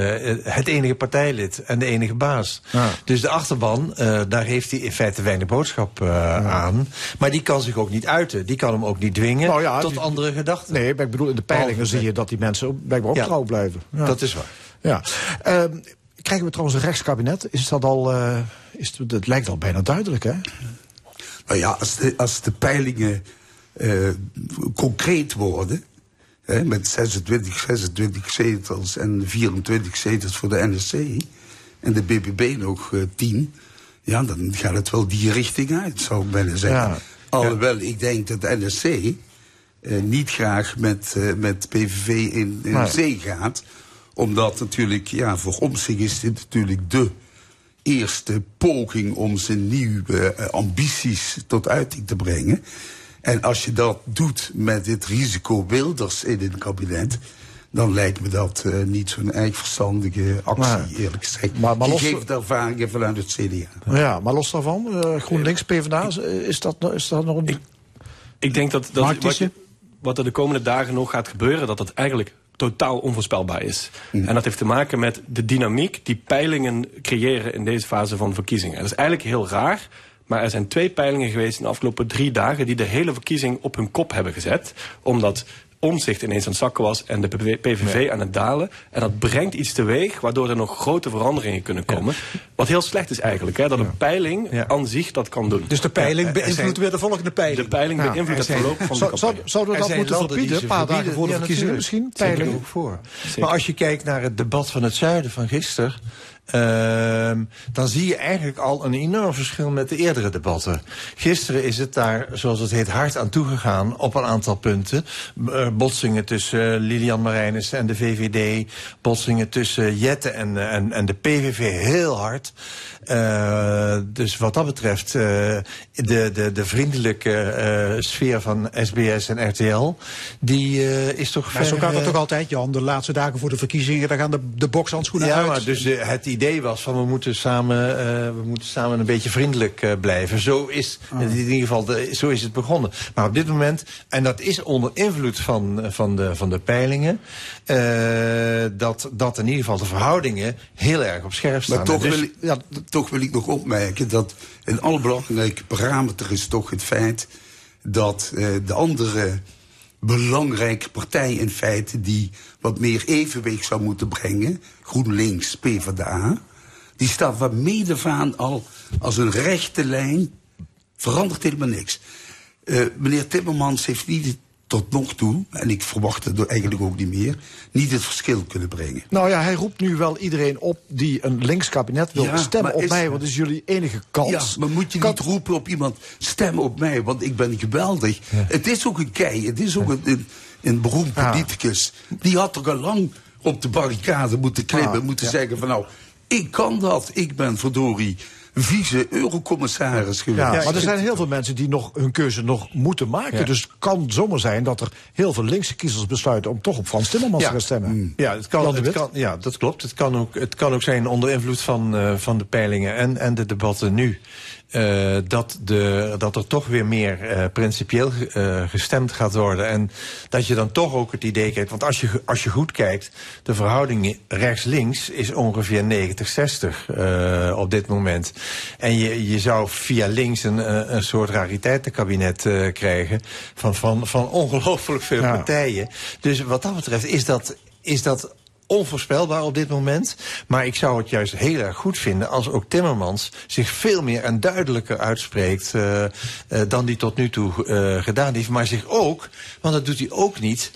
het enige partijlid en de enige baas. Dus de achterban, eh, daar heeft hij in feite weinig boodschap aan. Maar die kan zich ook niet uiten. Die kan hem ook niet dwingen Nou ja, tot die- andere gedachten. Nee, ik bedoel, in de peilingen Behalve- zie je dat die mensen blijkbaar ook Ja, trouw blijven. Dat is waar. Ja. Krijgen we trouwens een rechtskabinet? Is dat al, eh, is het, het lijkt al bijna duidelijk, hè? Nou ja, als de, als de peilingen eh, concreet worden... Hè, met 26, 26 zetels en 24 zetels voor de NSC... en de BBB nog eh 10... ja, dan gaat het wel die richting uit, zou ik bijna zeggen. Ja. Alhoewel, ik denk dat de NSC niet graag met, met PVV in, in Nee. zee gaat... omdat natuurlijk, ja, voor Omtzigt is dit natuurlijk de eerste poging om zijn nieuwe eh, ambities tot uiting te brengen. En als je dat doet met dit risico Wilders in het kabinet... dan lijkt me dat eh, niet zo'n erg verstandige actie, eerlijk gezegd. Maar- maar los- Gegeven de ervaringen vanuit het CDA. Ja, maar los daarvan, eh, GroenLinks, PvdA, is dat, nog- is dat nog een... Ik denk dat, dat wat, je- wat er de komende dagen nog gaat gebeuren, dat dat eigenlijk totaal onvoorspelbaar is. En dat heeft te maken met de dynamiek die peilingen creëren in deze fase van verkiezingen. Dat is eigenlijk heel raar. Maar er zijn twee peilingen geweest in de afgelopen drie dagen die de hele verkiezing op hun kop hebben gezet. Omdat omzicht ineens aan het zakken was en de PVV aan het dalen. En dat brengt iets teweeg waardoor er nog grote veranderingen kunnen komen. Wat heel slecht is eigenlijk, hè, dat een peiling aan zich dat kan doen. Dus de peiling Ja, beïnvloedt zijn- weer de volgende peiling. De peiling beïnvloedt het verloop van de Zou- campagne. zou- zouden we Er dat moeten verbieden? Een paar dagen voor de Ja, verkiezingen misschien? Ook voor. Zeker. Maar als je kijkt naar het debat van het zuiden van gisteren... ehm, dan zie je eigenlijk al een enorm verschil met de eerdere debatten. Gisteren is het daar, zoals het heet, hard aan toegegaan op een aantal punten. Eh, botsingen tussen Lilian Marijnissen en de VVD. Botsingen tussen Jette en, eh, en, en de PVV heel hard. Eh, dus wat dat betreft, de, de, de vriendelijke sfeer van SBS en RTL... die is toch Maar zo gaat dat eh, toch altijd, Jan? De laatste dagen voor de verkiezingen, daar gaan de, de bokshandschoenen ja, uit. maar dus het idee was van we moeten samen, eh, we moeten samen een beetje vriendelijk eh, blijven. Zo is, in ieder geval de, zo is het begonnen. Maar op dit moment, en dat is onder invloed van, eh, van, de, van de peilingen, dat, dat in ieder geval de verhoudingen heel erg op scherp staan. Maar toch, dus- wil ik, ja, toch wil ik nog opmerken dat een allerbelangrijke parameter is toch het feit dat de andere belangrijke partij in feite die wat meer evenwicht zou moeten brengen, GroenLinks, PvdA, die staat van mede aan al als een rechte lijn, verandert helemaal niks. Eh, meneer Timmermans heeft niet tot nog toe, en ik verwacht het eigenlijk ook niet meer, niet het verschil kunnen brengen. Nou ja, hij roept nu wel iedereen op die een links kabinet wil Ja, stemmen maar op is- mij, want dat is jullie enige kans. Ja, maar moet je niet roepen op iemand, stem op mij, want ik ben geweldig. Het is ook een kei, het is ook een, een, een beroemd politicus. Die had toch al lang op de barricade moeten klimmen, Ah, moeten ja. zeggen van nou, ik kan dat, ik ben verdorie vice-eurocommissaris geweest. Ja, maar er zijn heel veel mensen die nog hun keuze nog moeten maken. Ja. Dus het kan zomaar zijn dat er heel veel linkse kiezers besluiten om toch op Frans Timmermans te gaan stemmen. Ja, het kan, het kan, ja, dat klopt. Het kan ook, het kan ook zijn onder invloed van, eh, van de peilingen en, en de debatten nu. Eh, dat, de, dat er toch weer meer eh, principieel eh, gestemd gaat worden. En dat je dan toch ook het idee krijgt. Want als je, als je goed kijkt, de verhouding rechts-links is ongeveer 90-60 eh, op dit moment. En je, je zou via links een, een soort rariteitenkabinet krijgen. Van, van, van ongelooflijk veel Ja. partijen. Dus wat dat betreft is dat, is dat onvoorspelbaar op dit moment. Maar ik zou het juist heel erg goed vinden als ook Timmermans zich veel meer en duidelijker uitspreekt eh, eh, dan die tot nu toe eh, gedaan heeft. Maar zich ook, want dat doet hij ook niet.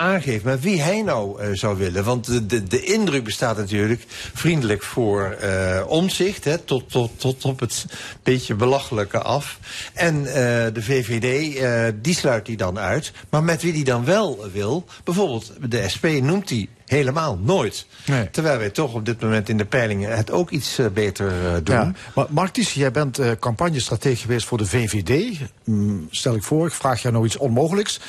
Aangeeft met wie hij nou eh, zou willen. Want de, de, de indruk bestaat natuurlijk vriendelijk voor eh omzicht, hè, tot, tot, tot op het beetje belachelijke af. En eh, de VVD, die sluit hij dan uit. Maar met wie hij dan wel wil, bijvoorbeeld de SP noemt hij helemaal nooit. Terwijl wij toch op dit moment in de peilingen het ook iets beter doen. Ja, maar Mark Ties, jij bent campagnestratege geweest voor de VVD. Mm, stel ik voor, ik vraag jou nou iets onmogelijks.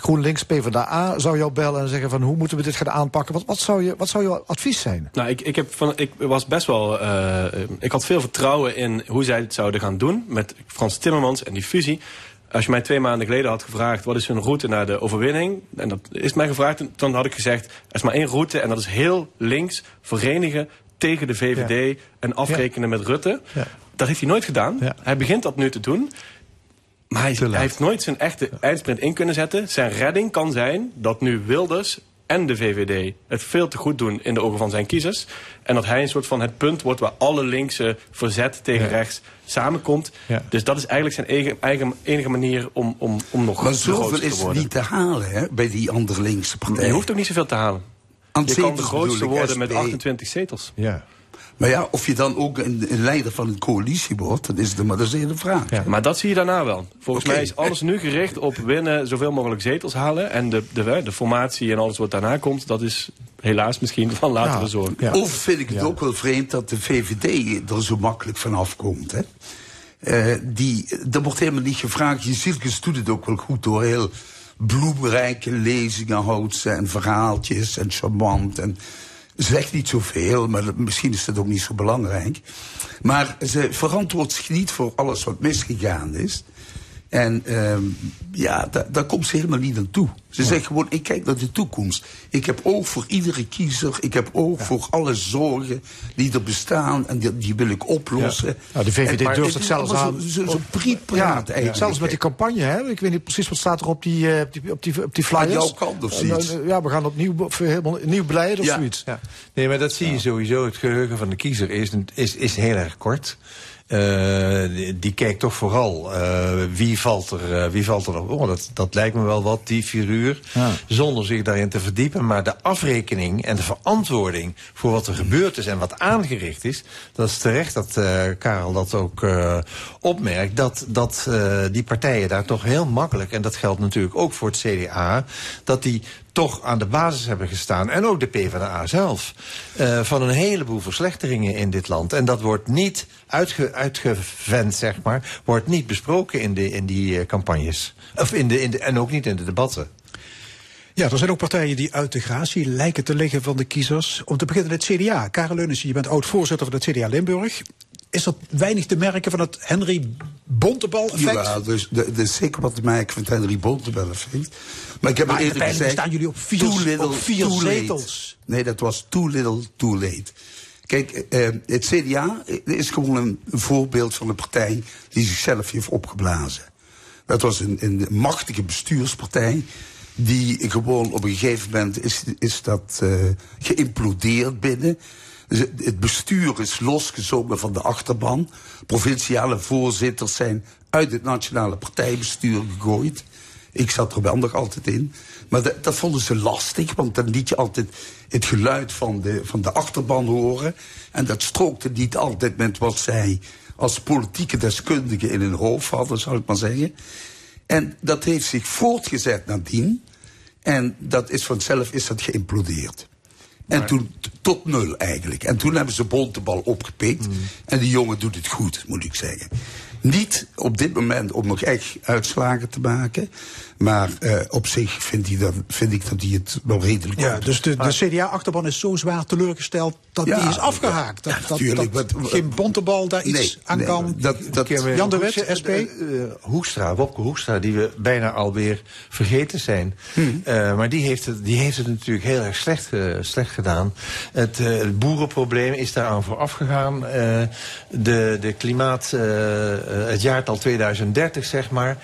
GroenLinks, PvdA zou jou bellen en zeggen van hoe moeten we dit gaan aanpakken? Wat, wat, zou, je, wat zou jouw advies zijn? Nou, ik, ik, heb van, ik was best wel. eh, ik had veel vertrouwen in hoe zij het zouden gaan doen met Frans Timmermans en die fusie. Als je mij twee maanden geleden had gevraagd wat is hun route naar de overwinning, en dat is mij gevraagd, dan had ik gezegd: er is maar één route en dat is heel links verenigen tegen de VVD en afrekenen met Rutte. Dat heeft hij nooit gedaan. Hij begint dat nu te doen. Maar hij, hij heeft nooit zijn echte eindsprint in kunnen zetten. Zijn redding kan zijn dat nu Wilders en de VVD het veel te goed doen in de ogen van zijn kiezers. En dat hij een soort van het punt wordt waar alle linkse verzet tegen rechts samenkomt. Dus dat is eigenlijk zijn eigen, eigen, enige manier om, om, om nog Maar zoveel is te er worden. niet te halen hè, bij die andere linkse partijen. Je hoeft ook niet zoveel te halen. Aan Je kan de grootste worden met SP. 28 zetels. Ja. Maar ja, of je dan ook een, een leider van een coalitie wordt, dat is de, maar dat is de hele vraag. Maar dat zie je daarna wel. Volgens mij is alles nu gericht op winnen, zoveel mogelijk zetels halen. En de, de, de formatie en alles wat daarna komt, dat is helaas misschien van latere zorg. Of vind ik het ook wel vreemd dat de VVD er zo makkelijk van afkomt. Hè? Eh, die, er wordt helemaal niet gevraagd. Je Silkes doet het ook wel goed door heel bloemrijke lezingen houdt ze en verhaaltjes en charmant. En zegt niet zoveel, maar misschien is dat ook niet zo belangrijk. Maar ze verantwoordt zich niet voor alles wat misgegaan is. En ehm, ja, da- daar komt ze helemaal niet aan toe. Ze zegt gewoon, ik kijk naar de toekomst. Ik heb oog voor iedere kiezer. Ik heb oog voor alle zorgen die er bestaan. En die, die wil ik oplossen. Nou, de VVD En- durft het zelfs aan. Zo, zo, prietpraat Ja, eigenlijk. Zelfs met die campagne, hè? ik weet niet precies wat staat er op die, eh, op die, op die, op die flyers. Aan jouw kant of Eh, zoiets? nou, Ja, we gaan opnieuw helemaal nieuw beleid of Ja. zoiets. Ja. Nee, maar dat zie je sowieso. Het geheugen van de kiezer is, is, is heel erg kort. Eh, die, die kijkt toch vooral eh, wie valt er, eh, wie valt er op. Oh, dat, dat lijkt me wel wat, die figuur. Ja. Zonder zich daarin te verdiepen. Maar de afrekening en de verantwoording voor wat er gebeurd is en wat aangericht is. Dat is terecht dat Karel dat ook opmerkt. Dat, dat die partijen daar toch heel makkelijk, en dat geldt natuurlijk ook voor het CDA, dat die toch aan de basis hebben gestaan. En ook de PvdA zelf. van een heleboel verslechteringen in dit land. En dat wordt niet uitge, uitgevent, zeg maar. Wordt niet besproken in, de, in die eh, campagnes. Of in de, in de, en ook niet in de debatten. Ja, er zijn ook partijen die uit de gratie lijken te liggen van de kiezers. Om te beginnen het CDA. Karel Leunissen, je bent oud-voorzitter van het CDA Limburg. Is er weinig te merken van het Henry Bontebal-effect? Ja, dus dat dat is zeker wat te maken met Henry Bontebel effect. Maar ik heb Maar de eerder gezegd... staan jullie op vier- too little, op vier too late. zetels. Nee, dat was too little, too late. Kijk, eh, het CDA is gewoon een voorbeeld van een partij die zichzelf heeft opgeblazen. Dat was een, machtige bestuurspartij. Die gewoon op een gegeven moment is, is dat eh, geïmplodeerd binnen. Het- Het bestuur is losgezogen van de achterban. Provinciale voorzitters zijn uit het nationale partijbestuur gegooid. Ik zat er wel nog altijd in. Maar dat, dat vonden ze lastig, want dan liet je altijd het geluid van de, van de achterban horen. En dat strookte niet altijd met wat zij als politieke deskundigen in hun hoofd hadden, zou ik maar zeggen. En dat heeft zich voortgezet nadien. En dat is vanzelf is dat geïmplodeerd. En toen tot nul eigenlijk. En toen hebben ze Bontebal opgepikt. En die jongen doet het goed, moet ik zeggen. Niet op dit moment om nog echt uitslagen te maken. Maar eh, op zich vind, dat, vind ik dat hij het wel redelijk Ja, dus de, de CDA-achterban is zo zwaar teleurgesteld dat Ja, die is afgehaakt. Dat, ja, dat, geen bontebal daar iets aan nee, kan. dat- dat- Jan de Wet, SP? Eh, eh, Hoekstra, Wopke Hoekstra, die we bijna alweer vergeten zijn. Hmm. Eh, maar die heeft, het, die heeft het natuurlijk heel erg slecht, eh, slecht gedaan. Het, eh, het boerenprobleem is daaraan vooraf gegaan. Eh, de, de klimaat, het jaartal 2030, zeg maar.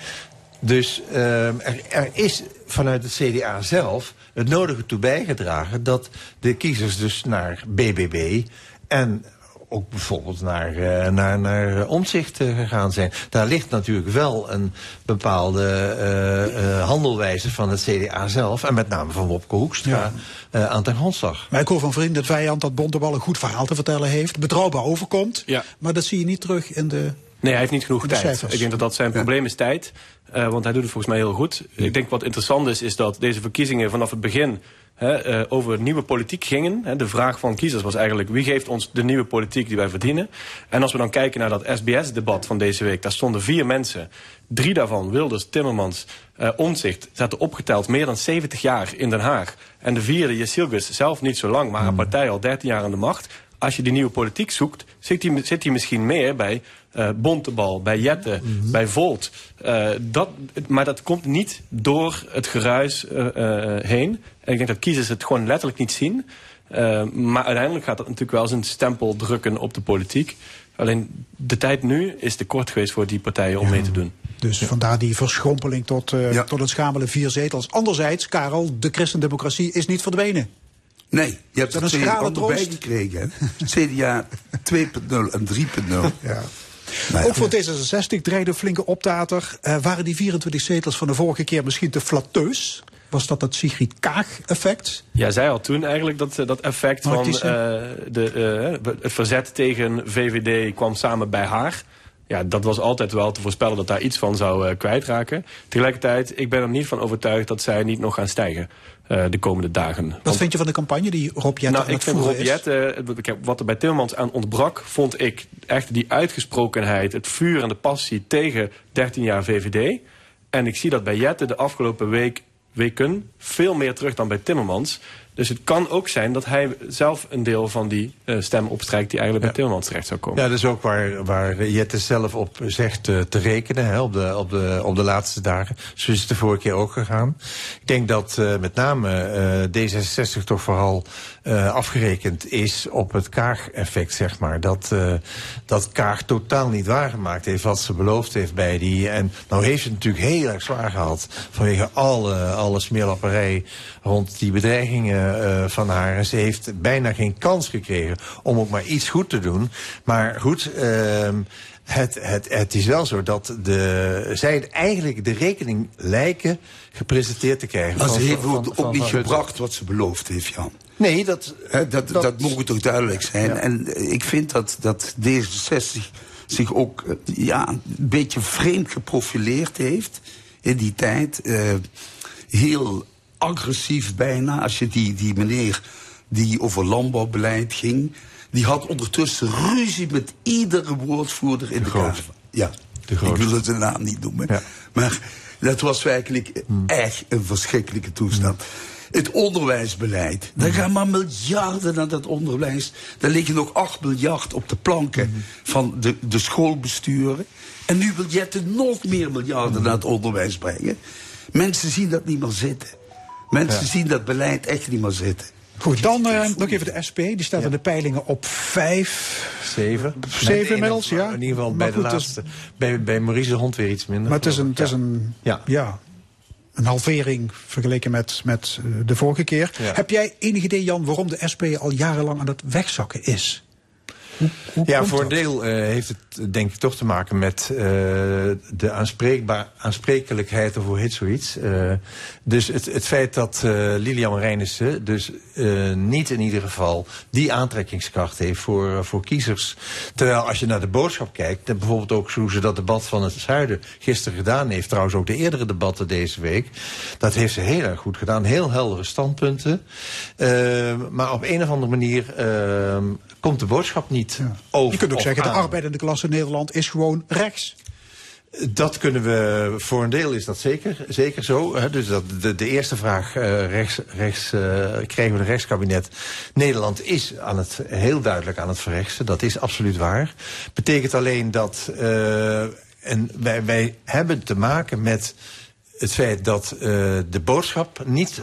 Dus eh, er, er is vanuit het CDA zelf het nodige toe bijgedragen... dat de kiezers dus naar BBB en ook bijvoorbeeld naar, eh, naar, naar omzicht eh, gegaan zijn. Daar ligt natuurlijk wel een bepaalde eh, eh, handelwijze van het CDA zelf... en met name van Wopke Hoekstra eh, aan ten grondslag. Maar ik hoor van vrienden vijand dat Bontebal een goed verhaal te vertellen heeft. Betrouwbaar overkomt. Ja. Maar dat zie je niet terug in de... Nee, hij heeft niet genoeg tijd. cijfers. Ik denk dat dat zijn probleem is tijd. Eh, want hij doet het volgens mij heel goed. Ik denk wat interessant is, is dat deze verkiezingen vanaf het begin hè, eh, over nieuwe politiek gingen. Hè. De vraag van kiezers was eigenlijk wie geeft ons de nieuwe politiek die wij verdienen. En als we dan kijken naar dat SBS-debat van deze week. Daar stonden vier mensen. Drie daarvan, Wilders, Timmermans, eh Omtzigt, zaten opgeteld meer dan 70 jaar in Den Haag. En de vierde, Jezilgus, zelf niet zo lang, maar haar partij al 13 jaar aan de macht. Als je die nieuwe politiek zoekt, zit die, zit die misschien meer bij eh Bontebal, bij Jette, bij Volt. Eh, dat, maar dat komt niet door het geruis eh, eh, heen. En ik denk dat kiezers het gewoon letterlijk niet zien. Eh, maar uiteindelijk gaat dat natuurlijk wel zijn stempel drukken op de politiek. Alleen de tijd nu is te kort geweest voor die partijen om mee te doen. Dus vandaar die verschrompeling tot, eh, tot het schamele vier zetels. Anderzijds, Karel, de christendemocratie is niet verdwenen. Nee, je hebt Dat er een twee schrale andere bij troost. gekregen. Hè? CDA 2.0 en 3.0. Ja. Nou ja. Ook voor D66 dreigde een flinke optater. Eh, waren die 24 zetels van de vorige keer misschien te flatteus? Was dat het Sigrid Kaag-effect? Ja, zij had toen eigenlijk dat, eh, dat effect van eh, de, eh, het verzet tegen VVD kwam samen bij haar. Ja, dat was altijd wel te voorspellen dat daar iets van zou eh, kwijtraken. Tegelijkertijd, ik ben er niet van overtuigd dat zij niet nog gaan stijgen de komende dagen. Wat vind je van de campagne die Rob Jetten Nou, aan ik vind Rob eh, wat er bij Timmermans aan ontbrak, vond ik echt die uitgesprokenheid, het vuur en de passie tegen 13 jaar VVD. En ik zie dat bij Jetten de afgelopen week, weken veel meer terug dan bij Timmermans. Dus het kan ook zijn dat hij zelf een deel van die eh, stem opstrijkt die eigenlijk bij Timmermans terecht zou komen. Ja, dat is ook waar, waar Jette zelf op zegt eh, te rekenen hè, op, de, op, de, op de laatste dagen. Zo is het de vorige keer ook gegaan. Ik denk dat eh, met name eh, D66 toch vooral eh, afgerekend is op het Kaag-effect, zeg maar. Dat, eh, dat Kaag totaal niet waargemaakt heeft wat ze beloofd heeft bij die. En nou heeft ze het natuurlijk heel erg zwaar gehad vanwege alle, alle smeerlapperij rond die bedreigingen eh, van haar. En ze heeft bijna geen kans gekregen om ook maar iets goed te doen. Maar goed, ehm, het, het, het is wel zo dat de, zij eigenlijk de rekening lijken gepresenteerd te krijgen. Maar ze heeft ook, van- ook niet van gebracht wat ze beloofd heeft, Jan. Nee, dat... Hè, dat, dat, dat- moet toch duidelijk zijn. En eh, ik vind dat, dat D66 zich ook eh, ja, een beetje vreemd geprofileerd heeft in die tijd. Eh, heel agressief bijna. Als je die, die meneer die over landbouwbeleid ging... die had ondertussen ruzie met iedere woordvoerder in de, Kamer. Ja, ik wil het zijn naam niet noemen. Maar dat was werkelijk echt een verschrikkelijke toestand. Het onderwijsbeleid. Daar gaan maar miljarden naar dat onderwijs. Daar liggen nog 8 miljard op de planken van de, de schoolbesturen. En nu wil Jette nog meer miljarden naar het onderwijs brengen. Mensen zien dat niet meer zitten. Mensen Ja. zien dat beleid echt niet meer zitten. Goed, dan eh, nog even de SP. Die staat in de peilingen op vijf. Zeven. Zeven Nee, inmiddels, in- ja. In ieder geval Maar bij de goed, dus- laatste. Bij, bij Maurice de Hond weer iets minder. Maar het is een, het is een, Ja. ja. Een halvering vergeleken met, met eh, de vorige keer. Ja. Heb jij enig idee, Jan, waarom de SP al jarenlang aan het wegzakken is? Ja, voor een deel eh, heeft het denk ik toch te maken met eh, de aanspreekbaar, aansprekelijkheid of hoe heet zoiets. Eh, dus het, het feit dat Lilian Marijnissen dus niet in ieder geval die aantrekkingskracht heeft voor, voor kiezers. Terwijl als je naar de boodschap kijkt, en bijvoorbeeld ook hoe ze dat debat van het zuiden gisteren gedaan heeft, trouwens ook de eerdere debatten deze week, dat heeft ze heel erg goed gedaan. Heel heldere standpunten. Maar op een of andere manier eh, komt de boodschap niet over. Je kunt ook zeggen, de arbeidende klasse in Nederland is gewoon rechts. Dat kunnen we, voor een deel is dat zeker, zeker zo. Hè. Dus dat, de, de eerste vraag, eh, rechts, rechts, eh, krijgen we een rechtskabinet. Nederland is aan het, heel duidelijk aan het verrechtsen, dat is absoluut waar. Betekent alleen dat, eh, en wij, wij hebben te maken met het feit dat de boodschap niet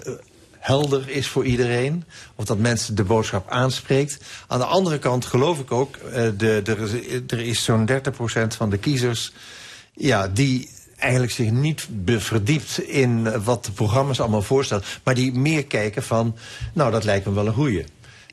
helder is voor iedereen. Of dat mensen de boodschap aanspreekt. Aan de andere kant geloof ik ook, eh, de, er is, er is zo'n 30% van de kiezers ja, die eigenlijk zich niet verdiept in wat de programma's allemaal voorstellen. Maar die meer kijken van, nou dat lijkt me wel een goeie.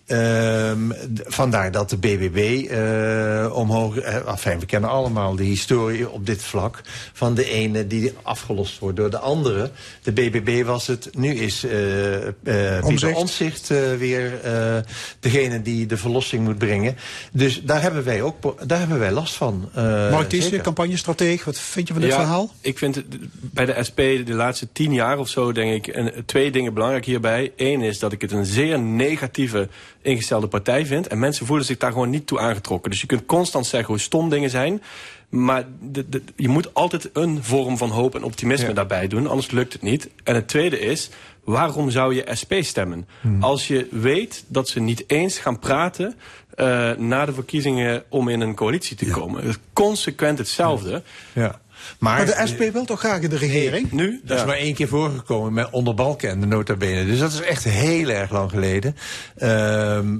Ehm, vandaar dat de BBB eh, omhoog... enfin, we kennen allemaal de historie op dit vlak... van de ene die afgelost wordt door de andere. De BBB was het, nu is eh eh. Omtzigt eh, weer eh, degene die de verlossing moet brengen. Dus daar hebben wij ook daar hebben wij last van. eh, Mark zeker. campagnestratege, wat vind je van dit ja, verhaal? Ik vind het, bij de SP de laatste tien jaar of zo, denk ik, en, twee dingen belangrijk hierbij. Eén is dat ik het een zeer negatieve ingestelde partij vind. En mensen voelen zich daar gewoon niet toe aangetrokken. Dus je kunt constant zeggen hoe stom dingen zijn. Maar de, de- je moet altijd een vorm van hoop en optimisme daarbij doen. Anders lukt het niet. En het tweede is, waarom zou je SP stemmen? Als je weet dat ze niet eens gaan praten... eh, na de verkiezingen om in een coalitie te komen. Consequent hetzelfde. Ja. Maar, de SP wil toch graag in de regering? Nu? Dat is maar één keer voorgekomen met onder Balken, de nota bene. Dus dat is echt heel erg lang geleden. Ehm,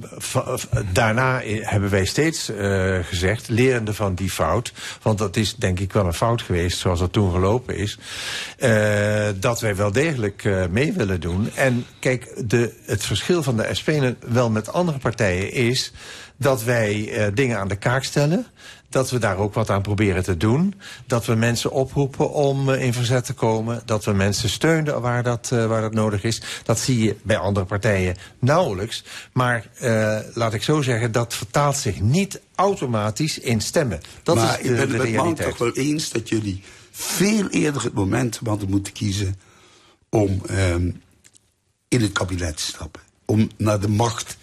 daarna hebben wij steeds eh, gezegd, lerende van die fout... want dat is denk ik wel een fout geweest zoals dat toen gelopen is... eh, dat wij wel degelijk eh, mee willen doen. En kijk, de, het verschil van de SP wel met andere partijen is... dat wij eh, dingen aan de kaak stellen dat we daar ook wat aan proberen te doen. Dat we mensen oproepen om eh, in verzet te komen. Dat we mensen steunen waar dat, eh, waar dat nodig is. Dat zie je bij andere partijen nauwelijks. Maar eh, laat ik zo zeggen, dat vertaalt zich niet automatisch in stemmen. Dat maar is de, ik ben het met toch wel eens dat jullie veel eerder het moment hadden moeten kiezen om ehm, in het kabinet te stappen. Om naar de macht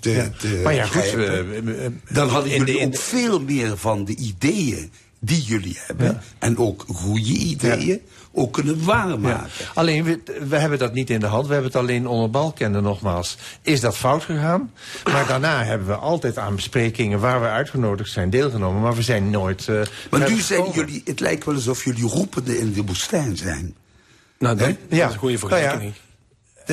te, Ja. te Maar ja, goed, eh, eh, eh, Dan hadden jullie de- ook de- veel meer van de ideeën die jullie hebben. En ook goede ideeën ook kunnen waarmaken. Ja. Alleen, we, we hebben dat niet in de hand. We hebben het alleen onder balkende nogmaals. Is dat fout gegaan? Maar daarna hebben we altijd aan besprekingen waar we uitgenodigd zijn deelgenomen. Maar we zijn nooit... eh, Maar nu zijn gekomen. jullie, het lijkt wel alsof jullie roepende in de woestijn zijn. Nou, dat, dat is een goede Nou ja,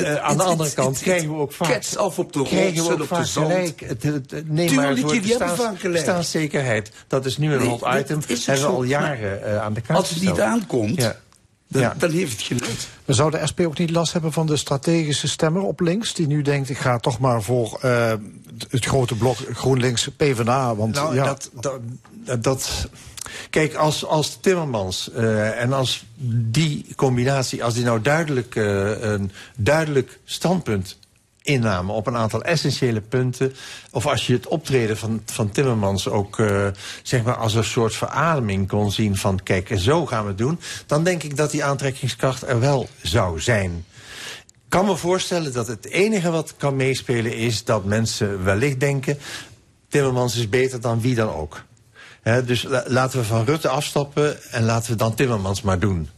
eh, aan de andere kant krijgen we ook vaak... Ketst af op de krijgen we rotsen, op de zand. gelijk. Het, het- het- neem Tuurlijk, maar het woord bestaanszekerheid. Dat is nu een Nee, hot dat item. ook hebben we al jaren eh, aan de kaart Als het niet aankomt, Ja. dan, Ja. dan heeft het geen nut. Maar zou de SP ook niet last hebben van de strategische stemmer op links... die nu denkt, ik ga toch maar voor eh, het grote blok GroenLinks PvdA? Want Nou, ja, dat, dat, dat, kijk, als, als Timmermans eh, en als die combinatie, als die nou duidelijk eh, een duidelijk standpunt innamen op een aantal essentiële punten, of als je het optreden van, van Timmermans ook eh, zeg maar als een soort verademing kon zien van kijk, zo gaan we het doen, dan denk ik dat die aantrekkingskracht er wel zou zijn. Ik kan me voorstellen dat het enige wat kan meespelen is dat mensen wellicht denken... Timmermans is beter dan wie dan ook. Dus la- laten we van Rutte afstappen en laten we dan Timmermans maar doen.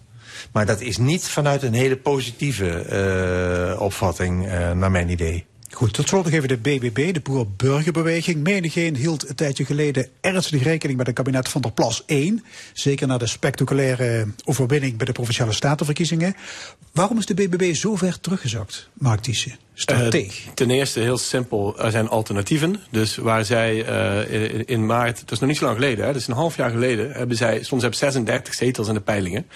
Maar dat is niet vanuit een hele positieve eh, opvatting, eh, naar mijn idee. Goed, tot slot nog even de BBB, de Boer-Burgerbeweging. Menigeen hield een tijdje geleden ernstig rekening met een kabinet van der Plas 1. Zeker na de spectaculaire overwinning bij de Provinciale Statenverkiezingen. Waarom is de BBB zo ver teruggezakt, Mark Thiessen? Strateeg. Eh, ten eerste heel simpel, er zijn alternatieven. Dus waar zij eh, in, maart, dat is nog niet zo lang geleden, hè, dat is een half jaar geleden, hebben zij, ze op 36 zetels in de peilingen.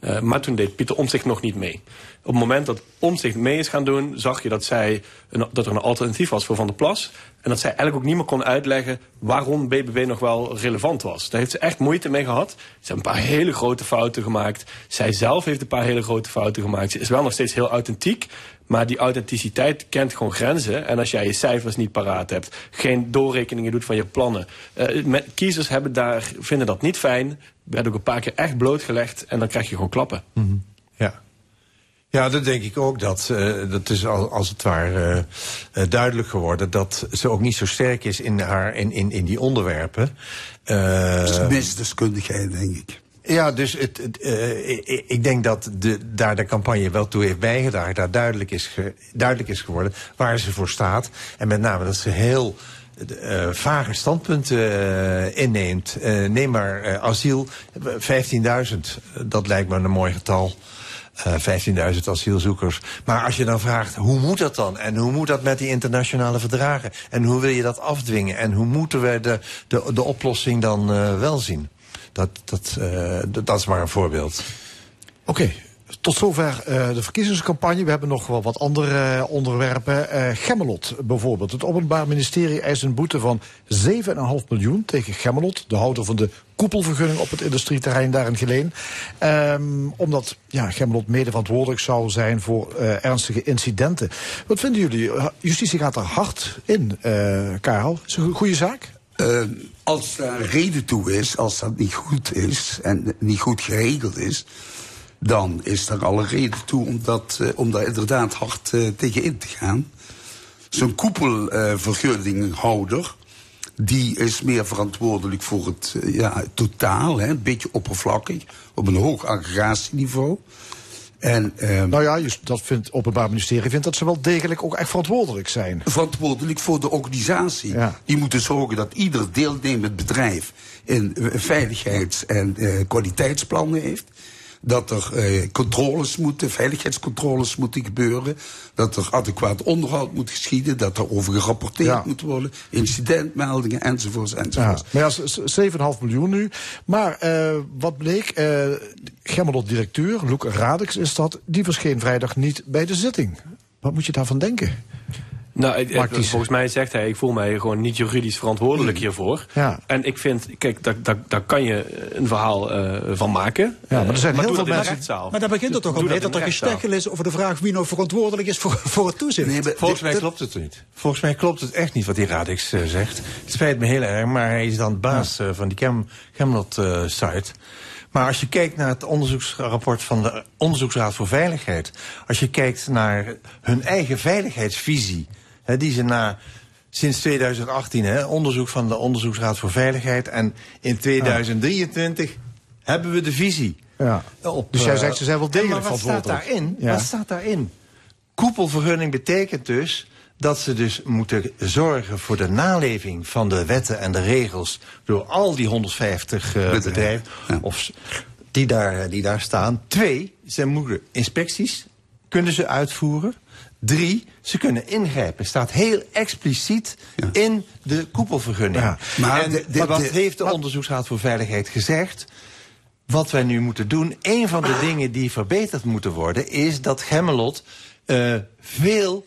Uh, maar toen deed Pieter Omtzigt nog niet mee. Op het moment dat Omtzigt mee is gaan doen, zag je dat, zij een, dat er een alternatief was voor Van der Plas. En dat zij eigenlijk ook niet meer kon uitleggen waarom BBB nog wel relevant was. Daar heeft ze echt moeite mee gehad. Ze hebben een paar hele grote fouten gemaakt. Zij zelf heeft een paar hele grote fouten gemaakt. Ze is wel nog steeds heel authentiek. Maar die authenticiteit kent gewoon grenzen. En als jij je cijfers niet paraat hebt, geen doorrekeningen doet van je plannen. Uh, met, kiezers hebben daar, vinden dat niet fijn. Werd ook een paar keer echt blootgelegd. En dan krijg je gewoon klappen. Mm -hmm. Ja. Ja, dat denk ik ook. Dat, uh, dat is al, als het ware uh, duidelijk geworden dat ze ook niet zo sterk is in, haar, in, in, in die onderwerpen. dat is misdeskundigheid, denk ik. Ja, dus het, het, uh, ik, denk dat de, daar de campagne wel toe heeft bijgedragen. Daar duidelijk is, ge, duidelijk is geworden waar ze voor staat. En met name dat ze heel uh, vage standpunten uh, inneemt. Neem maar asiel, 15.000, dat lijkt me een mooi getal. Uh, 15.000 asielzoekers. Maar als je dan vraagt, hoe moet dat dan? En hoe moet dat met die internationale verdragen? En hoe wil je dat afdwingen? En hoe moeten we de, de, de oplossing dan wel zien? Dat, dat, uh, dat is maar een voorbeeld. Oké. Tot zover uh, de verkiezingscampagne. We hebben nog wel wat andere uh, onderwerpen. Gemmelot bijvoorbeeld. Het Openbaar Ministerie eist een boete van 7,5 miljoen tegen Gemmelot, de houder van de koepelvergunning op het industrieterrein daar in Geleen. Um, omdat ja, Gemmelot mede verantwoordelijk zou zijn voor ernstige incidenten. Wat vinden jullie? Justitie gaat er hard in, Karel. Is een goede zaak? Uh, als daar reden toe is, als dat niet goed is en niet goed geregeld is, dan is er alle reden toe om, dat, uh, om daar inderdaad hard uh, tegen in te gaan. Zo'n koepelvergunninghouder, die is meer verantwoordelijk voor het ja, totaal, hè, een beetje oppervlakkig, op een hoog aggregatieniveau. En, um, nou ja, dat vindt het Openbaar Ministerie vindt dat ze wel degelijk ook echt verantwoordelijk zijn. Verantwoordelijk voor de organisatie. Ja. Die moeten zorgen dat ieder deelnemend bedrijf een veiligheids- en uh, kwaliteitsplannen heeft. Dat er uh, controles moeten, veiligheidscontroles moeten gebeuren. Dat er adequaat onderhoud moet geschieden. Dat er over gerapporteerd Ja. moet worden. Incidentmeldingen enzovoorts enzovoorts. Ja, maar ja, s- 7,5 miljoen nu. Maar eh, wat bleek, eh Gemmelot-directeur, Loek Radix is dat, die verscheen vrijdag niet bij de zitting. Wat moet je daarvan denken? Nou, ik- volgens mij zegt hij, ik voel mij gewoon niet juridisch verantwoordelijk hiervoor. Ja. En ik vind, kijk, daar, daar, daar kan je een verhaal eh, van maken. Ja, maar er zijn Eh, heel veel mensen. Maar daar begint het toch al mee dat er gesteggel is over de vraag wie nou verantwoordelijk is voor, voor het toezicht. Volgens mij klopt het niet. Volgens mij klopt het echt niet wat die Radix eh, zegt. Het spijt me heel erg, maar hij is dan baas eh, van die Gem Gemlot-site. maar als je kijkt naar het onderzoeksrapport van de Onderzoeksraad voor Veiligheid... als je kijkt naar hun eigen veiligheidsvisie... Hè, die ze na sinds 2018, hè, onderzoek van de Onderzoeksraad voor Veiligheid... en in 2023 hebben we de visie. Ja. Op, Dus jij eh, zegt, ze zijn wel en degelijk maar wat staat daarin? Ja. Wat staat daarin? Koepelvergunning betekent dus dat ze dus moeten zorgen voor de naleving van de wetten en de regels door al die 150 eh, bedrijven of, die, daar, die daar staan. Twee, ze moeten inspecties kunnen ze uitvoeren. Drie, ze kunnen ingrijpen. Staat heel expliciet in de koepelvergunning. Ja, maar en de- de- wat de- heeft de Onderzoeksraad voor Veiligheid gezegd? Wat wij nu moeten doen, een van de dingen die verbeterd moeten worden, is dat Gemmelot eh, veel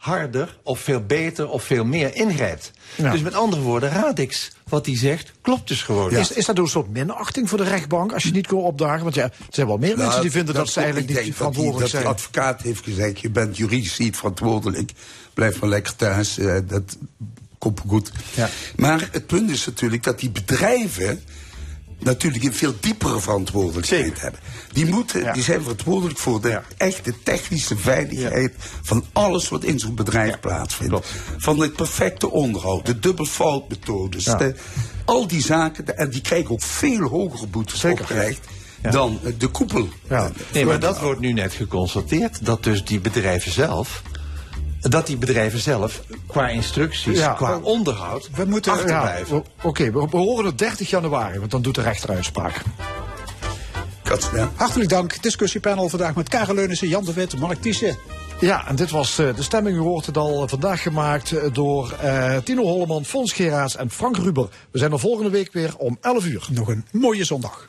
harder of veel beter of veel meer ingrijpt. Ja. Dus met andere woorden, Radix, wat hij zegt, klopt dus gewoon. Is, is dat een soort minachting voor de rechtbank als je niet kon opdagen? Want ja, er zijn wel meer mensen die vinden dat, ze eigenlijk Nou, niet dat die- verantwoordelijk dat zijn. de advocaat heeft gezegd, je bent juridisch niet verantwoordelijk. Blijf maar lekker thuis, eh, dat komt goed. Maar het punt is natuurlijk dat die bedrijven natuurlijk een veel diepere verantwoordelijkheid hebben. Die, moeten, die zijn verantwoordelijk voor de echte technische veiligheid van alles wat in zo'n bedrijf plaatsvindt. Van het perfecte onderhoud, de dubbelfoutmethodes, de- al die zaken. En die krijgen ook veel hogere boetes opgelegd dan eh, de koepel. Nee, maar dat wordt nu net geconstateerd. Dat dus die bedrijven zelf dat die bedrijven zelf qua instructies, Ja, qua onderhoud, We moeten achterblijven. ja, Oké, we, we horen het 30 januari, want dan doet de rechter uitspraak. Hartelijk dank. Discussiepanel vandaag met Karel Leunissen, Jan de Wit, Mark Thiessen. Ja, en dit was eh, de stemming. U hoort het al eh, vandaag gemaakt eh, door Tino Holleman, Fons Geraas en Frank Ruber. We zijn er volgende week weer om 11 uur. Nog een mooie zondag.